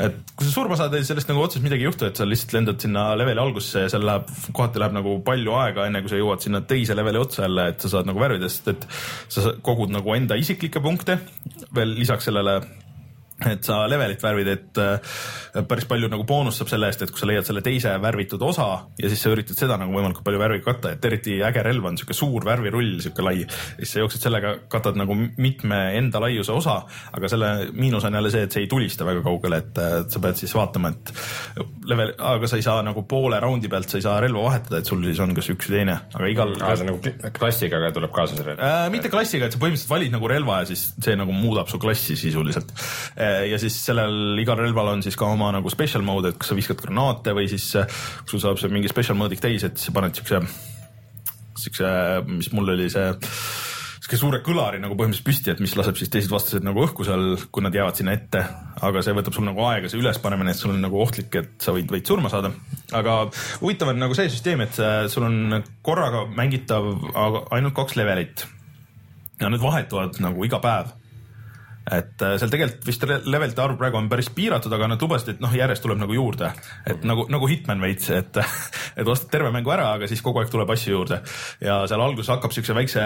et kui sa surma saad, sellest nagu otseselt midagi ei juhtu, et sa lihtsalt lendad sinna leveli algusesse ja seal läheb, kohati läheb nagu palju aega, enne kui sa jõuad sinna teise leveli otsa jälle, et sa saad nagu värvidest, et sa kogud nagu enda isiklikke punkte. Veel lisaks sellele et sa levelit värvid, et äh, päris palju nagu boonust saab selle eest, et kui sa leiad selle teise värvitud osa ja siis sa üritad seda nagu võimalikult palju värviga katta, et eriti äge relv on sihuke suur värvirull, sihuke lai. siis sa jooksed sellega, katad nagu mitme enda laiuse osa, aga selle miinus on jälle see, et see ei tulista väga kaugele, et sa pead siis vaatama, et level, aga sa ei saa nagu poole raundi pealt, sa ei saa relva vahetada, et sul siis on kas üks või teine, aga igal. see nagu klassiga tuleb kaasa see relv äh,? mitte klassiga, et sa põhimõtteliselt valid nagu relva ja siis see nagu muudab su klassi sisuliselt ja siis sellel igal relval on siis ka oma nagu special mode, et kas sa viskad granaate või siis eh, kui sul saab see mingi special mode'ik täis, et siis sa paned siukse, siukse, mis mul oli see sihuke suure kõlari nagu põhimõtteliselt püsti, et mis laseb siis teised vastased nagu õhku seal, kui nad jäävad sinna ette. aga see võtab sul nagu aega, see ülespanemine, et sul on nagu ohtlik, et sa võid veits surma saada. aga huvitav on nagu see süsteem, et sul on korraga mängitav ainult kaks levelit. ja need vahetuvad nagu iga päev et äh, seal tegelikult vist levelite arv praegu on päris piiratud, aga nad lubasid, et noh, järjest tuleb nagu juurde, et nagu, nagu Hitman veits, et, et ostad terve mängu ära, aga siis kogu aeg tuleb asju juurde. ja seal alguses hakkab siukse väikse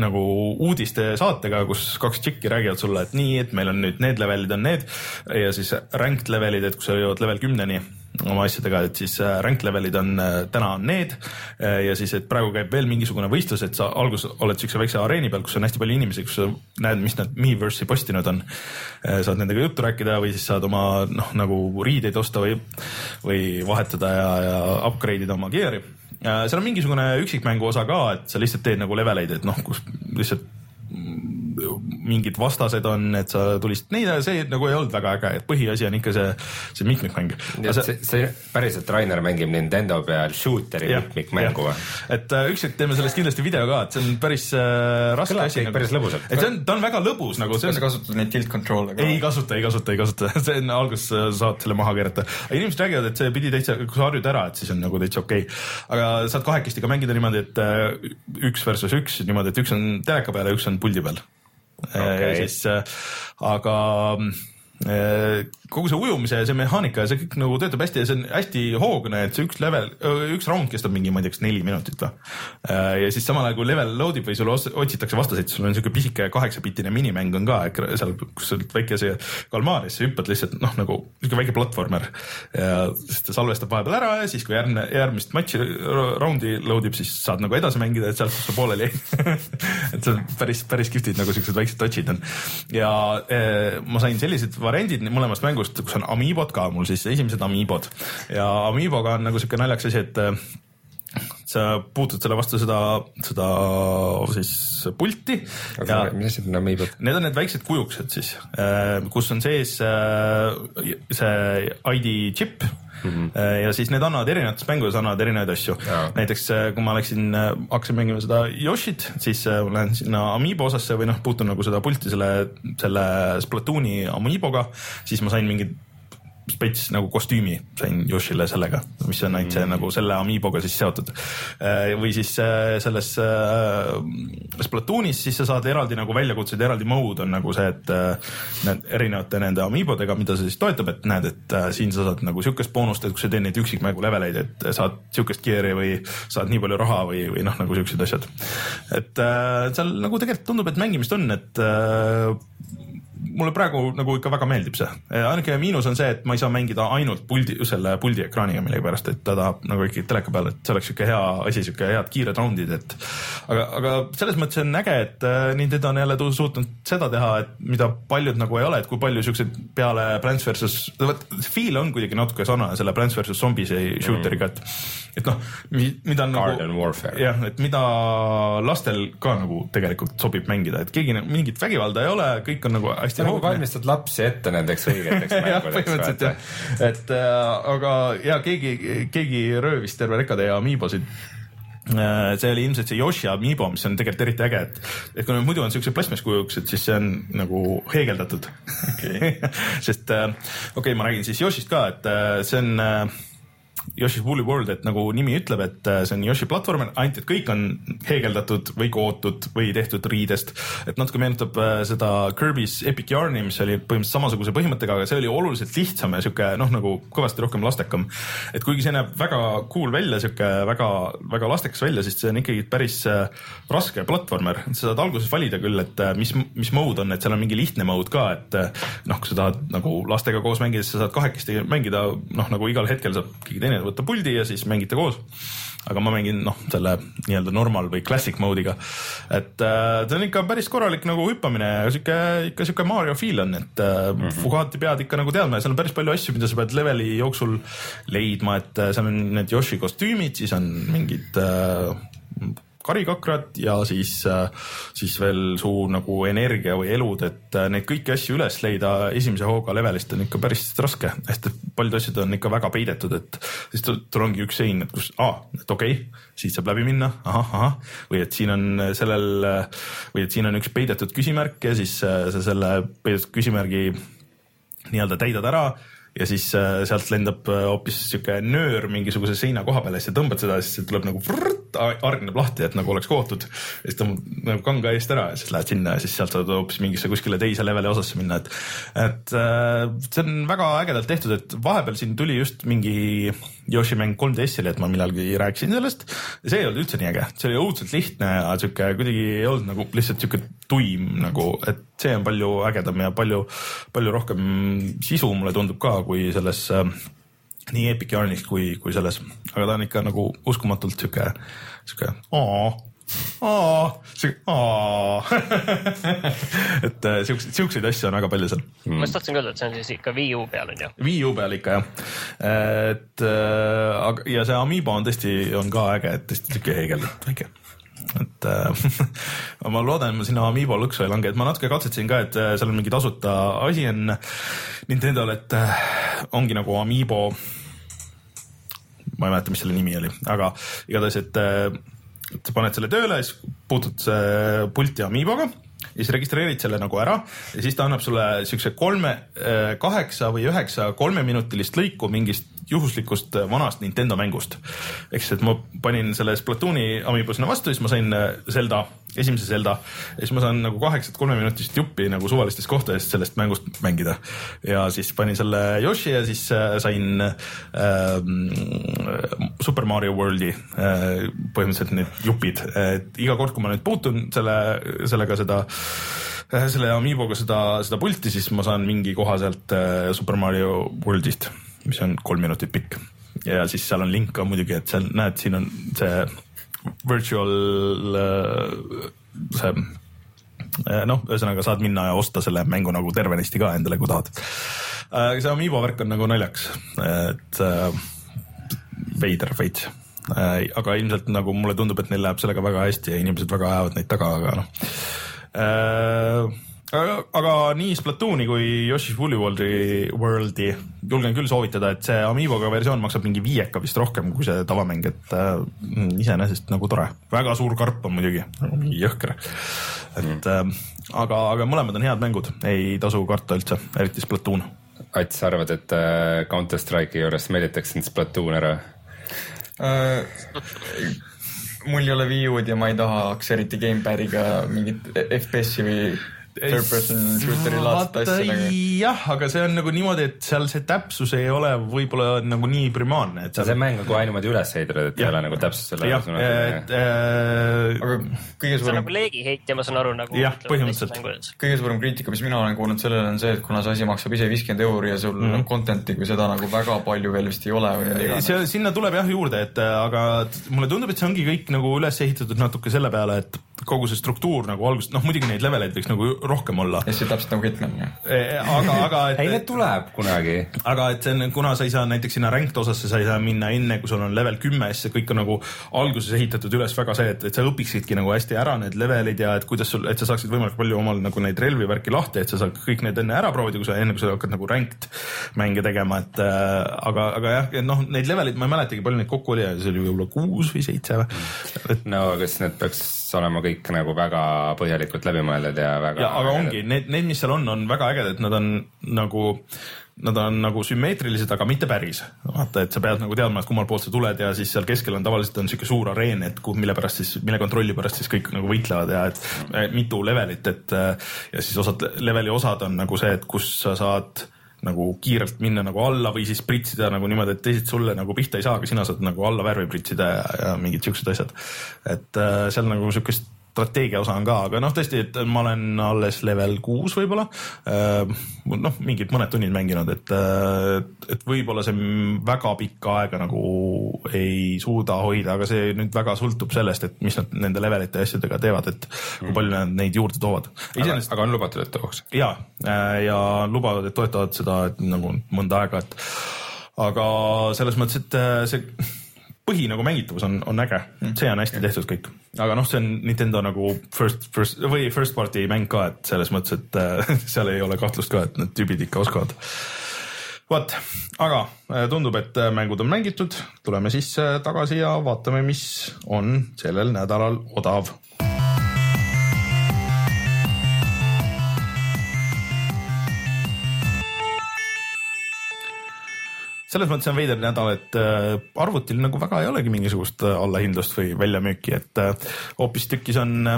nagu uudiste saatega, kus kaks tšikki räägivad sulle, et nii, et meil on nüüd need levelid on need ja siis ranked levelid, et kui sa jõuad level kümneni oma asjadega, et siis äh, rank levelid on äh, täna on need äh, ja siis, et praegu käib veel mingisugune võistlus, et sa alguses oled siukse väikse areeni peal, kus on hästi palju inimesi, kus sa näed, mis nad Miiverse'i postinud on. saad nendega juttu rääkida või siis saad oma noh, nagu riideid osta või, või vahetada ja, ja upgrade ida oma gear'i. seal on mingisugune üksikmängu osa ka, et sa lihtsalt teed nagu leveleid, et noh, kus lihtsalt mingid vastased on, et sa tulistad neid, see nagu ei olnud väga äge, et põhiasi on ikka see, see mitmikmäng. See, see päriselt Rainer mängib Nintendo peal shooter'i mitmikmängu või? et äh, ükskord teeme sellest kindlasti video ka, et see on päris äh, raske Kõlab asi. Nagu, päris lõbusalt. et see on, ta on väga lõbus nagu. kas sa kasutad neid tilt control'e ka? ei kasuta, ei kasuta, ei kasuta see on alguses äh, saad selle maha keerata. inimesed räägivad, et see pidi täitsa, kui sa harjud ära, et siis on nagu täitsa okei okay.. aga saad kahekesti ka mängida niimoodi, et äh, üks versus üks niimoodi, et üks on teleka peal ja üks on puldi peal okay.. siis, äh, aga äh, kogu see ujumise see mehaanika ja see kõik nagu töötab hästi ja see on hästi hoogne, et see üks level, üks raund kestab mingi, ma ei tea, kas neli minutit või. Äh, ja siis samal ajal kui level load ib või sul otsitakse vastaseid, sul on siuke pisike kaheksapiltine minimäng on ka seal, kus sa oled väike see kalmaar ja siis hüppad lihtsalt noh, nagu siuke väike platvormer. ja siis ta salvestab vahepeal ära ja siis, kui järgmine, järgmist matši raundi load ib, siis saad nagu edasi mängida, et sealt, sa pooleli jäid et see on päris, päris kihvtid nagu siuksed väiksed touch'id on. ja eh, ma sain sellised variandid mõlemast mängust mängust, kus on Amiibod ka mul siis esimesed Amiibod. Ja Amiiboga on nagu siuke naljakas asi, et sa puutud selle vastu seda, seda siis pulti. mis asjad on Amiibod? Need on need väiksed kujukesed siis, äh, kus on sees äh, see ID chip Mm -hmm. ja siis need annavad erinevates mängudes annavad erinevaid asju. näiteks kui ma läksin, hakkasin mängima seda Yoshit, siis ma lähen sinna Amiibo osasse või noh, puutun nagu seda pulti selle, selle Splatooni Amiiboga, siis ma sain mingid spets nagu kostüümi sain Yoshile sellega, mis on ainult see mm. nagu selle Amiiboga siis seotud. Äh, või siis äh, selles äh, Splatoonis siis sa saad eraldi nagu väljakutseid, eraldi mode on nagu see, et erinevate nende Amiibodega, mida see siis toetab, et näed, et siin sa saad nagu sihukest boonust, et kui sa teed neid üksikmängu leveleid, et saad sihukest gear'i või saad nii palju raha või, või noh, nagu siuksed asjad. et seal nagu tegelikult tundub, et mängimist on, et mulle praegu nagu ikka väga meeldib see. ainuke miinus on see, et ma ei saa mängida ainult puldi, selle puldi ekraaniga millegipärast, et ta tahab nagu ikkagi teleka peal, et see oleks sihuke hea asi, sihuke head kiired raundid, et aga, aga selles mõttes on äge, et äh, Nintendo on jälle suutnud seda teha, et mida paljud nagu ei ole, et kui palju siukseid peale Plants versus, vot feel on kuidagi natuke sarnane selle Plants versus Zombies'i shooteriga, et et noh, mida Garden nagu, jah, et mida lastel ka nagu tegelikult sobib mängida, et keegi mingit vägivalda ei ole, kõik on nagu hästi sa nagu valmistad lapsi ette nendeks õigeteks mängudeks. et äh, aga ja keegi, keegi röövis terve rekatäie Amiibosid äh, see oli ilmselt see Yoshi Amiibo, mis on tegelikult eriti äge, et, et kui muidu on siukse plasmaskujuks, et siis see on nagu heegeldatud okay. sest äh, okei okay,, ma räägin siis Yoshist ka, et äh, see on Yoshi's Woolly World, et nagu nimi ütleb, et äh, see on Yoshi platvorm, ainult et kõik on heegeldatud või kootud või tehtud riidest. et natuke meenutab äh, seda Kirby's Epic Yarn'i, mis oli põhimõtteliselt samasuguse põhimõttega, aga see oli oluliselt lihtsam ja sihuke noh, nagu kõvasti rohkem lastekam. et kuigi see näeb väga cool välja, sihuke väga, väga lastekas välja, siis see on ikkagi päris äh, raske platvormer. sa saad alguses valida küll, et mis, mis mode on, et seal on mingi lihtne mode ka, et noh, kui sa tahad nagu lastega koos mängida, siis sa saad kahekesti mängida, noh nagu igal hetkel saab keegi teine teine võtta puldi ja siis mängite koos. aga ma mängin noh, selle nii-öelda normal või classic mode'iga. et äh, see on ikka päris korralik nagu hüppamine ja sihuke ikka sihuke Mario feel on, et äh, mm -hmm. Fugati pead ikka nagu teadma ja seal on päris palju asju, mida sa pead leveli jooksul leidma, et äh, seal on need Yoshi kostüümid, siis on mingid äh, karikakrad ja siis, siis veel su nagu energia või elud, et neid kõiki asju üles leida esimese hooga levelist on ikka päris raske, hästi paljud asjad on ikka väga peidetud, et siis tul ongi üks sein, et kus, aa, et okei okay,, siit saab läbi minna, ahah, ahah, või et siin on sellel või et siin on üks peidetud küsimärk ja siis sa selle peidetud küsimärgi nii-öelda täidad ära ja siis äh, sealt lendab äh, hoopis sihuke nöör mingisuguse seina koha peale siis sa tõmbad seda ja siis tuleb nagu vrrt, hargneb lahti, et nagu oleks kootud. ja siis tõmbad nagu kanga eest ära ja siis lähed sinna ja siis sealt saad hoopis mingisse kuskile teise leveli osasse minna, et. et äh, see on väga ägedalt tehtud, et vahepeal siin tuli just mingi Yoshi mäng 3DS-ile, et ma millalgi rääkisin sellest. see ei olnud üldse nii äge, see oli õudselt lihtne ja sihuke kuidagi ei olnud nagu lihtsalt sihuke tuim nagu, et see on palju ägedam ja palju, palju rohkem sisu mulle tundub ka kui selles äh, nii Epic Yarnis kui, kui selles, aga ta on ikka nagu uskumatult sihuke, sihuke aa et äh, siukseid, siukseid asju on väga palju seal. Mm.. ma just tahtsin öelda, et see on siis ikka Wii U peal on ju. Wii U peal ikka jah, et äh, aga ja see Amiibo on tõesti, on ka äge, et tõesti siuke heegeldult väike et äh, ma loodan, et ma sinna Amiibo lõksu ei lange, et ma natuke katsetasin ka, et äh, seal on mingi tasuta asi on Nintendo'l, et äh, ongi nagu Amiibo. ma ei mäleta, mis selle nimi oli, aga igatahes, et äh, sa paned selle tööle, siis puutud pulti Amiiboga ja siis registreerid selle nagu ära ja siis ta annab sulle siukse kolme, kaheksa või üheksa kolmeminutilist lõiku mingist juhuslikust äh, vanast Nintendo mängust. ehk siis, et ma panin selle Splatooni amiibo sinna vastu, siis ma sain äh, Zelda, esimese Zelda ja siis ma saan nagu kaheksat kolmeminutist juppi nagu suvalistes kohtades sellest mängust mängida. ja siis panin selle Yoshi ja siis äh, sain äh, Super Mario Worldi äh, põhimõtteliselt need jupid, et iga kord, kui ma nüüd puutun selle, sellega seda selle Amiiboga seda, seda pulti, siis ma saan mingi koha sealt Super Mario Worldist mis on kolm minutit pikk. ja siis seal on link ka muidugi, et seal näed, siin on see virtual äh, see äh, noh, ühesõnaga saad minna ja osta selle mängu nagu tervenisti ka endale, kui tahad. Äh, see Amiibo värk on nagu naljakas, et veider veits. aga ilmselt nagu mulle tundub, et neil läheb sellega väga hästi ja inimesed väga ajavad neid taga, aga noh aga, aga nii Splatooni kui Yoshi's Woolly Worldi, Worldi julgen küll soovitada, et see Amiiboga versioon maksab mingi viieka vist rohkem kui see tavamäng, et äh, iseenesest nagu tore. väga suur karp on muidugi, nagu mingi jõhker. et äh, aga, aga mõlemad on head mängud, ei tasu karta üldse, eriti Splatoon. Ats, sa arvad, et äh, Counter Strike'i juures meelitaks sind Splatoon ära äh,? mul ei ole Wii U-d ja ma ei tahaks eriti Gamepadiga mingit FPS-i või third person shooter'i laadset asja nagu. jah, aga see on nagu niimoodi, et seal see täpsus ei ole võib-olla nagu nii primaarne, et seal.... see mäng on kohe niimoodi üles ehitatud, et ei ole nagu täpsus selle. jah, et äh, aga kõige suurem. see on nagu leegiheitja, ma saan aru nagu. jah, põhimõtteliselt. kõige suurem kriitika, mis mina olen kuulnud sellele on see, et kuna see asi maksab ise viiskümmend euri ja sul mm -hmm. content'i kui seda nagu väga palju veel vist ei ole või mida iganes. see, sinna tuleb jah juurde, et aga mulle tundub, et see ongi kõik nagu üles ehitatud natuke selle peale, et kogu see struktuur nagu algusest, noh muidugi neid leveleid võiks nagu rohkem olla. ja see täpselt nagu Hitman ju. E, aga, aga et ei, need tuleb kunagi. aga et see on, kuna sa ei saa näiteks sinna ranked osasse, sa ei saa minna enne, kui sul on level kümme, siis see kõik on nagu alguses ehitatud üles väga see, et, et sa õpiksidki nagu hästi ära need levelid ja et kuidas sul, et sa saaksid võimalikult palju omal nagu neid relvi värki lahti, et sa saad kõik need enne ära proovida, kui sa enne, kui sa hakkad nagu ranked mänge tegema, et äh, aga, aga jah, noh, neid leveleid ma ei mäletagi, palju neid kokku oli, see oli võib-olla kuus või seitse või et.... no kas need peaks olema kõik nagu väga põhjalikult läbi mõeldud ja väga. aga ongi need, need, mis seal on, on väga ägedad, nad on nagu, nad on nagu sümmeetrilised, aga mitte päris. vaata, et sa pead nagu teadma, et kummalt poolt sa tuled ja siis seal keskel on tavaliselt on sihuke suur areen, et kuhu, mille pärast siis, mille kontrolli pärast siis kõik nagu võitlevad ja et mitu levelit, et ja siis osad leveli osad on nagu see, et kus sa saad nagu kiirelt minna nagu alla või siis pritsida nagu niimoodi, et teised sulle nagu pihta ei saa, aga sina saad nagu alla värvi pritsida ja, ja mingid siuksed asjad. et äh, seal nagu siukest strateegia osa on ka, aga noh, tõesti, et ma olen alles level kuus võib-olla. Äh, noh, mingid mõned tunnid mänginud, et, äh, et võib-olla see väga pikka aega nagu ei suuda hoida, aga see nüüd väga sõltub sellest, et mis nad nende levelite ja asjadega teevad, et kui mm. palju nad neid juurde toovad. aga, aga on lubatud, et tooks? ja, äh, ja lubavad, et toetavad seda et nagu mõnda aega, et aga selles mõttes, et see põhi nagu mängitavus on, on äge, see on hästi tehtud kõik aga noh, see on Nintendo nagu first, first või first party mäng ka, et selles mõttes, et äh, seal ei ole kahtlust ka, et need tüübid ikka oskavad. vot, aga äh, tundub, et äh, mängud on mängitud, tuleme siis äh, tagasi ja vaatame, mis on sellel nädalal odav selles mõttes on veider nädal, et äh, arvutil nagu väga ei olegi mingisugust äh, allahindlust või väljamüüki, et äh, hoopistükkis on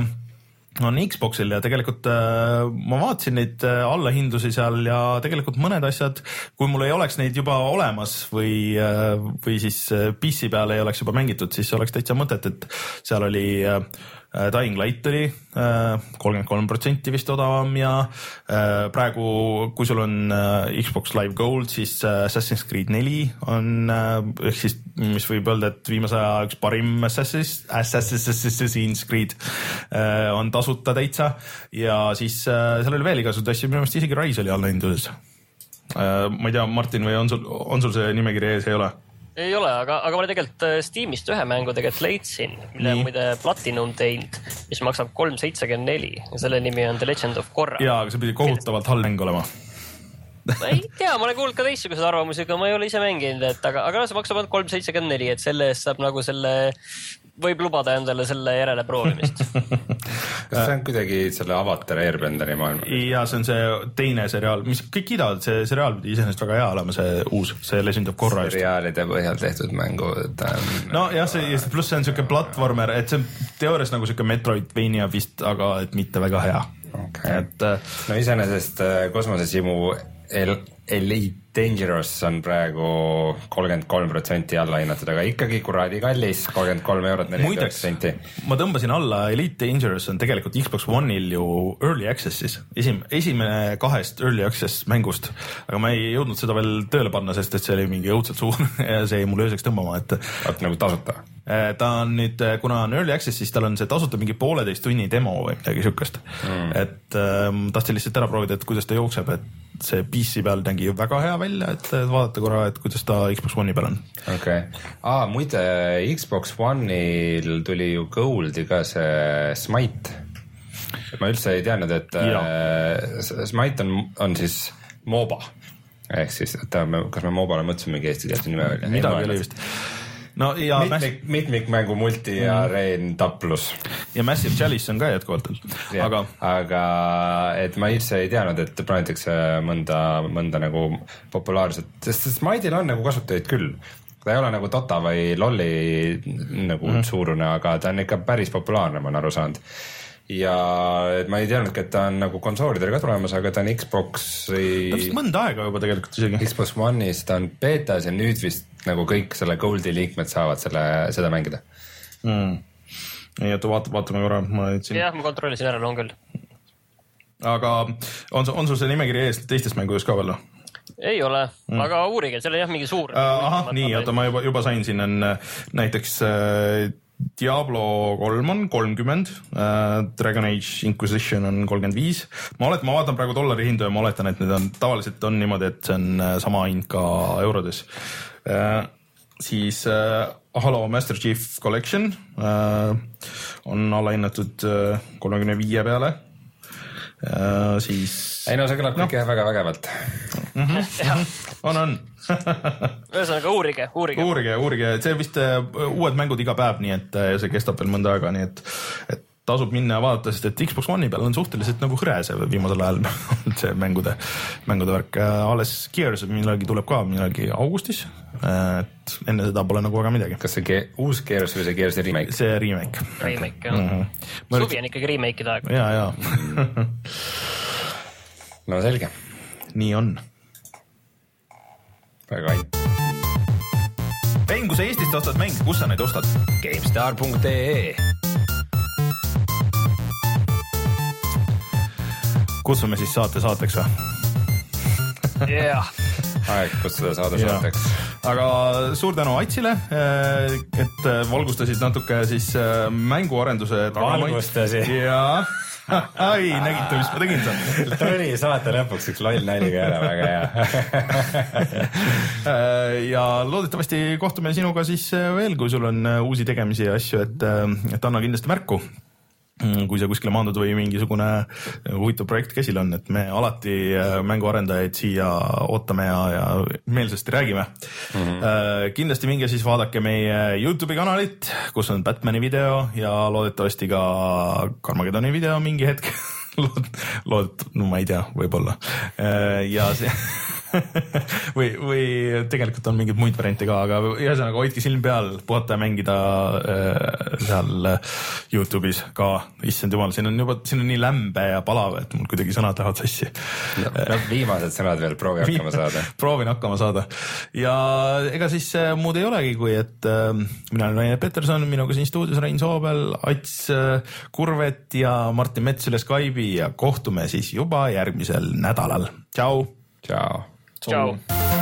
on Xboxil ja tegelikult äh, ma vaatasin neid äh, allahindlusi seal ja tegelikult mõned asjad, kui mul ei oleks neid juba olemas või äh,, või siis PC peal ei oleks juba mängitud, siis oleks täitsa mõtet, et seal oli äh Dying Light oli kolmkümmend kolm protsenti vist odavam ja äh, praegu, kui sul on äh, Xbox Live Gold, siis äh, Assassin's Creed neli on ehk siis, mis võib öelda, et viimase aja üks parim Assassin's, Assassin's Creed on tasuta täitsa ja siis seal oli veel igasuguseid asju, minu meelest isegi Rise oli allahindluses. ma ei tea, Martin, või on sul, on sul see nimekiri ees, ei ole? Ei ole, aga, aga ma tegelikult äh, Steamist ühe mängu tegelikult leidsin, mille on muide Platinum teinud, mis maksab kolm seitsekümmend neli ja selle nimi on The Legend of Korra. ja, aga see pidi kohutavalt halb mäng olema ma ei tea, ma olen kuulnud ka teistsuguseid arvamusi, aga ma ei ole ise mänginud, et aga, aga see maksab ainult kolm seitsekümmend neli, et selle eest saab nagu selle võib lubada endale selle järele proovimist kas see on kuidagi selle Avatar Airbenderi maailm? ja see on see teine seriaal, mis kõik kiidavad, see seriaal pidi iseenesest väga hea olema, see uus, see Legend of Korra. seriaalide põhjal tehtud mängud on.... nojah, see pluss see on siuke platvormer, et see on teoorias nagu siuke Metroidvania vist, aga et mitte väga hea okay.. et. Äh, no iseenesest äh, kosmosesimu Elite Dangerous on praegu kolmkümmend kolm protsenti alla hinnatud, aga ikkagi kuradi kallis, kolmkümmend kolm eurot nelikümmend üheksa senti. ma tõmbasin alla, Elite Dangerous on tegelikult Xbox One'il ju early access'is, esim-, esimene kahest early access mängust, aga ma ei jõudnud seda veel tööle panna, sest et see oli mingi õudselt suur ja see jäi mul ööseks tõmbama, et. vaat nagu tasuta? Äh, ta on nüüd, äh, kuna on early access, siis tal on see tasuta mingi pooleteist tunni demo või midagi siukest mm.. et ähm, tahtsin lihtsalt ära proovida, et kuidas ta jookseb, et see PC peal nägi väga hea välja, et vaadata korra, et kuidas ta Xbox One'i peal on. okei okay., aa muide Xbox One'il tuli ju Goldi ka see Smite. ma üldse ei teadnud, et äh, Smite on, on siis MOBA ehk siis, et kas me MOBA-le mõtlesime mingi eestikeelse nime välja? midagi oli vist no ja mitmik, mitmikmängu multi ja mm. Rein taplus. ja Massive Chalice on ka jätkuvalt veel, aga. aga et ma üldse ei teadnud, et plaanitakse mõnda, mõnda nagu populaarset, sest Smite'il on nagu kasutajaid küll ta ei ole nagu Dota või LOL-i nagu mm. suurune, aga ta on ikka päris populaarne, ma olen aru saanud ja et ma ei teadnudki, et ta on nagu konsoolidele ka tulemas, aga ta on Xbox'i. ta on vist mõnda aega juba tegelikult isegi. Xbox One'is ta on betas ja nüüd vist nagu kõik selle Goldi liikmed saavad selle, seda mängida mm.. nii et vaata, vaatame korra, ma ütlesin. jah, ma kontrollisin ära, on küll. aga on, on sul see nimekiri ees teistest mängudest ka veel või? ei ole mm., aga uurige, seal on jah mingi suur uh,. ahah, nii, oota, ma juba, juba sain, siin on äh, näiteks äh, Diablo kolm on kolmkümmend äh,, Dragon Age Inquisition on kolmkümmend viis. ma oletan, ma vaatan praegu dollari hindu ja ma oletan, et need on tavaliselt on niimoodi, et see on äh, sama hind ka eurodes äh,. Siis äh, Halo Master Chief Collection äh, on allahinnatud kolmekümne viie peale äh,. siis. ei no see kõlab kõik no. väga vägevalt mm. -hmm. on, on ühesõnaga uurige, uurige. uurige, uurige, see vist uued mängud iga päev, nii et see kestab veel mõnda aega, nii et, et tasub minna ja vaadata, sest et Xbox One'i peal on suhteliselt nagu hõre see viimasel ajal see mängude, mängude värk. Äh, alles Gears millalgi tuleb ka millalgi augustis. et enne seda pole nagu väga midagi. kas see uus Gears või see Gearsi remake? see remake. Remake jah mm -hmm. suvi on ikkagi remake'ide aeg. ja, ja no selge. nii on väga aitäh. Rein, kui sa Eestist ostad mänge, kus sa neid ostad? GameStar.ee kutsume siis saate saateks või? jah. aeg kutsuda saade saateks. aga suur tänu Atsile, eh, et valgustasid natuke siis eh, mänguarenduse. valgustasid. ja ai, nägite, mis ma tegin seal? tuli saate lõpuks üks loll nali ka ära, väga hea. ja loodetavasti kohtume sinuga siis veel, kui sul on uusi tegemisi ja asju, et, et anna kindlasti märku kui sa kuskile maandud või mingisugune huvitav projekt käsil on, et me alati äh, mänguarendajaid siia ootame ja, ja meelsasti räägime mm. -hmm. kindlasti minge siis vaadake meie Youtube'i kanalit, kus on Batman'i video ja loodetavasti ka Carmageddoni video mingi hetk lood-, lood-, no ma ei tea, võib-olla. ja see või, või tegelikult on mingeid muid variante ka, aga ühesõnaga hoidke silm peal, puhata ja mängida äh, seal Youtube'is ka. issand jumal, siin on juba, siin on nii lämbe ja palav, et mul kuidagi sõnad lähevad sassi. viimased sõnad veel, proovi hakkama saada. proovin hakkama saada ja ega siis äh, muud ei olegi, kui et äh, mina olen Rainer Peterson, minuga siin stuudios Rein Soobel, Ats äh, Kurvet ja Martin Mets üle Skype'i ja kohtume siis juba järgmisel nädalal. tšau. tšau. Totally. Ciao.